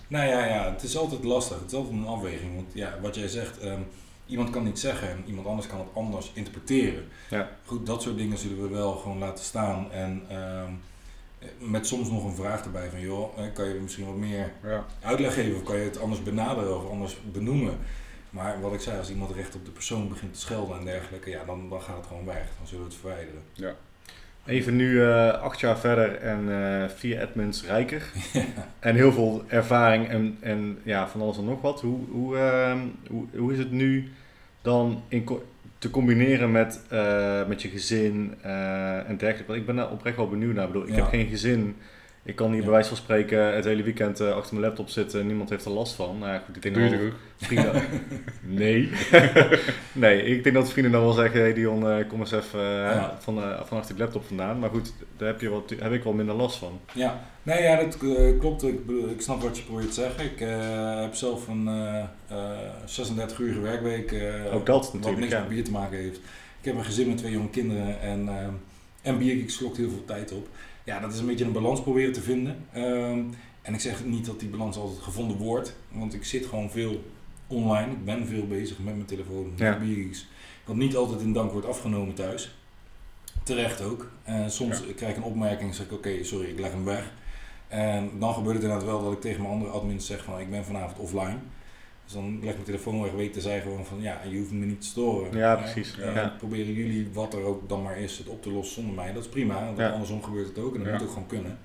[SPEAKER 3] Nou ja, ja, het is altijd lastig. Het is altijd een afweging. Want ja, wat jij zegt, ehm, iemand kan iets zeggen en iemand anders kan het anders interpreteren.
[SPEAKER 2] Ja.
[SPEAKER 3] Goed, dat soort dingen zullen we wel gewoon laten staan. En ehm, met soms nog een vraag erbij van, joh, kan je misschien wat meer
[SPEAKER 1] Ja.
[SPEAKER 3] uitleg geven of kan je het anders benaderen of anders benoemen. Maar wat ik zei, als iemand recht op de persoon begint te schelden en dergelijke, ja, dan, dan gaat het gewoon weg. Dan zullen we het verwijderen.
[SPEAKER 2] Even nu eh, acht jaar verder en eh, vier admins rijker. En heel veel ervaring en, en ja, van alles en nog wat. Hoe, hoe, ehm, hoe, hoe is het nu dan in te combineren met, eh, met je gezin eh, en dergelijke? Want ik ben daar oprecht wel benieuwd naar. Ik, bedoel, ik
[SPEAKER 3] Ja.
[SPEAKER 2] heb geen gezin. Ik kan hier bij wijze van spreken het hele weekend eh, achter mijn laptop zitten en niemand heeft er last van. Nou ja, goed, ik denk
[SPEAKER 1] Doe je ook?
[SPEAKER 2] Vrienden. Nee. nee, ik denk dat vrienden dan wel zeggen: hey Dion, eh, kom eens even eh,
[SPEAKER 3] Ja.
[SPEAKER 2] van, van achter die laptop vandaan. Maar goed, daar heb, je wat, heb ik wel minder last van.
[SPEAKER 3] Ja, nee, ja, dat klopt. Ik, ik snap wat je probeert te zeggen. Ik heb zelf een eh, eh, 36 uur werkweek.
[SPEAKER 2] Ook dat
[SPEAKER 3] Wat
[SPEAKER 2] natuurlijk,
[SPEAKER 3] niks
[SPEAKER 2] ja.
[SPEAKER 3] met bier te maken heeft. Ik heb een gezin met twee jonge kinderen en, en bier slokt heel veel tijd op. Ja, dat is een beetje een balans proberen te vinden. Ehm, en ik zeg niet dat die balans altijd gevonden wordt, want ik zit gewoon veel online. Ik ben veel bezig met mijn telefoon, met
[SPEAKER 2] Ja.
[SPEAKER 3] Wat niet altijd in dank wordt afgenomen thuis. Terecht ook. En soms krijg ik een opmerking en zeg ik oké, sorry, ik leg hem weg. En dan gebeurt het inderdaad wel dat ik tegen mijn andere admins zeg van ik ben vanavond offline. Dus dan leg ik mijn telefoon weg, weten zij gewoon van ja, je hoeft me niet te storen.
[SPEAKER 2] Ja, precies. Ja.
[SPEAKER 3] Proberen jullie wat er ook dan maar is het op te lossen zonder mij. Dat is prima, want
[SPEAKER 2] Ja.
[SPEAKER 3] andersom gebeurt het ook en dat
[SPEAKER 1] Ja.
[SPEAKER 3] moet ook gewoon kunnen.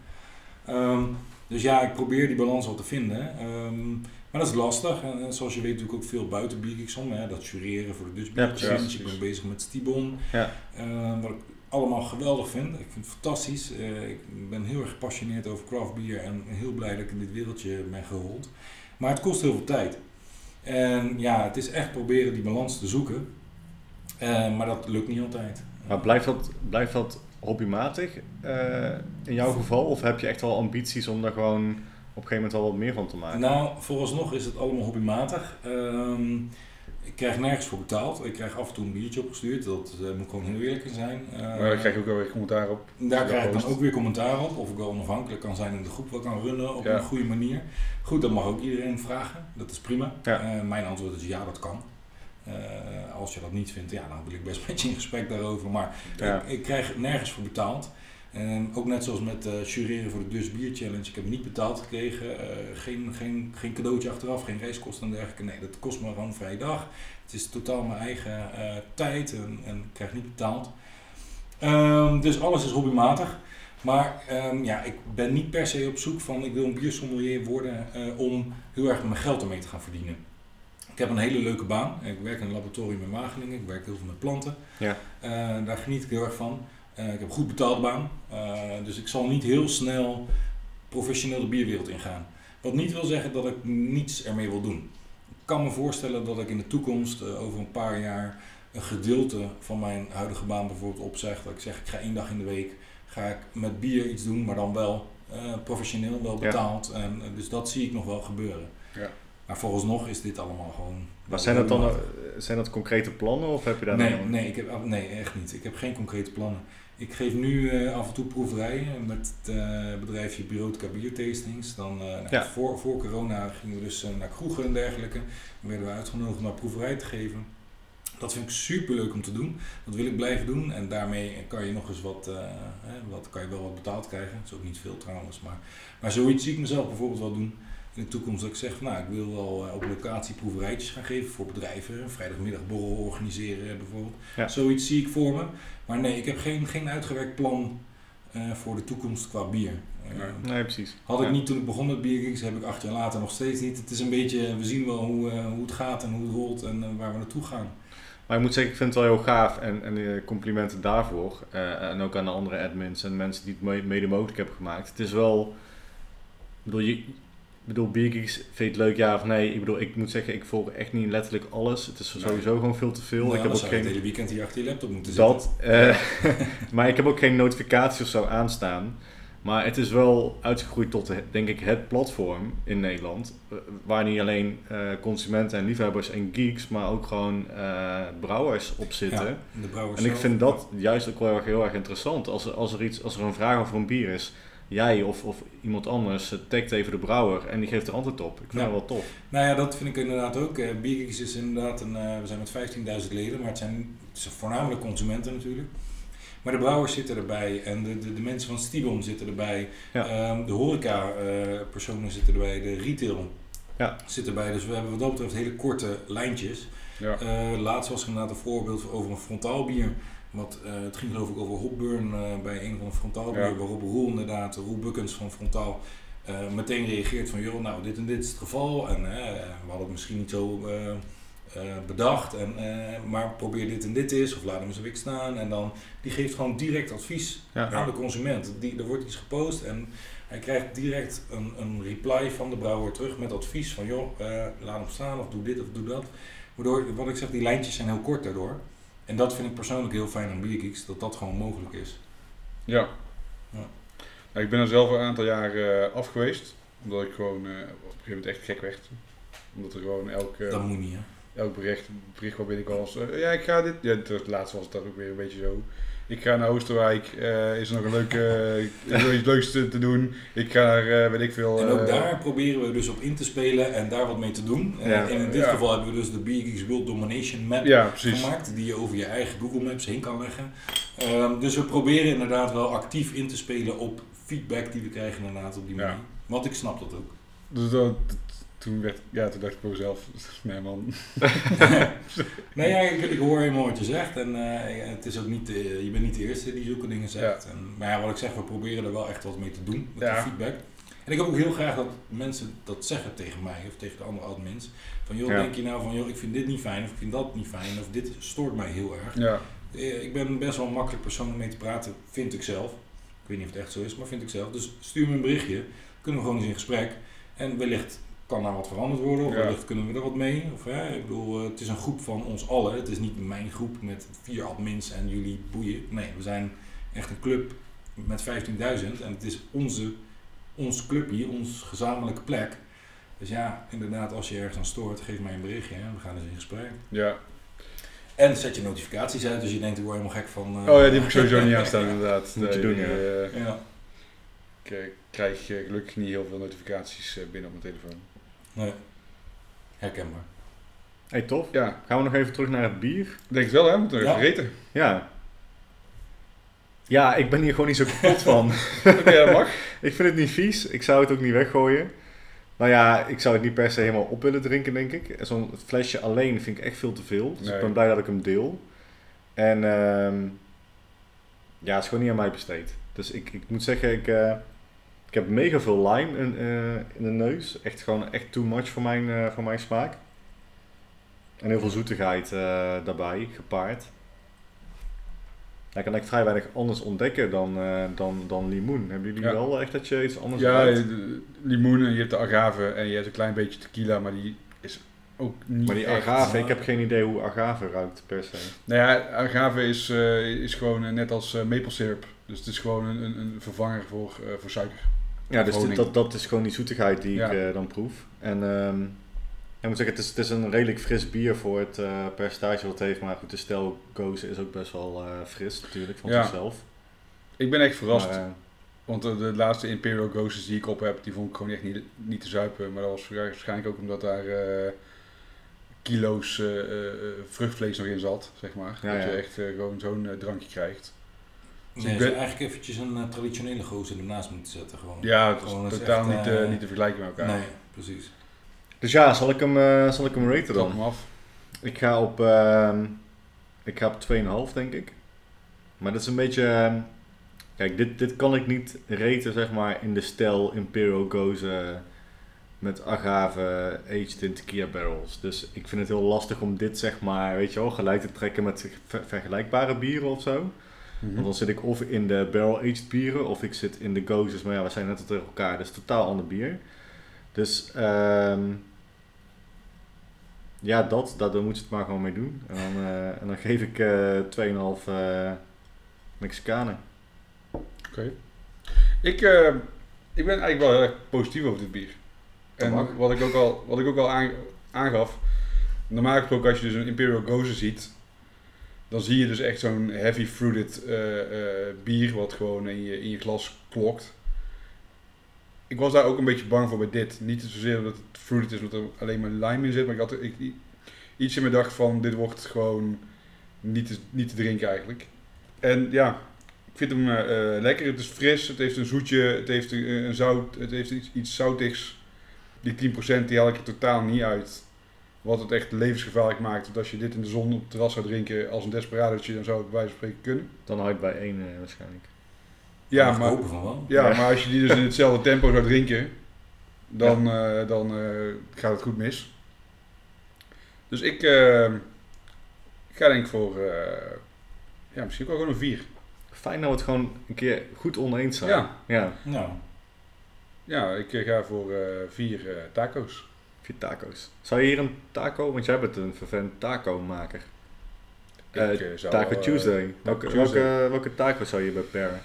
[SPEAKER 3] Ehm, dus ja, ik probeer die balans wel te vinden. Ehm, maar dat is lastig. En, zoals je weet natuurlijk ook veel buiten Biergeeks om. Hè? Dat jureren voor de Dutch Beer
[SPEAKER 2] precies.
[SPEAKER 3] Challenge. Ik ben bezig met Stibon.
[SPEAKER 2] Ja.
[SPEAKER 3] Ehm, wat ik allemaal geweldig vind. Ik vind het fantastisch. Eh, ik ben heel erg gepassioneerd over craft beer en heel blij dat ik in dit wereldje ben gerold. Maar het kost heel veel tijd. En ja, het is echt proberen die balans te zoeken. Eh, maar dat lukt niet altijd.
[SPEAKER 2] Maar blijft dat, blijft dat hobbymatig eh, in jouw geval? Of heb je echt wel ambities om daar gewoon op een gegeven moment wel wat meer van te maken?
[SPEAKER 3] Nou, vooralsnog is het allemaal hobbymatig. Ehm, ik krijg nergens voor betaald. Ik krijg af en toe een biertje opgestuurd. Dat eh, moet gewoon heel eerlijk zijn. Eh,
[SPEAKER 1] Maar daar krijg je ook wel weer commentaar op.
[SPEAKER 3] Daar krijg ik dan ook weer commentaar op. Of ik wel onafhankelijk kan zijn en de groep wel kan runnen op
[SPEAKER 1] Ja.
[SPEAKER 3] een goede manier. Goed, dat mag ook iedereen vragen. Dat is prima.
[SPEAKER 2] Ja.
[SPEAKER 3] Eh, mijn antwoord is ja, dat kan. Als je dat niet vindt, ja, dan wil ik best met je in gesprek daarover. Maar
[SPEAKER 2] Ja.
[SPEAKER 3] ik, ik krijg nergens voor betaald. En ook net zoals met eh jureren voor de Dutch Beer Challenge. Ik heb niet betaald gekregen. eh, geen, geen, geen cadeautje achteraf, geen reiskosten en dergelijke. Nee, dat kost me gewoon een vrije dag. Het is totaal mijn eigen eh, tijd en, en ik krijg niet betaald. Ehm, dus alles is hobbymatig. Maar ehm, ja, ik ben niet per se op zoek van ik wil een biersommelier worden om heel erg mijn geld ermee te gaan verdienen. Ik heb een hele leuke baan. Ik werk in een laboratorium in Wageningen. Ik werk heel veel met planten.
[SPEAKER 2] Ja.
[SPEAKER 3] Daar geniet ik heel erg van. Eh, ik heb een goed betaalde baan. Eh, dus ik zal niet heel snel professioneel de bierwereld ingaan. Wat niet wil zeggen dat ik niets ermee wil doen. Ik kan me voorstellen dat ik in de toekomst, eh, over een paar jaar, een gedeelte van mijn huidige baan bijvoorbeeld opzeg. Dat ik zeg, ik ga één dag in de week ga ik met bier iets doen, maar dan wel eh, professioneel, wel
[SPEAKER 2] Ja.
[SPEAKER 3] betaald. En, dus dat zie ik nog wel gebeuren.
[SPEAKER 1] Ja.
[SPEAKER 3] Maar vooralsnog is dit allemaal gewoon...
[SPEAKER 2] Maar zijn dat dan zijn dat concrete plannen of heb je daar
[SPEAKER 3] Nee, nee, ik heb, nee, echt niet. Ik heb geen concrete plannen. Ik geef nu eh, af en toe proeverijen met het eh, bedrijfje Bureautica Biertastings. Dan, eh, nou,
[SPEAKER 2] Ja.
[SPEAKER 3] voor, voor corona gingen we dus eh, naar kroegen en dergelijke. Dan werden we uitgenodigd om naar proeverij te geven. Dat vind ik super leuk om te doen. Dat wil ik blijven doen. En daarmee kan je nog eens wat, eh, wat kan je wel wat betaald krijgen. Dat is ook niet veel trouwens. Maar, maar zoiets zie ik mezelf bijvoorbeeld wel doen in de toekomst. Dat ik zeg, van, nou, ik wil wel eh, op locatie proeverijtjes gaan geven voor bedrijven. Een vrijdagmiddagborrel organiseren bijvoorbeeld.
[SPEAKER 2] Ja.
[SPEAKER 3] Zoiets zie ik voor me. Maar nee, ik heb geen, geen uitgewerkt plan eh, voor de toekomst qua bier. Eh,
[SPEAKER 1] Nee.
[SPEAKER 2] Precies.
[SPEAKER 3] had ik
[SPEAKER 2] Ja.
[SPEAKER 3] niet toen ik begon met Biergeeks, heb ik acht jaar later nog steeds niet. Het is een beetje, we zien wel hoe, eh, hoe het gaat en hoe het rolt en eh, waar we naartoe gaan.
[SPEAKER 2] Maar ik moet zeggen, ik vind het wel heel gaaf en, en eh, complimenten daarvoor. Eh, en ook aan de andere admins en mensen die het me- mede mogelijk hebben gemaakt. Het is wel, ik bedoel, je, bedoel, Biergeeks vind je het leuk ja of nee? Ik bedoel, ik moet zeggen, ik volg echt niet letterlijk alles. Het is
[SPEAKER 3] Nee.
[SPEAKER 2] sowieso gewoon veel te veel.
[SPEAKER 3] Nou,
[SPEAKER 2] ik heb ook geen...
[SPEAKER 3] het hele weekend hier achter je laptop moeten zitten.
[SPEAKER 2] Dat. eh, maar ik heb ook geen notificaties of zo aanstaan. Maar het is wel uitgegroeid tot, eh, denk ik, het platform in Nederland. eh, Waar niet alleen consumenten en liefhebbers en geeks, maar ook gewoon brouwers op zitten.
[SPEAKER 3] Ja, de brouwers
[SPEAKER 2] En ik vind dat juist ook wel heel erg interessant. Als er, als, er iets, als er een vraag over een bier is, jij of, of iemand anders eh, tagt even de brouwer en die geeft er antwoord op. Ik vind
[SPEAKER 3] Ja.
[SPEAKER 2] dat wel tof.
[SPEAKER 3] Nou ja, dat vind ik inderdaad ook. Eh Biergeeks is inderdaad een, eh, we zijn met 15.000 leden, maar het zijn, het zijn voornamelijk consumenten natuurlijk. Maar de brouwers zitten erbij en de, de, de mensen van Stibon zitten erbij.
[SPEAKER 2] Ja.
[SPEAKER 3] Ehm, de horeca eh, personen zitten erbij, de retail
[SPEAKER 2] Ja.
[SPEAKER 3] zit erbij. Dus we hebben wat dat betreft hele korte lijntjes.
[SPEAKER 1] Ja.
[SPEAKER 3] Eh, laatst was er inderdaad een voorbeeld over een frontaal bier. Wat, eh, het ging geloof ik over hopburn eh, bij een van de frontaal.
[SPEAKER 1] Ja.
[SPEAKER 3] Waarop Roel inderdaad, Roel Bukkens van Frontaal, eh, meteen reageert van joh, nou dit en dit is het geval. En we hadden het misschien niet zo eh, eh, bedacht. En, eh, maar probeer dit en dit is. Of laat hem eens een week staan. En dan, die geeft gewoon direct advies
[SPEAKER 2] Ja.
[SPEAKER 3] aan de consument. Die, er wordt iets gepost en hij krijgt direct een, een reply van de brouwer terug met advies van joh, eh, laat hem staan of doe dit of doe dat. Waardoor, wat ik zeg, die lijntjes zijn heel kort daardoor. En dat vind ik persoonlijk heel fijn aan Biergeeks, dat dat gewoon mogelijk is.
[SPEAKER 1] Ja.
[SPEAKER 3] Ja.
[SPEAKER 1] Nou, ik ben er zelf al een aantal jaar eh, af geweest. Omdat ik gewoon eh, op een gegeven moment echt gek werd. Omdat er gewoon elke...
[SPEAKER 3] Dat moet niet hè.
[SPEAKER 1] elk bericht, bericht waar binnenkwam was, eh, ja ik ga dit, ja het laatste was het dan ook weer een beetje zo. Ik ga naar Oostenrijk, eh, is er nog een leuke, wil iets leuks te, te doen. Ik ga naar, eh, weet ik veel.
[SPEAKER 3] En ook daar proberen we dus op in te spelen en daar wat mee te doen. En in dit
[SPEAKER 1] Ja.
[SPEAKER 3] geval hebben we dus de BeerGeeks World Domination Map
[SPEAKER 1] Ja,
[SPEAKER 3] gemaakt, die je over je eigen Google Maps heen kan leggen. Ehm, dus we proberen inderdaad wel actief in te spelen op feedback die we krijgen inderdaad op die manier. Want ik snap dat ook.
[SPEAKER 1] Dus dat, toen, werd, ja, toen dacht ik bij mezelf, nee man.
[SPEAKER 3] nee, ja, ik, ik hoor helemaal wat je zegt en eh, het is ook niet, eh, je bent niet de eerste die zulke dingen zegt. En, maar ja, wat ik zeg, we proberen er wel echt wat mee te doen met
[SPEAKER 1] Ja.
[SPEAKER 3] die feedback. En ik heb ook heel graag dat mensen dat zeggen tegen mij of tegen de andere admins. Van joh, denk je nou van joh, ik vind dit niet fijn of ik vind dat niet fijn of dit stoort mij heel erg.
[SPEAKER 1] Ja,
[SPEAKER 3] Eh, Ik ben best wel een makkelijk persoon om mee te praten, vind ik zelf. Ik weet niet of het echt zo is, maar vind ik zelf. Dus stuur me een berichtje, kunnen we gewoon eens in gesprek. En wellicht kan daar wat veranderd worden, of
[SPEAKER 1] Ja.
[SPEAKER 3] wellicht kunnen we er wat mee. Of, hè, ik bedoel, eh, het is een groep van ons allen. Het is niet mijn groep met vier admins en jullie boeien. Nee, we zijn echt een club met 15.000 en het is onze, ons clubje, ons gezamenlijke plek. Dus ja, inderdaad, als je ergens aan stoort, geef mij een berichtje en we gaan eens in gesprek.
[SPEAKER 1] ja.
[SPEAKER 3] En zet je notificaties uit, dus je denkt ik word helemaal gek van... eh,
[SPEAKER 1] Oh ja, die heb ik sowieso niet aanstaan inderdaad.
[SPEAKER 2] Moet je
[SPEAKER 1] Nee,
[SPEAKER 2] doen, ja.
[SPEAKER 1] eh,
[SPEAKER 3] Ja,
[SPEAKER 1] ik eh, krijg eh, gelukkig niet heel veel notificaties eh, binnen op mijn telefoon.
[SPEAKER 3] Nee. Herkenbaar.
[SPEAKER 2] Hey, tof.
[SPEAKER 1] Ja,
[SPEAKER 2] Gaan we nog even terug naar het bier?
[SPEAKER 1] ik denk het wel hè, we moeten nog
[SPEAKER 3] Ja.
[SPEAKER 1] even eten.
[SPEAKER 2] Ja. Ja, ik ben hier gewoon niet zo kapot van.
[SPEAKER 1] Oké, dat mag.
[SPEAKER 2] ik vind het niet vies. Ik zou het ook niet weggooien. Nou ja, ik zou het niet per se helemaal op willen drinken, denk ik. Zo'n flesje alleen vind ik echt veel te veel. Dus
[SPEAKER 1] Nee.
[SPEAKER 2] ik ben blij dat ik hem deel. En ehm, ja, het is gewoon niet aan mij besteed. Dus ik, ik moet zeggen, ik, eh, ik heb mega veel lime in, eh, in de neus. Echt gewoon echt too much voor mijn, eh, voor mijn smaak. En heel veel zoetigheid eh, daarbij, gepaard. Ja, ik kan echt vrij weinig anders ontdekken dan, dan, dan limoen. Hebben jullie
[SPEAKER 1] Ja.
[SPEAKER 2] wel echt dat je iets anders
[SPEAKER 1] Ja, de limoen en je hebt de agave en je hebt een klein beetje tequila, maar die is ook niet
[SPEAKER 2] Maar die
[SPEAKER 1] echt.
[SPEAKER 2] agave, ik heb geen idee hoe agave ruikt per se.
[SPEAKER 1] Nou ja, agave is, is gewoon net als maple syrup. Dus het is gewoon een, een, een vervanger voor, voor suiker.
[SPEAKER 2] Ja, dus dit- dat, dat is gewoon die zoetigheid die
[SPEAKER 1] Ja.
[SPEAKER 2] ik eh, dan proef. En ehm, ik moet zeggen, het is, het is een redelijk fris bier voor het eh, percentage wat het heeft. Maar goed, de stijl Gozen is ook best wel eh, fris natuurlijk van
[SPEAKER 1] Ja.
[SPEAKER 2] zichzelf.
[SPEAKER 1] Ik ben echt verrast,
[SPEAKER 2] Maar,
[SPEAKER 1] want de, de laatste Imperial Ghosts die ik op heb, die vond ik gewoon echt niet, niet te zuipen. Maar dat was waarschijnlijk ook omdat daar kilo's vruchtvlees nog in zat, zeg maar.
[SPEAKER 2] Ja,
[SPEAKER 1] dat je echt gewoon zo'n drankje krijgt. Dus
[SPEAKER 3] Nee,
[SPEAKER 1] ik
[SPEAKER 3] je
[SPEAKER 1] ben-
[SPEAKER 3] zou eigenlijk eventjes een eh, traditionele gozer ernaast moeten zetten. Gewoon.
[SPEAKER 1] Ja, het is
[SPEAKER 3] Gewoon, het is
[SPEAKER 1] totaal
[SPEAKER 3] echt,
[SPEAKER 1] niet, eh,
[SPEAKER 3] eh,
[SPEAKER 1] niet te vergelijken met elkaar.
[SPEAKER 3] Nee, precies.
[SPEAKER 2] dus ja, zal ik hem, eh, zal ik hem raten dan?
[SPEAKER 1] hem af.
[SPEAKER 2] Ik ga op, ehm ik ga op 2,5 denk ik. Maar dat is een beetje, ehm, kijk, dit, dit kan ik niet raten zeg maar in de stijl Imperial Gozen met agave aged in tequila barrels. Dus ik vind het heel lastig om dit zeg maar, weet je wel, gelijk te trekken met ver- vergelijkbare bieren of zo.
[SPEAKER 1] Mhm.
[SPEAKER 2] Want dan zit ik of in de barrel aged bieren of ik zit in de Gozes. Maar ja, we zijn net tot tegen elkaar, dus totaal ander bier. Dus ehm ja, dat, dat, daar moet je het maar gewoon mee doen. En dan, eh, en dan geef ik eh 2,5 eh Mexicanen.
[SPEAKER 1] Oké. Ik, eh, ik ben eigenlijk wel heel erg positief over dit bier. En wat ik ook al, wat ik ook al aan, aangaf, normaal gesproken als je dus een Imperial Gozer ziet, dan zie je dus echt zo'n heavy fruited eh, eh, bier wat gewoon in je, in je glas klokt. Ik was daar ook een beetje bang voor bij dit. Niet zozeer omdat het fruited is, omdat er alleen maar lime in zit, maar ik had ik, iets in me dacht van dit wordt gewoon niet te, niet te drinken eigenlijk. En ja, ik vind hem eh, lekker. Het is fris, het heeft een zoetje, het heeft een, een zout, het heeft iets, iets zoutigs. Die 10% die haal ik er totaal niet uit. Wat het echt levensgevaarlijk maakt. Want als je dit in de zon op het terras zou drinken als een desperadootje, dan zou het bij wijze van spreken kunnen.
[SPEAKER 2] Dan hou ik bij 1 eh, waarschijnlijk.
[SPEAKER 1] Ja, maar,
[SPEAKER 3] hopen van wel.
[SPEAKER 1] ja,
[SPEAKER 2] Ja.
[SPEAKER 1] maar als je die dus in hetzelfde tempo zou drinken, dan, eh, dan eh, gaat het goed mis. Dus ik, ga denk ik voor, eh, ja, misschien ook wel gewoon een 4.
[SPEAKER 2] Fijn dat we het gewoon een keer goed oneens zijn.
[SPEAKER 1] Ja.
[SPEAKER 2] Ja,
[SPEAKER 3] Nou,
[SPEAKER 1] Ja, ik ga voor eh, vier eh, taco's.
[SPEAKER 2] Vier taco's. Zou je hier een taco, want jij bent een vervent taco-maker. Eh,
[SPEAKER 1] Ik, eh, zou,
[SPEAKER 2] Taco
[SPEAKER 1] eh,
[SPEAKER 2] Tuesday. Welke,
[SPEAKER 1] Tuesday.
[SPEAKER 2] welke, welke taco zou je bij paren?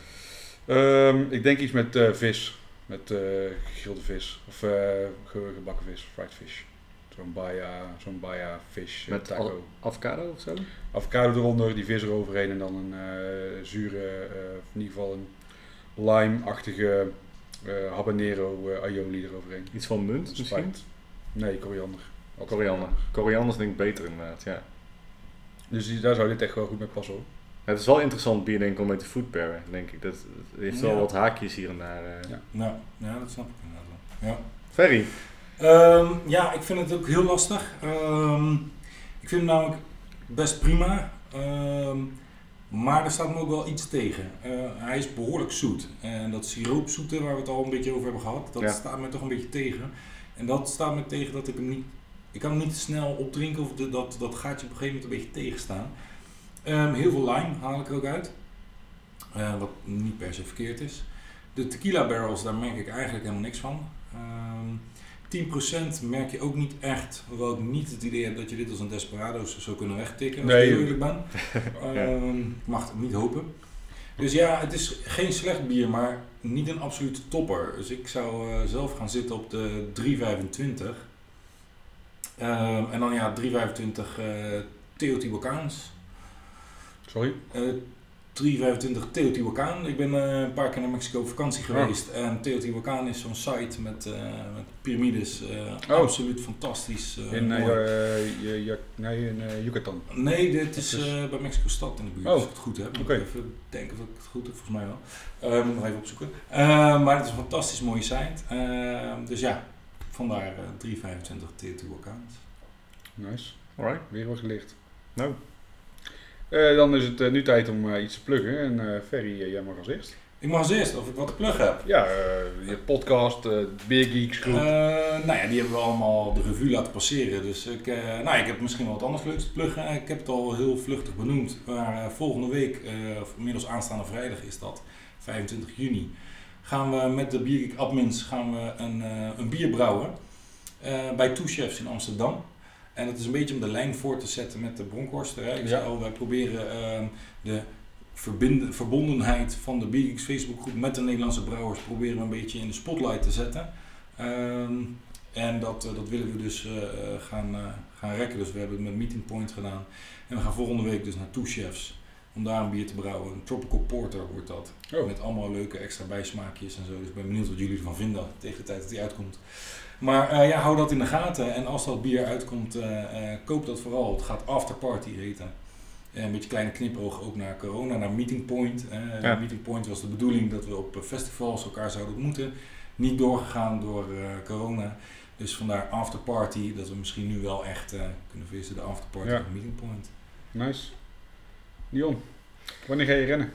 [SPEAKER 1] Ehm, ik denk iets met vis. Met eh gegrilde vis. Of ge- gebakken vis. Fried fish. Zo'n Baja, zo'n Baja fish
[SPEAKER 2] Met
[SPEAKER 1] taco.
[SPEAKER 2] avocado of zo?
[SPEAKER 1] Avocado eronder, die vis eroverheen en dan een zure, of in ieder geval een lime-achtige habanero aioli eroverheen.
[SPEAKER 2] Iets van munt misschien?
[SPEAKER 1] Nee, koriander. Altijd
[SPEAKER 2] Koriander. Koriander is denk ik beter inderdaad, ja.
[SPEAKER 1] Dus die- daar zou dit echt wel goed mee passen hoor.
[SPEAKER 2] Het is wel interessant bier denk ik om mee te food pairen, denk ik. Dat, het heeft wel
[SPEAKER 3] Ja.
[SPEAKER 2] wat haakjes hier en daar. eh.
[SPEAKER 1] Ja.
[SPEAKER 3] Nou, ja, dat snap ik inderdaad wel. Ja.
[SPEAKER 2] Ferry,
[SPEAKER 3] Ehm, ja, ik vind het ook heel lastig. Ehm, ik vind hem namelijk best prima. Ehm, maar er staat me ook wel iets tegen. Eh, hij is behoorlijk zoet. En dat siroopzoete waar we het al een beetje over hebben gehad, dat
[SPEAKER 2] Ja.
[SPEAKER 3] staat me toch een beetje tegen. En dat staat me tegen dat ik hem niet... Ik kan hem niet snel opdrinken of de- dat, dat gaat je op een gegeven moment een beetje tegenstaan. Ehm, heel veel lime haal ik er ook uit. Eh, wat niet per se verkeerd is. De tequila barrels, daar merk ik eigenlijk helemaal niks van. Ehm 10% merk je ook niet echt, hoewel ik niet het idee heb dat je dit als een Desperado's zou kunnen wegtikken, als
[SPEAKER 1] Nee,
[SPEAKER 3] ik eerlijk ben. Ehm, ik mag het niet hopen. Dus ja, het is geen slecht bier, maar niet een absolute topper. Dus ik zou eh, zelf gaan zitten op de 3,25. Ehm, en dan ja, 3,25 eh Teotihuacans.
[SPEAKER 1] Sorry?
[SPEAKER 3] Eh 325 Teotihuacan. Ik ben eh, een paar keer naar Mexico op vakantie geweest. En Teotihuacan is zo'n site met, eh, met piramides. eh,
[SPEAKER 1] Oh.
[SPEAKER 3] Absoluut fantastisch. eh,
[SPEAKER 1] In, je- je- nee, in eh, Yucatan.
[SPEAKER 3] Nee, dit is eh, bij Mexico stad in de buurt,
[SPEAKER 1] Oh.
[SPEAKER 3] als ik het goed heb. Moet Even denken of ik het goed heb, volgens mij wel. Eh, moet nog even opzoeken. Eh, maar het is een fantastisch mooie site. Dus ja, vandaar eh 325 Teotihuacans.
[SPEAKER 1] Nice.
[SPEAKER 2] alright.
[SPEAKER 1] Weer wat gelicht.
[SPEAKER 2] Nou,
[SPEAKER 1] Eh, dan is het eh, nu tijd om eh, iets te pluggen. En Ferry, jij mag als eerst.
[SPEAKER 3] Ik mag als eerst of ik wat te pluggen heb.
[SPEAKER 1] Ja, je podcast, Beer Geeks groep.
[SPEAKER 3] Nou ja, die hebben we allemaal de revue laten passeren. Dus ik, nou, ik heb misschien wel wat anders leuks te pluggen. Ik heb het al heel vluchtig benoemd. Maar volgende week, of inmiddels aanstaande vrijdag is dat, 25 juni, gaan we met de Biergeek admins gaan we een, een bier brouwen. bij Two Chefs in Amsterdam. En dat is een beetje om de lijn voor te zetten met de Bronkhorsterij. Ik
[SPEAKER 1] Ja.
[SPEAKER 3] zei al, wij proberen ehm, de verbinden, verbondenheid van de Biergeeks Facebookgroep met de Nederlandse brouwers proberen we een beetje in de spotlight te zetten. Ehm, en dat, eh, dat willen we dus eh, eh, gaan, gaan rekken. Dus we hebben het met Meeting Point gedaan. En we gaan volgende week dus naar Two Chefs om daar een bier te brouwen. Een Tropical Porter wordt dat.
[SPEAKER 1] Oh.
[SPEAKER 3] Met allemaal leuke extra bijsmaakjes en zo. Dus ik ben benieuwd wat jullie ervan vinden tegen de tijd dat die uitkomt. Maar eh, ja, hou dat in de gaten. En als dat bier uitkomt, eh, eh, koop dat vooral. Het gaat Afterparty heten. En een beetje kleine knipoog ook naar corona, naar Meeting Point.
[SPEAKER 2] Ja.
[SPEAKER 3] Meeting Point was de bedoeling dat we op festivals elkaar zouden ontmoeten. Niet doorgegaan door corona. Dus vandaar Afterparty, dat we misschien nu wel echt kunnen vissen. De Afterparty
[SPEAKER 1] Ja.
[SPEAKER 3] op Meeting Point.
[SPEAKER 1] Nice. Dion, wanneer ga je rennen?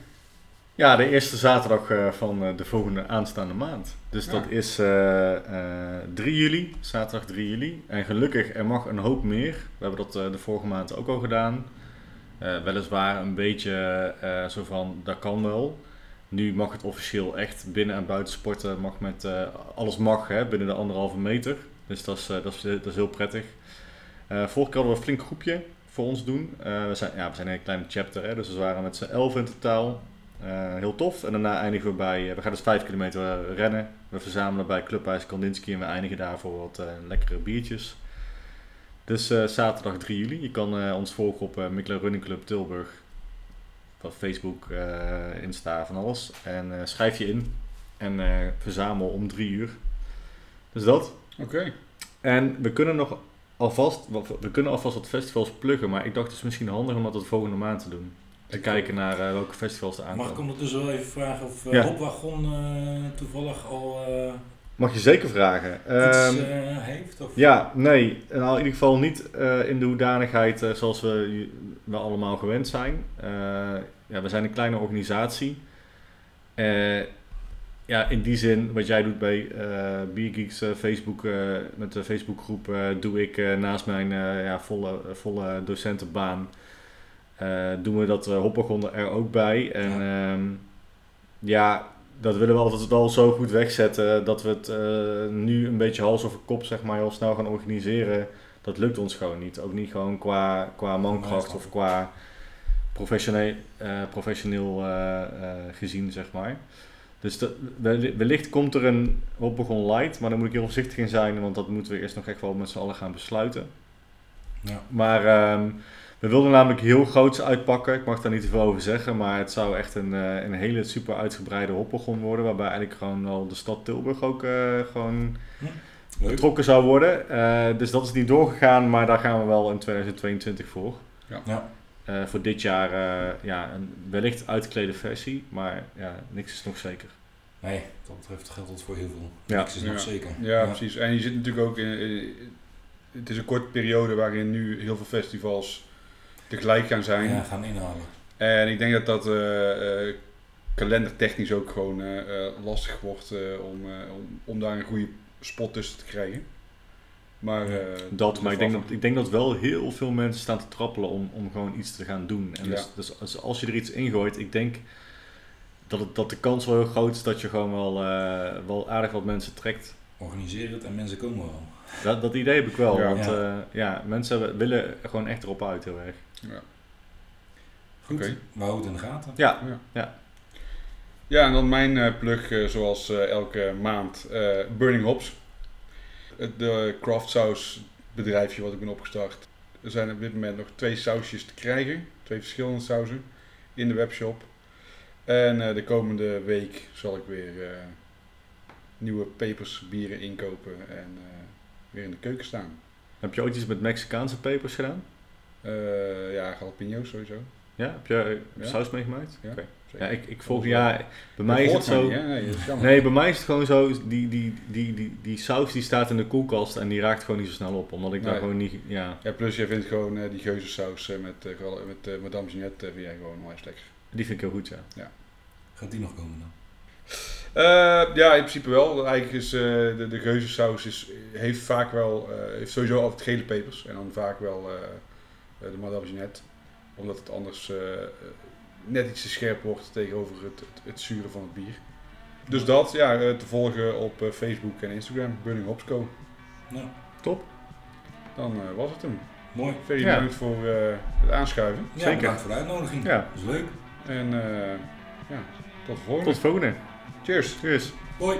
[SPEAKER 2] Ja, de eerste zaterdag eh, van eh, de volgende aanstaande maand. Dus
[SPEAKER 1] Ja.
[SPEAKER 2] dat is eh, eh, 3 juli, zaterdag 3 juli. En gelukkig, er mag een hoop meer. We hebben dat de vorige maand ook al gedaan. Weliswaar een beetje zo van, dat kan wel. Nu mag het officieel echt binnen- en buitensporten, mag met, alles mag hè, binnen de anderhalve meter. Dus dat is, dat is, dat is heel prettig. Vorige keer hadden we een flink groepje voor ons doen. We, zijn, ja, we zijn een kleine chapter, hè, dus we waren met z'n elf in totaal. Eh, heel tof. En daarna eindigen we bij, eh, we gaan dus 5 kilometer eh, rennen. We verzamelen bij Clubhuis Kandinsky en we eindigen daar voor wat lekkere biertjes. Dus zaterdag 3 juli. Je kan ons volgen op uh, Running Club Tilburg. Op Facebook, Insta, van alles. En schrijf je in en verzamel om 3 uur. Dus dat.
[SPEAKER 1] Oké.
[SPEAKER 2] En we kunnen nog alvast, we kunnen alvast wat festivals pluggen, maar ik dacht het is misschien handig om dat de volgende maand te doen. Te
[SPEAKER 1] Ik-
[SPEAKER 2] kijken naar eh, welke festivals er
[SPEAKER 3] Mag ik
[SPEAKER 2] aankomen.
[SPEAKER 3] ondertussen wel even vragen of uh,
[SPEAKER 2] Ja.
[SPEAKER 3] Hopwagon eh, toevallig al eh,
[SPEAKER 2] Mag je zeker vragen.
[SPEAKER 3] iets
[SPEAKER 2] Ehm,
[SPEAKER 3] eh, heeft? Of?
[SPEAKER 2] ja, nee. Nou, in ieder geval niet eh, in de hoedanigheid eh, zoals we, we allemaal gewend zijn. Eh, ja, we zijn een kleine organisatie. Eh, ja, in die zin, wat jij doet bij eh Biergeeks eh, Facebook, eh, met de Facebookgroep, eh, doe ik eh, naast mijn eh, ja, volle, volle docentenbaan, eh, doen we dat uh, hopwagon er ook bij. En ja. ja, dat willen we altijd wel zo goed wegzetten dat we het uh, nu een beetje hals over kop zeg maar heel snel gaan organiseren. Dat lukt ons gewoon niet. Ook niet gewoon qua, qua mankracht of qua professioneel, uh, professioneel uh, gezien zeg maar. Dus dat, wellicht komt er een Hoppegon Light, maar daar moet ik heel voorzichtig in zijn, want dat moeten we eerst nog echt wel met z'n allen gaan besluiten.
[SPEAKER 3] Ja.
[SPEAKER 2] Maar ehm, we wilden namelijk heel groots uitpakken. Ik mag daar niet te veel over zeggen, maar het zou echt een, eh, een hele super uitgebreide hoppegon worden. Waarbij eigenlijk gewoon wel de stad Tilburg ook eh, gewoon
[SPEAKER 3] Leuk.
[SPEAKER 2] betrokken zou worden. Eh, dus dat is niet doorgegaan, maar daar gaan we wel in 2022 voor.
[SPEAKER 3] Ja.
[SPEAKER 2] Eh, voor dit jaar eh, ja, een wellicht uitgeklede versie, maar ja, niks is nog zeker.
[SPEAKER 3] Nee, wat dat betreft geldt dat voor heel veel.
[SPEAKER 2] Ja.
[SPEAKER 3] Niks is nog
[SPEAKER 1] Ja.
[SPEAKER 3] zeker.
[SPEAKER 1] Ja, precies. En je zit natuurlijk ook in, in- Het is een korte periode waarin nu heel veel festivals tegelijk gaan zijn.
[SPEAKER 3] Ja, gaan inhalen.
[SPEAKER 1] En ik denk dat dat eh, eh, kalendertechnisch ook gewoon eh, eh, lastig wordt eh, om, eh, om, om daar een goede spot tussen te krijgen. Maar, eh,
[SPEAKER 2] Dat, maar ik denk dat, ik denk dat wel heel veel mensen staan te trappelen om, om gewoon iets te gaan doen. En
[SPEAKER 1] Ja.
[SPEAKER 2] dus, dus als, als je er iets ingooit, ik denk dat, het, dat de kans wel heel groot is dat je gewoon wel, eh, wel aardig wat mensen trekt.
[SPEAKER 3] Organiseer het en mensen komen wel.
[SPEAKER 2] Dat, dat idee heb ik wel,
[SPEAKER 1] Ja.
[SPEAKER 2] want
[SPEAKER 3] Ja.
[SPEAKER 2] ja. ja, mensen willen gewoon echt erop uit heel erg.
[SPEAKER 1] Ja.
[SPEAKER 3] Goed,
[SPEAKER 1] Oké.
[SPEAKER 3] we houden het in de gaten.
[SPEAKER 2] Ja,
[SPEAKER 1] Ja, en dan mijn eh, plug, eh, zoals eh, elke maand, eh, Burning Hops. Het de craft saus bedrijfje wat ik ben opgestart. Er zijn op dit moment nog twee sausjes te krijgen. Twee verschillende sauzen in de webshop. En eh, de komende week zal ik weer eh, nieuwe pepers, bieren inkopen en eh, weer in de keuken staan.
[SPEAKER 2] heb je ooit iets met Mexicaanse pepers gedaan?
[SPEAKER 1] Eh, ja, jalapeno's sowieso.
[SPEAKER 2] Ja, heb je eh,
[SPEAKER 1] Ja.
[SPEAKER 2] saus meegemaakt?
[SPEAKER 1] Ja.
[SPEAKER 2] Ja, ik, ik volg, ja, bij mij is het zo...
[SPEAKER 1] niet? Nee, is
[SPEAKER 2] bij mij is het gewoon zo, die, die, die, die, die saus die staat in de koelkast en die raakt gewoon niet zo snel op. Omdat ik daar gewoon niet, ja,
[SPEAKER 1] Ja, plus jij vindt gewoon eh, die geuzensaus met, eh, met Madame Jeanette vind jij gewoon onwijs lekker.
[SPEAKER 2] die vind ik heel goed, ja.
[SPEAKER 3] Gaat die nog komen dan?
[SPEAKER 1] Eh, ja, in principe wel. Eigenlijk is eh, de, de geuzensaus is, heeft vaak wel, eh, heeft sowieso altijd gele pepers. En dan vaak wel de Madame Jeanette. Omdat het anders net iets te scherp wordt tegenover het, het, het zure van het bier. Dus dat, ja, te volgen op eh, Facebook en Instagram, Burning Hopsco.
[SPEAKER 3] Nou,
[SPEAKER 1] Dan eh, was het hem.
[SPEAKER 3] mooi.
[SPEAKER 1] Ferry,
[SPEAKER 2] Ja.
[SPEAKER 1] bedankt voor eh, het aanschuiven.
[SPEAKER 3] Ja,
[SPEAKER 2] Zeker.
[SPEAKER 3] bedankt voor de uitnodiging.
[SPEAKER 2] Ja.
[SPEAKER 3] Dat is leuk.
[SPEAKER 1] En eh, ja, tot de volgende.
[SPEAKER 2] Tot de volgende.
[SPEAKER 1] Cheers.
[SPEAKER 2] Cheers.
[SPEAKER 3] Hoi.